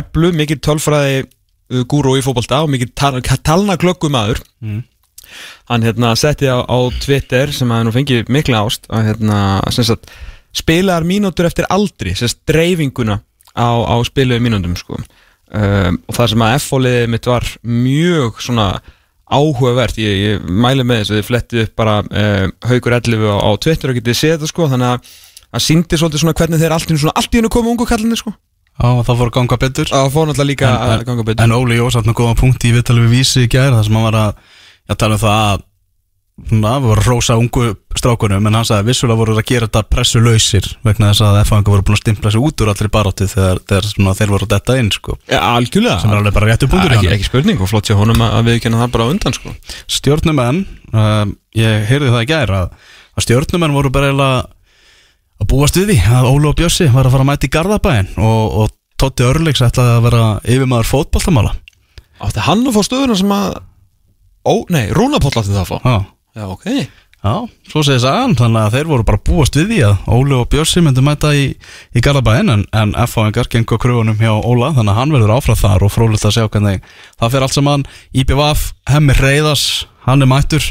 Eblu, mikið tölfræði uh, gúrú í fótbolta og mikið tal talna klökkumadur Mm. hann hérna setti á, á Twitter sem að nú fengi mikla ást að hérna, sem sagt, spilaðar mínútur eftir aldri, sagt, dreifinguna á, á spiluðu mínútum sko. um, og það sem að F-fóliðið mitt var mjög svona áhugavert, ég, ég mæli með þess að þið flettið upp bara uh, haugur 11 á, á Twitter og getið séð þetta sko, þannig að það síndi svolítið svona hvernig þeir allt í hennu komu ungu kallinni sko. Já, það fór að ganga betur. Það fór náttúrulega líka að ganga betur. En Óli Jó satt nú góða punkti í viðtalið við vísi í gær þar sem hann var að, að tala um það að svona, við vorum að rósa ungu strákunum en hann sagði að vissulega voru að gera þetta pressu lausir vegna þess að F-fanga voru búin að stimpla sig út úr allri baróttu þegar, þegar svona, þeir voru að detta inn sko. ja, algjörlega. Sem er alveg bara réttu punktur hjá ekki, honum. ekki spurning og flott sér honum að, við kenna það bara undan sko. Stjórnumenn um, ég heyrði það í gær að, að stjórnumenn voru bara að búast við því að Óli og Bjössi var að fara að mæta í Garðabæin og, og Totti Örleiks ætlaði að vera yfirmaður fótboltamála. Átti hann að fá stöðuna sem að ó, nei, Rúnapóll átti það að fá Já, ok. Já, svo segir sagan, þannig að þeir voru bara búast við því að Óli og Björsi myndi mæta í, í Garðabæinn en, en F-fáingar gengur kröfunum hjá Óla þannig að hann verður áfram þar og frólitt að sjá hvernig það fer allt saman. IPVF, Hemmi Reyðas, hann er mættur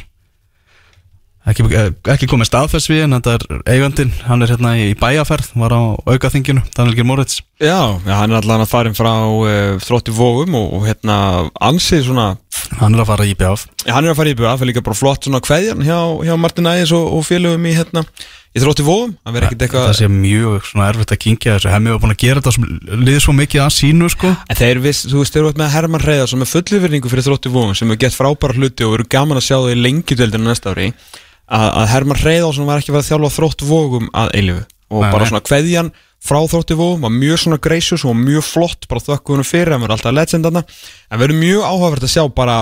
ekki, eh, ekki komið staðfest við en þetta er eigandinn, hann er hérna í bæjaferð var á aukaþinginu, Daniel G. Moritz. Já, hann er allan að farin frá uh, þrótti vóum og, og hérna ansið svona, hann er að fara í já, hann er að fara í BF líka bara flott svona kveðjan hjá, hjá Martin Ægis og, og félögum í hérna í þrótti vóum, hann verður ekkert það eitthvað sé mjög svona erfitt að kingja þessu. Hemmi var búin að gera þetta sem liði svo mikið að sínu sko. En þeir viss, þú veist, þeir eru með Herman Reyðarsson með fullifyrningu fyrir þrótti vóum sem hefur gett frábæra hluti og verður gaman að sjá þau í lengjudöldinu næsta ári að, að Herman Reyðarsson var ekki vera að þjálfa þrótt vógum að eilifu og Nei, bara svona kveðjan frá þrótti vógum var mjög svona greisjus og mjög flott bara þökkum hennu fyrir, hann verður alltaf legend þarna. En verður mjög áhugavert að sjá bara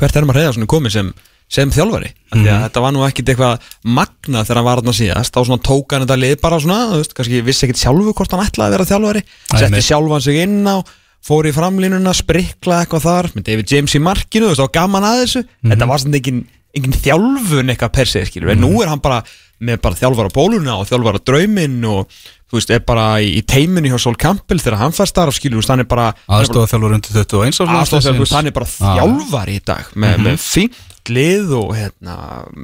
hvert Herman Reyðarsson er komið sem sem þjálfari, mm Mhm. að þetta var nú ekkit eitthvað magna þegar hann var þarna síðast. Þá svona tók hann þetta lið bara svona veist, kannski vissi ekkit sjálfu hvort hann ætlaði að vera þjálfari. Setti sjálfan sig inn á fór í framlínuna, sprikla eitthvað þar með David James í markinu, þú veist, þá gaman að þessu. Mhm. þetta var svona engin, engin þjálfun eitthvað per se, skilur, en nú er hann bara með bara þjálfara bóluna og þjálfara drauminn og þú veist, er bara í, teiminu hjá Sol Campbell þegar hann fær starf, skilur, hann er bara aðstofa þjálfur undir 21 árs aðstofþjálfur, hann er bara Já. þjálfari í dag með, Mhm. með fínt lið og hérna,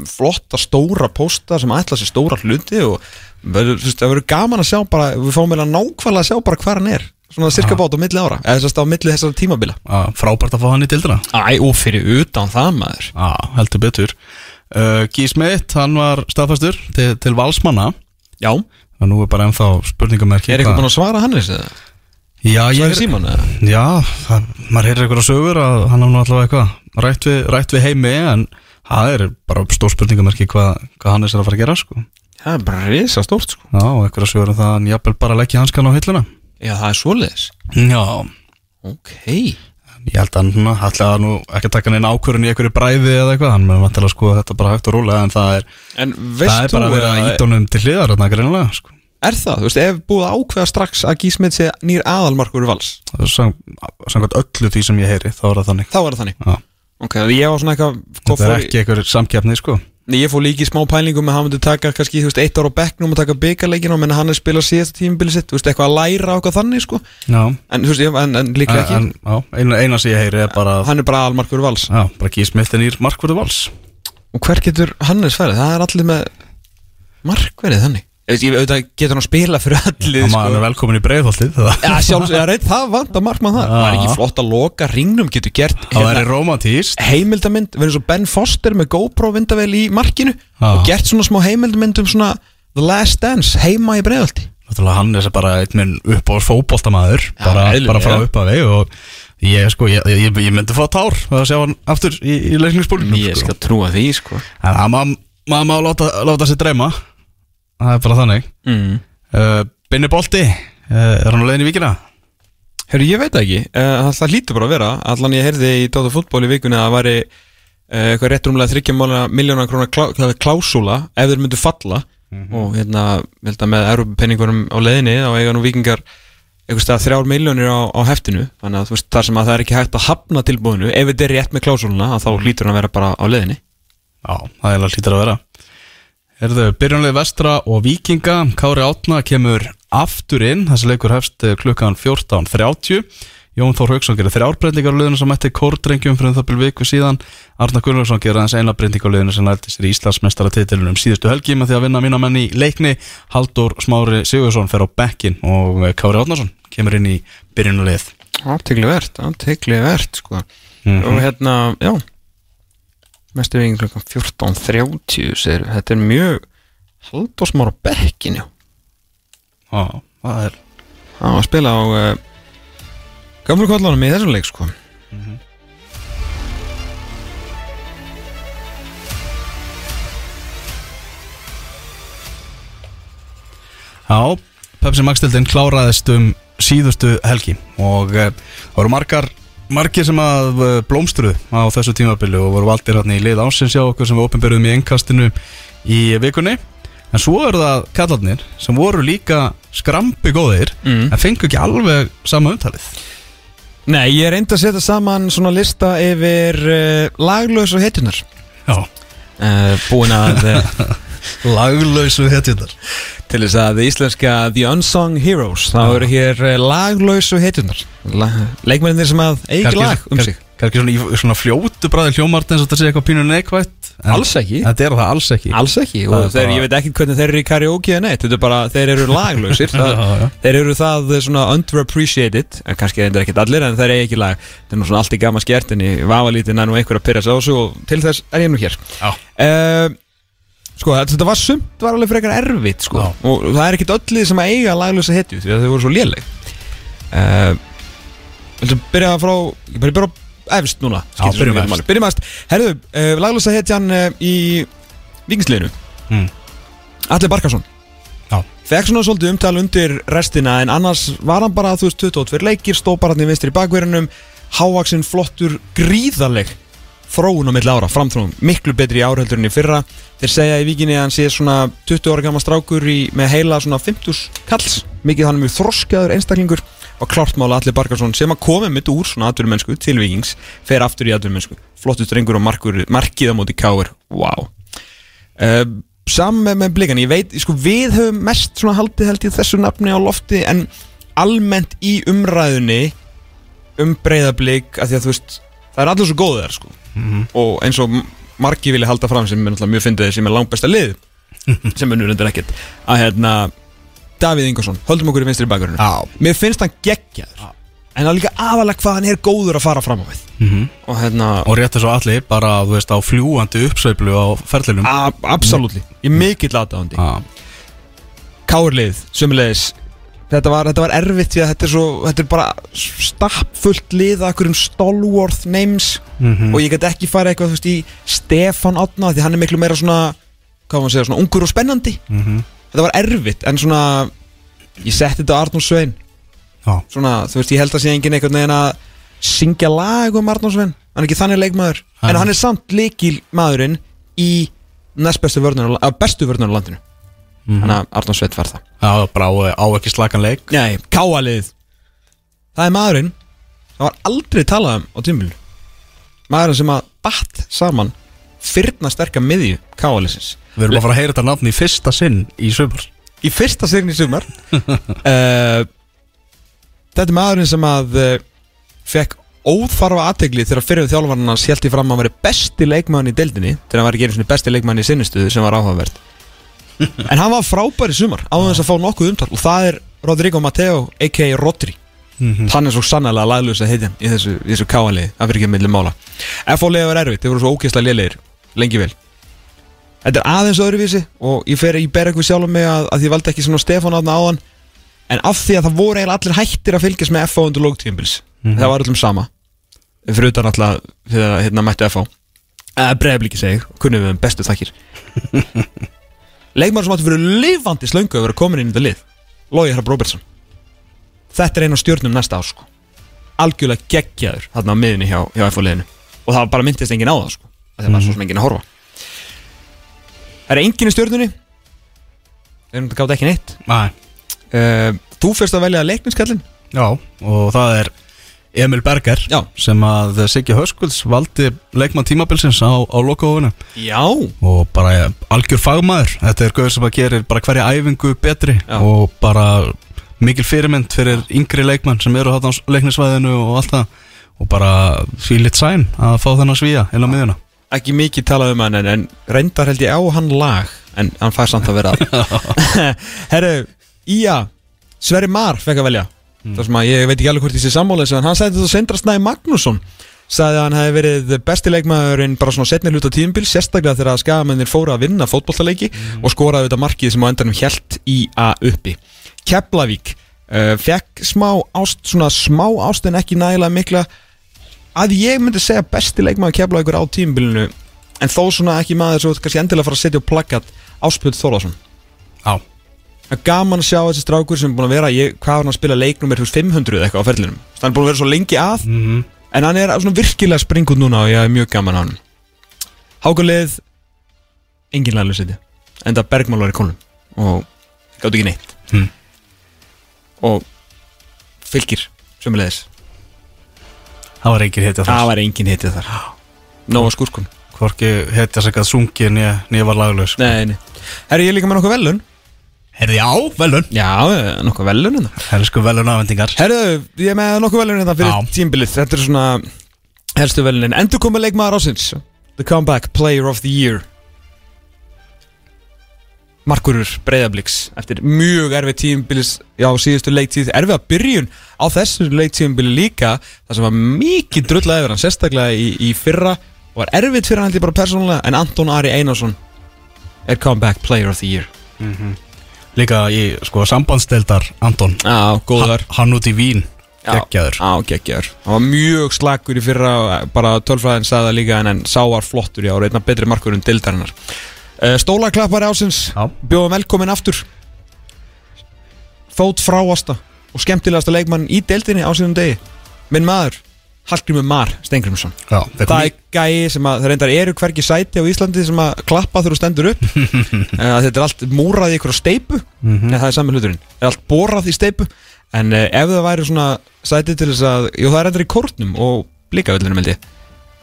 flotta stóra pósta sem ætla sér stóra hluti og þú veist, það verður gaman að sjá bara, við fáum meira nákvæmlega að sjá bara hvað hann er svona cirka bát á milli ára eða þess að á milli þessara tímabila. Já, frábært að fá hann í dildina Æ, og fyrir utan það maður. Já, heldur betur. Uh, Guy Smith, hann var staðfastur til, til valsmanna. Já, og nú er bara ennþá spurningamerki er eitthvað búin að svara Hannes eða? Já, ég eða? Já, það, maður heyrir eitthvað sögur að hann hafði allavega eitthvað rætt við, rætt við heimi en það er bara stór spurningamerki hvað, hvað hann er sér að fara að gera sko. Það er bara risa stórt sko. Já, og eitthvað sögur um það að hann jafnvel bara leggja hanskan á hilluna Já, það er svoleiðis. Já, Ok. Ég held að hann ætla að nú ekki að taka neina ákvörun í einhverju bræði eða eitthvað, hann með vantilega að skoða þetta bara hægt og rólega en það er, En það veist er bara þú að vera að- ídónum til hliðar þarna greinilega sko. Er það, þú veist, ef búið að ákveða strax að Gísmið sé nýr aðalmarkur vals? Það er sam, samkvæmt öllu því sem ég heyri þá er það þannig. Þá er það þannig. Já. Ok, ég var svona eitthvað hvað Þetta er ekki einhver samkeppni sko Ég fór líka í smá pælingum með að hann myndi taka kannski, þú veist, eitt ára á bekknum og taka byggarleikin og menna hann er spila síðasta tímabili sitt, þú veist, eitthvað að læra eitthvað þannig, sko. Já, En, þú veist, ég- en, en líklega ekki. en, já eina, eina sem ég heyri er bara Hann er bara aðalmarkur vals. Já, bara gísmitt en ír markvörðu vals. Og hver getur Hannes færið? Það er allir með markverið þannig Ég ég veit að getur hann að spila fyrir allir Það maður er velkomin í ég reynd, það vant að markmann það. Það er ekki flott að loka ringnum, getur gert Það hérna, væri romantíst heimildamynd, verður svo Ben Foster með GoPro vindavel í markinu Já. og gert svona smá heimildamynd um svona The Last Dance heima í Náttúrulega hann er bara einn upp á fótboltamaður bara, bara frá upp að vegi og ég, sko, ég, ég, ég myndi fá tár að sjá hann aftur í, í leikningsbólunum Ég sko. skal trúa því, sko. En það má láta, láta sér dreyma Það er bara þannig. Mm. uh, Binni Bolti, uh, er hann á leiðin í vikina? Herru, ég veit ekki, uh, það hlýtur bara að vera. Allan ég heyrði í Dóta fútból í vikunni að það væri eitthvað rétt rúmlega 30 miljónar krónar klá, klásúla ef þeir myndu falla. Og hérna, ég held að með Európa-penningunum á leiðinni þá eiga nú vikingar stað þrjár miljónir á, á heftinu. Þannig að veist, þar sem að það er ekki hægt að hafna tilbúðinu ef þetta er rétt með klásúluna að þá hlýtur hann að vera bara á leiðinni. Já, það er alveg hlýtur að vera Herðu, byrjunlega vestra og vikinga Kári Átna kemur aftur inn. Þessi leikur hefst eh, klukkan 14.30 Jón Þór Hauksson gerir þrjárbreytingar á liðinu sem mætti kórdrengjum fyrir um það byrju viku síðan. Arna Gunnarsson gerir aðeins eina breyting á liðinu sem lælti sér Íslandsmeistara titilunum síðustu helgi með því að vinna mína menn í leikni. Haldur Smári Sigursson fer á bekkin og eh, Kári Átnason kemur inn í byrjunlega Aftekli verðt, aftekli verðt sko. Mhm. og hérna, já mestu veginn klukkan 14.30 segir, þetta er mjög haldósmára bekkin já. Já, það er var að spila á uh, Gamlu kollanum í þessum leik sko. Já, Pepsi Max-dildin kláraðist um síðustu helgi og uh, það voru margar margir sem að uh, blómstruð á þessu tímabili og voru valdir hérna í lið ásins hjá okkur sem við opinberðum í engkastinu í vikunni. En svo eru það kallarnir sem voru líka skrampi góðir Mm. en fengu ekki alveg sama umtalið. Nei, ég reyndi að setja saman svona lista yfir uh, laglaus og hetjunar Já, uh, Búin að laglausu hetjundar til þess að íslenska The Unsung Heroes þá eru hér uh, laglaus og hetjunar La Leikmennir sem að eigi ekki lag um sig. Kannski svona, í svona fljótu bræði hljómart eins og þetta sé eitthvað pínu neikvætt en Alls ekki. Þetta er það alls ekki. Alls ekki Það og er þeir, bara- ég veit ekki hvernig þeir eru í karaoke eða neitt Þetta er bara, þeir eru laglausir það, Já, já. Þeir eru það eh, svona underappreciated en kannski er þetta ekkert allir en þeir eru ekki lag. Það er nú svona allt í gama skert en ég vafa lítið nær nú einhver að pyrra sig á þessu og til þess er ég nú hér. Já. uh, Sko, þetta var sumt var alveg frekar erfitt sko Já. og það er ekkert öllið sem að eiga laglausa hetju því að þau voru svo léleg uh, Viltu byrja frá ég bara byrja á efst núna Já, skiptir svo byrjum miklu efst. máli. Byrjum efst, herðu, uh, laglausa hetjan uh, í vikingsliðinu Mm. Alli Barkarsson Já. Fekk svona svolítið umtal undir restina En annars var hann bara, þú veist, 22 leikir Stó bara hann í vinstri bakverðinum Hávaksinn flottur, gríðaleg Þróun á milli ára, framþróun Miklu betri í árhöldur en í fyrra. Þeir segja í vikinni að hann sé svona 20 ára gammal strákur í, Með heila svona 50 kalls. Mikið hann er mjög þroskaður einstaklingur. Og klárt mála Alli Barkarsson sem að komi mitt úr svona atvinnumennsku til vikings Fer aftur í atvinnumennsku. Flottur strengur og markur, markið á móti káir Wow. Uh, Saman með, með blikan, ég veit, sko við höfum mest svona haldið held ég þessu nafni á lofti en almennt í umræðunni um breyðablík að því að þú veist, það er allir svo góðið þar sko. Og eins og m- margir vilja halda fram sem er mjög fyndið sem er langbesta lið sem er nú ekkert að hérna Davíð Ingersson, höldum okkur í vinstri bakgrunni. Já. mér finnst hann geggjaður. En það er líka aðalega hvað hann er góður að fara fram á við. Mhm. og hérna Og rétt eins og allir bara, þú veist, á fljúandi uppsveiflu á ferlinum. A- absolutt, ég er mikill aðdáðandi Kárlið, sömulegis þetta var, þetta var erfitt því að þetta er svo þetta er bara stappfullt lið af einhverjum stalworth names Mhm. og ég get ekki fara eitthvað þú veist í Stefan Átna því hann er miklu meira svona segja, svona ungur og spennandi Mhm. þetta var erfitt en svona ég setti þetta á Arnur Svein Já. svona, þú veist, ég held að sé enginn einhvern veginn að syngja lag um Arnur Svein hann er ekki þannig leikmaður Nei. en hann er samt leikil maðurinn í næst bestu vörnur, að bestu á landinu Þannig að Arnón Sveit var það. Já, bara á, ekki slakan leik. Nei, káalið Það er maðurinn Það var aldrei talað um á tímul Maðurinn sem að batt saman Fyrna sterka miðju káaliðsins Við erum að fara að heyra þetta nafn í fyrsta sinn í sömur Í fyrsta sign í sumar. Uh, Þetta er maðurinn sem að uh, Fekk óþarfa aðtegli Þegar fyrir þjálfarnan hans held í fram að hann veri besti leikmann í deildinni Þegar hann var ekki einu besti leikmann í sinnistuðu Sem var áhugavert En hann var frábær í sumar Á þess að fá nokkuð umtal Og það er Rodrigo Mateo A.k.a. Rodri Hann er svo sannlega laglust að heitja í þessu, í þessu káaliði, það fyrir ekki að milli mála F.O. liða var erfitt, þeir voru svo ógeðslega liðlegir lengi vel Þetta er aðeins öðruvísi og ég fer ég ber eitthvað sjálf um mig að, að ég valdi ekki svona Stefán átna áðan en af því að það voru eiginlega allir hættir að fylgjast með F.O. undir lógtíðinbils það var öllum sama fyrir utan alltaf þegar hérna mættu F.O. eða bregðablíki segi, kunnum við um bestu þakkir Leikmaður sem áttu fyrir lifandi slöngu að vera komin inn í þetta lið Lói Hrafn Róbertsson. Þetta er einn á stjórnum næsta ár sko. Algjörlega geggjaður Þarna á miðinni hjá, hjá F.O. liðinu. Og það bara myndist enginn á það sko. af Það var svo sem enginn að horfa. Það er enginn í stjórnunni Þeir gátt ekki neitt. Nei. Uh, Þú fyrst að velja leikningskallin Já, og það er Emil Berger Já. sem að Siggi Höskulds valdi leikmann tímabilsins á, á lokahófinu Já. Og bara algjör fagmaður. Þetta er gauður sem að gerir bara hverja æfingu betri Já. og bara mikil fyrirmynd fyrir yngri leikmann sem eru þarna á leiknisvæðinu og allt það. Og bara því lit sæn að fá þennan svíja inn á miðuna Ekki mikið talað um hann en, en reyndar held ég á hann lag En hann fær samt að vera Herru, Ía Sverri Mar fekk að velja Það sem að ég veit ekki alveg hvort ég sé sammálið En hann sagði þetta Sindra Snæði Magnússon. Sagði að hann hefði verið besti leikmaðurinn Bara svona setni hluta tíðumbil Sérstaklega þegar að skagamennir fóru að vinna fótbollaleiki Og skoraði þetta markið sem á endanum hjælt í að uppi. Keflavík uh, Fekk smá ást Svona smá ást en ekki nægilega mikla. Að ég myndi segja besti leikmaður Keflavíkur á tíðumbilinu En þó svona ekki maður Svo kannski endilega fara að setja á plaggat Áspjöld Þórðarsson Já, Það er gaman að sjá þessi strákur sem er búin að vera ég, hvað var hann að spila leiknumir 500 eða eitthvað á ferlinum. Hann er búin að vera svo lengi að. En hann er svona virkilega springut núna og ég er mjög gaman á hann. Hákulið engin laglega setja enda Bergmál var í konum og gátt ekki neitt. Hmm. og fylgir sömulegis það var engin það þar. Var engin hitið þar. Nóa skúrkun Hvorki hetja sem gætt sungi nýja var laglaus. Nei, nei. Herri, ég er líka með nokkuð velun Herði á, velun. Já, eh, nokkuð velun hérna. Helsku velun afhendingar. Herðu, ég er með nokkuð velun hérna fyrir Já. tímbilið Þetta er svona helstu velunin. Endur komið leikmaður ásins The Comeback Player of the Year. Markurur Breiðabliks Eftir mjög erfið tímbilis Já, síðustu leiktíð. Erfið að byrjun á þessu leiktíðumbili líka Það sem var mikið drullað yfir hann Sérstaklega í, í fyrra. Og var erfitt fyrir hann held ég bara persónulega En Anton Ari Einarsson Er Comeback Player of the Year Líka í, sko, sambandsdeildar Anton. Já, góðar. Hann, hann út í Vín Gekkjaður Já, geggjaður. Hann var mjög slakur í fyrra Bara tölfræðin sagði það líka En, en sá var flottur í ár Einna betri markur en dildarinnar uh, Stólaklappari ásins Já. Bjóðum velkomin aftur. Fót fráasta Og skemmtilegasta leikmann í deildinni á sínum degi. Minn maður Hallgrímur Mar Stengrimsson Já, það er gæi sem að Það reyndar eru hvergi sæti á Íslandi sem að klappa þú stendur upp. Þetta er allt múrað í ykkur steipu Mhm. Nei, það er saman hluturinn. Það er allt borað í steipu En uh, ef það væri svona sæti til þess að Jú, það er reyndar í kórnum og blíkavillinu meldi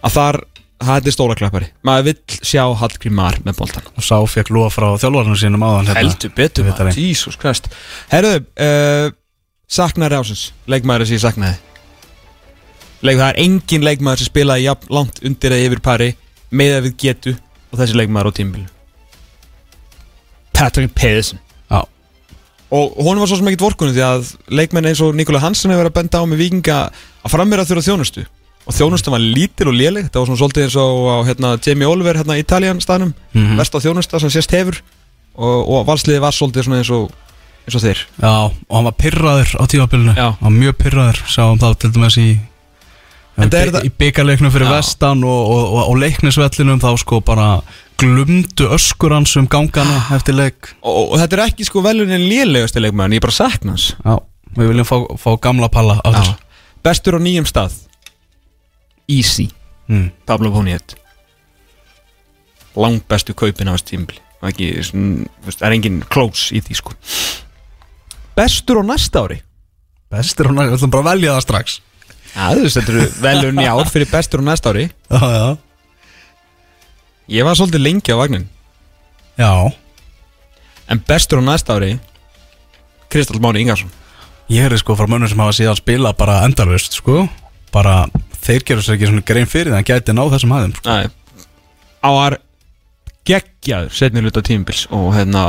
Að þar, það er stóla klappari. Maður vill sjá Hallgrím Mar með boltan Og sá fekk lúa frá þjálfarnu sínum áðan hérna. Heldur betur maður, vitum Jesus Christ. Herðu, uh, saknaði ásins Leikmaður sem ég saknaði Leik, Það er engin leikmaður sem spilaði jafn langt undir eða yfir pari með að við getu og þessi leikmaður á tímbilu Patrick Pedersen. Já, og hún var svo sem ekkert vorkunni því að leikmenn eins og Nikola Hansen hefur verið að benda á með vikinga að frammeira þurfa þjónustu. Og þjónustu var lítil og léleg. Það var svona svolítið eins og á hérna, Jamie Oliver hérna í Italian staðnum. Mhm. verst á þjónusta sem sést hefur. Og, og valsliði var svolítið eins og eins og þeir já, og hann var pyrraður á tímabilinu. Já. Hann var mjög pyrraður, sáum það til dæmis í En það er það- Í byggarleiknum fyrir Já. vestan og, og, og, og leiknisvellinum þá sko bara glumdu öskur hans um gangana eftir leik. Og, þetta er ekki sko velunin lélegasti leikmenn ég bara sakna hans. Já, við viljum fá, fá gamla palla á þessu. Bestur á nýjum stað. Easy. Mm. Pablo Poniet langt bestu kaupin á þessu tímbili Það er ekki, svona, þú veist, það er engin close í því sko. Bestur á næsta ári. Bestur og nægur, við ætlum bara að velja það strax Já, þú setur velun í ár fyrir bestur á næsta ári. Já, já. Ég var svolítið lengi á vagnin. Já, En bestur á næsta ári Kristall Máni Ingarsson ég er sko frá mönnum sem hafa síðan spila bara endalvist, sko. Bara, þeir gerur sér ekki svona grein fyrir það Hann gæti náð þessum hæðum, sko. Nei. Á var geggjaður setni hluta tímubils og hérna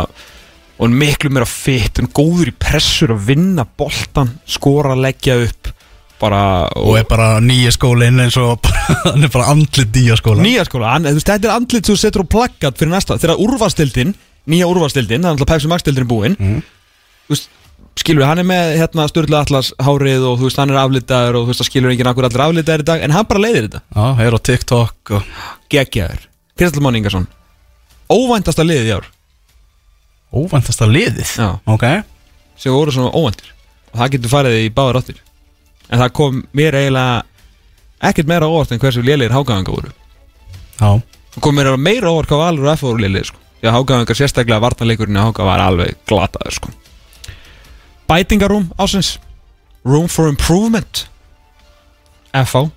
og miklu meira fitt, hann góður í pressur að vinna boltan, skora, leggja upp bara Og er bara nýja skólinn eins og bara, hann er bara andlit nýja skóla. Nýja skóla, hann, þetta er andlit sem þú setur á plaggat fyrir næsta, þegar úrvastildin nýja úrvastildin, það er alltaf Pepsi Max dildin búinn veist, skilur hann er með hérna Sturla Atlas hárið og þú veist, hann er aflitaður og þú veist, það skilur enginn akkur allir aflitaður í dag en hann bara leiðir þetta, Já, er á TikTok og geggjaður. Kristall Máni Ingarsson. Óvæntasta liðið í ár. Óvæntasta liðið? Já. Ok. Sem voru svona óvæntir. Og það getur farið í báðar áttir en það kom mér eiginlega ekkert meira óvart en hversu lélegir hágæðanga voru. Já, það kom mér eiginlega meira óvart hvað Valur og F voru lélegir sko. því að hágæðanga sérstaklega vartanleikurinn í hágæða var alveg glataður sko. bætingarúm ásins room for improvement. FH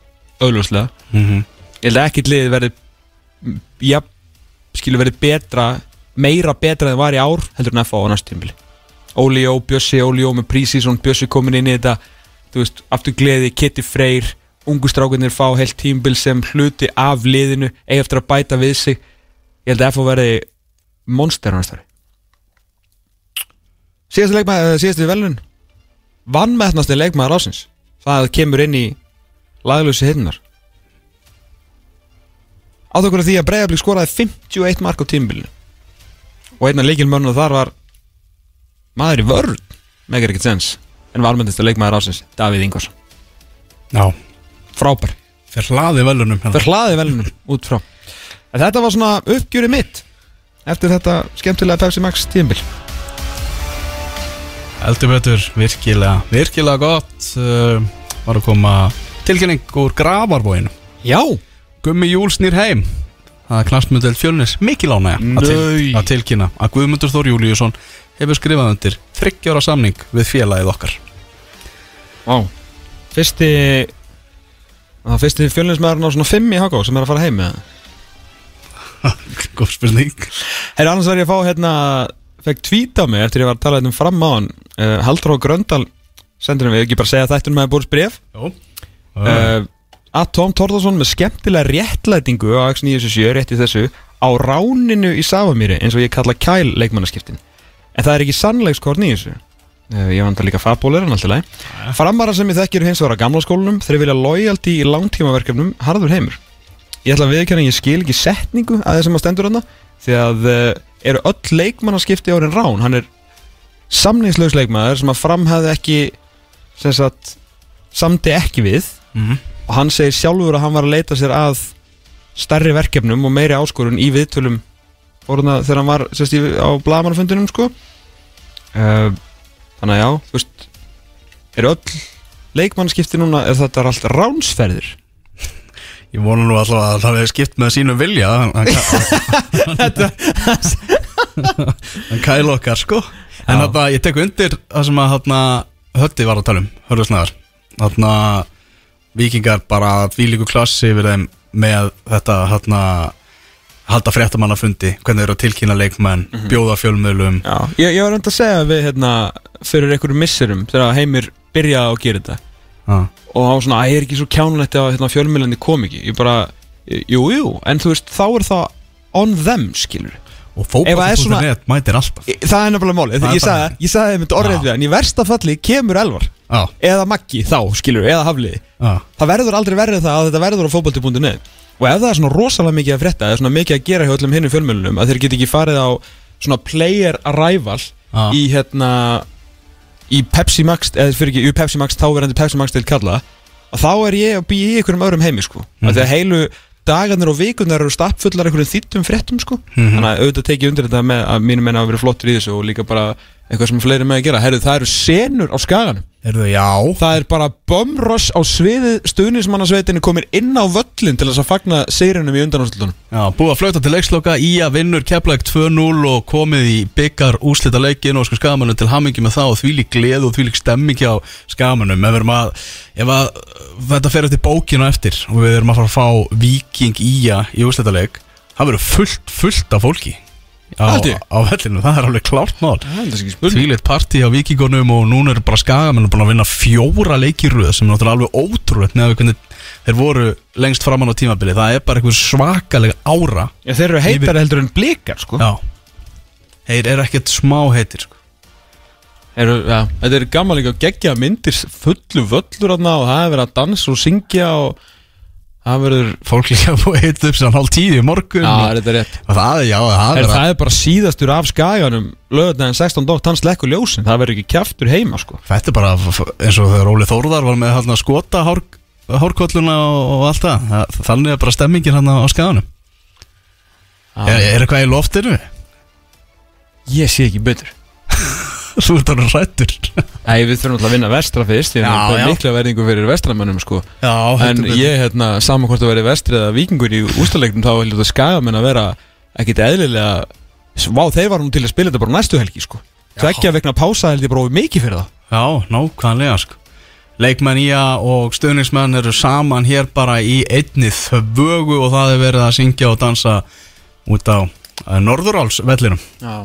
auðljóslega mhm. Ég held að ekkert liðið verði já, skilur verið betra meira betra en var í ár heldur en FH á næstu tímbili Óli Jó, Bjössi, Óli Jó með prísísson Bjössi komin inn í þetta þú veist, aftur gleði, Kitty Freyr ungu strákunir fá heilt tímbil sem hluti af liðinu, eigi eftir að bæta við sig. Ég held að FH verði monster á næstari síðastu leikmaður, síðastu velun vannmettnasti leikmaður ásins það kemur inn í laglösi hinnar átt okkur af því að Breiðablík skoraði 51 mark á tímbilinu og einn af leikilmörnum þar var maður í vörn megar ekkert sens en var almennist að leikmaður ásins Davíð Ingvarsson. Já, frábær. Fyrir hlaði velunum hérna. fyrir hlaði velunum út frá. En þetta var svona uppgjöri mitt eftir þetta skemmtilega Pepsi Max tímbil Eldur betur, virkilega, virkilega gott uh, Var að koma tilkynning úr Grafarbóinu já. Gummi Júl snýr heim. Það er knastmjöndel fjölnis mikil ánægja að, til, Nei. að tilkynna að Guðmundur Þór Júliusson hefur skrifað undir þryggjára samning við félagið okkar Vá. Fyrsti Það fyrsti fjölninsmaðurinn á svona 5 í Háká sem er að fara heim með Góð spurning. Herra, annars var ég að fá hérna Fekk tweet á mig eftir ég var að tala hérna um fram á hann. Uh, Haldur og Gröndal hann við, ekki bara segja þetta um að búið bref Jó uh, Að Tom Torðarsson með skemmtilega réttlætingu á X977 rétt í þessu Á ráninu í Safamýri eins og ég kalla kæl leikmannaskiptin. En það er ekki sannleikskorn í þessu. uh, Ég vant að líka fagbólir en alltaf leið Framara sem ég þekkir hins vegar á gamla skólanum Þeir vilja loyalty í langtímaverkefnum Harður heimur Ég ætla að viðkjöna að ég skil ekki setningu að þessum að stendur hana Því að uh, eru öll leikmannaskipti árin rán Hann er samningslaus leikmaður sem að framhæði ekki sem sagt samdi ekki við Mhm. og hann segir sjálfur að hann var að leita sér að stærri verkefnum og meiri áskorun í viðtölum þegar hann var sérst, á blagamannafundinum sko. uh, þannig að já þú veist eru öll leikmannskipti núna er þetta allt ránsferðir? Ég vona nú alltaf að það hefur skipt með sínum vilja. Hann, hann kæla okkar sko. En þarna, ég tek undir það sem að þarna, Hötti var að tala um, hörðusnæðar Þarna Víkingar bara þvílíku klassi við þeim með þetta þarna halda fréttamannafundi, hvernig þeir eru að tilkynna leikmenn, bjóða fjölmiðlum. Já. ég, ég var reynd að segja við hérna, fyrir einhverjum misserum þegar Heimir byrjaði að gera þetta. Ah. og hann var svona, að ég er ekki svo kjánulegt að hérna, fjölmiðlandi kom ekki? Ég bara, jú, jú, en þú veist þá er það on them, skilur og það fókbalt.net mætir alltaf. Það er Það er ég sagði, ég sagði einmitt orðið Já. við hann í versta falli kemur Elvar. Já, eða Maggi þá, skilur, eða Hafliði. Já, það verður aldrei verið það að þetta verður á fótbolti.net og ef það er svona rosalega mikið að frétta eða svona mikið að gera hjá öllum hinnum fjölmjölunum að þeir get ekki farið á svona player arrival Já. í hérna í Pepsi Max, eða fyrir ekki, í Pepsi Max þá verðandi Pepsi Max til kalla að þá er ég að býja í einhverjum öðrum heimi sko. Mm. að þegar heilu dagarnir og vikurnar eru stappfullar einhverjum þýttum fréttum sko. Þannig að auðvitað tekið undir þetta með að mínum menna að vera flottur í þessu og líka bara eitthvað sem fleiri með að gera. Herru það eru senur á skaganum Erðu, já. Það er bara bumrush á sviðið stuðnismannasveitinni komin inn á völlin til þess að fagna seyrunum í undanúrslutunum Já, búið að flauta til leiksloka. Í að vinnur Keflæk 2-0 og komið í byggar úslita leikin og sko skamanum til hamingi með það og því lík gleð og því lík stemming hjá skamanum. Ef, að, ef að þetta fer eftir bókinu eftir og við erum að fara að fá viking í að í úslita leik það verður fullt, fullt af fólki á, á vellinu, það er alveg klárt mál. Það er ekki spurning. Tvíleitt partí á vikingunum og núna eru bara skagamenn búin að vinna fjóra leikirröð sem er náttúrulega alveg ótrúlegt með hvernig þeir voru lengst framann á tímabili það er bara einhver svakalega ára Já, þeir eru heitari heldur en blikar sko. Já. Þeir eru ekkert smá heitir sko. Eru, já, Þetta er gaman líka að gegja myndir fullu völlur þarna og það er verið að dansa og syngja og það verður Fólk líka búið að heita upp sem hálf tíu í morgun. Já, og, þetta er rétt? Og það, já, það Er, það er bara síðastur af skaganum lögðaðin 16 dótt hans lekkur ljósin. Það verður ekki kjaftur heima sko. Þetta er bara eins og þegar Óli Þórðar var með hérna, skota hár, hárkolluna og, og allt það. það Þannig er bara stemmingin hann á skaganum. Er, er eitthvað í loftinu? Ég sé ekki betur Þú ert alveg rættur Æ, við þurfum alltaf að vinna vestra fyrst Ég er mikla verðingu fyrir vestramönnum sko. Já, En ég, hérna, saman hvort að vera vestri eða vikingur í ústalegnum þá vil þetta skagamenn að vera ekkit eðlilega Vá, þeir varum til að spila þetta bara næstu helgi sko. Tveggja vegna pása held ég bara ofið mikið fyrir það. Já, nákvæmlega sko. Leikmenn ía og stuðningsmenn eru saman hér bara í einni þvögu og það er verið að syngja og dansa út á eh, Norðurálsvellinum Já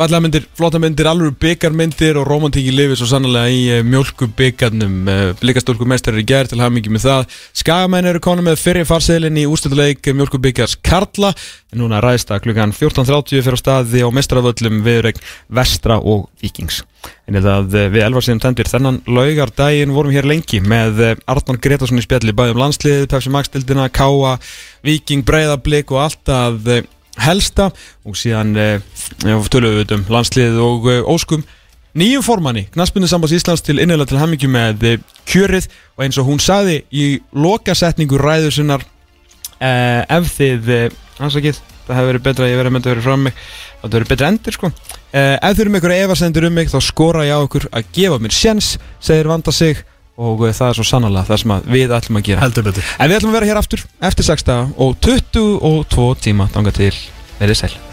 Fallega myndir, flotta myndir, alveg byggarmyndir og romantíki lifi svo sannlega í uh, mjölku byggarnum uh, Blikastólku mestar er gerð til mikið með það. Skagamenn eru konum með fyrir farseðlinn í úrstöldleik mjölku byggars Karla. Núna ræðst að klukkan 14.30 fyrir á staði á mestravöllum viðregn Vestra og Víkings. En að uh, við elvarsinn tendir þennan laugardaginn vorum hér lengi með Arnón Gretarsson í spjalli bæðum landslið, Pepsi Max-dildina, Káa, Víking, Breiðablик og allt að helsta og síðan uh, tölum við um landslið og uh, óskum nýjum formanni, Knaspunni Sambas Íslands til innlega til hammingju með uh, kjörið og eins og hún sagði í lokasetningu ræður sinnar uh, ef þið ansakið, það hefur verið betra að ég verið að mynda að vera frá mig það verið betra endur sko. Uh, ef þið eru með einhverja efasendur um mig þá skora ég á okkur að gefa mér sjens segir vanda sig og uh, það er svo sannlega það sem við ætlum að gera. Heldur betur. En við ætlum að vera hér aftur eftir 6 daga og 22 tíma þangað til. Verið sæl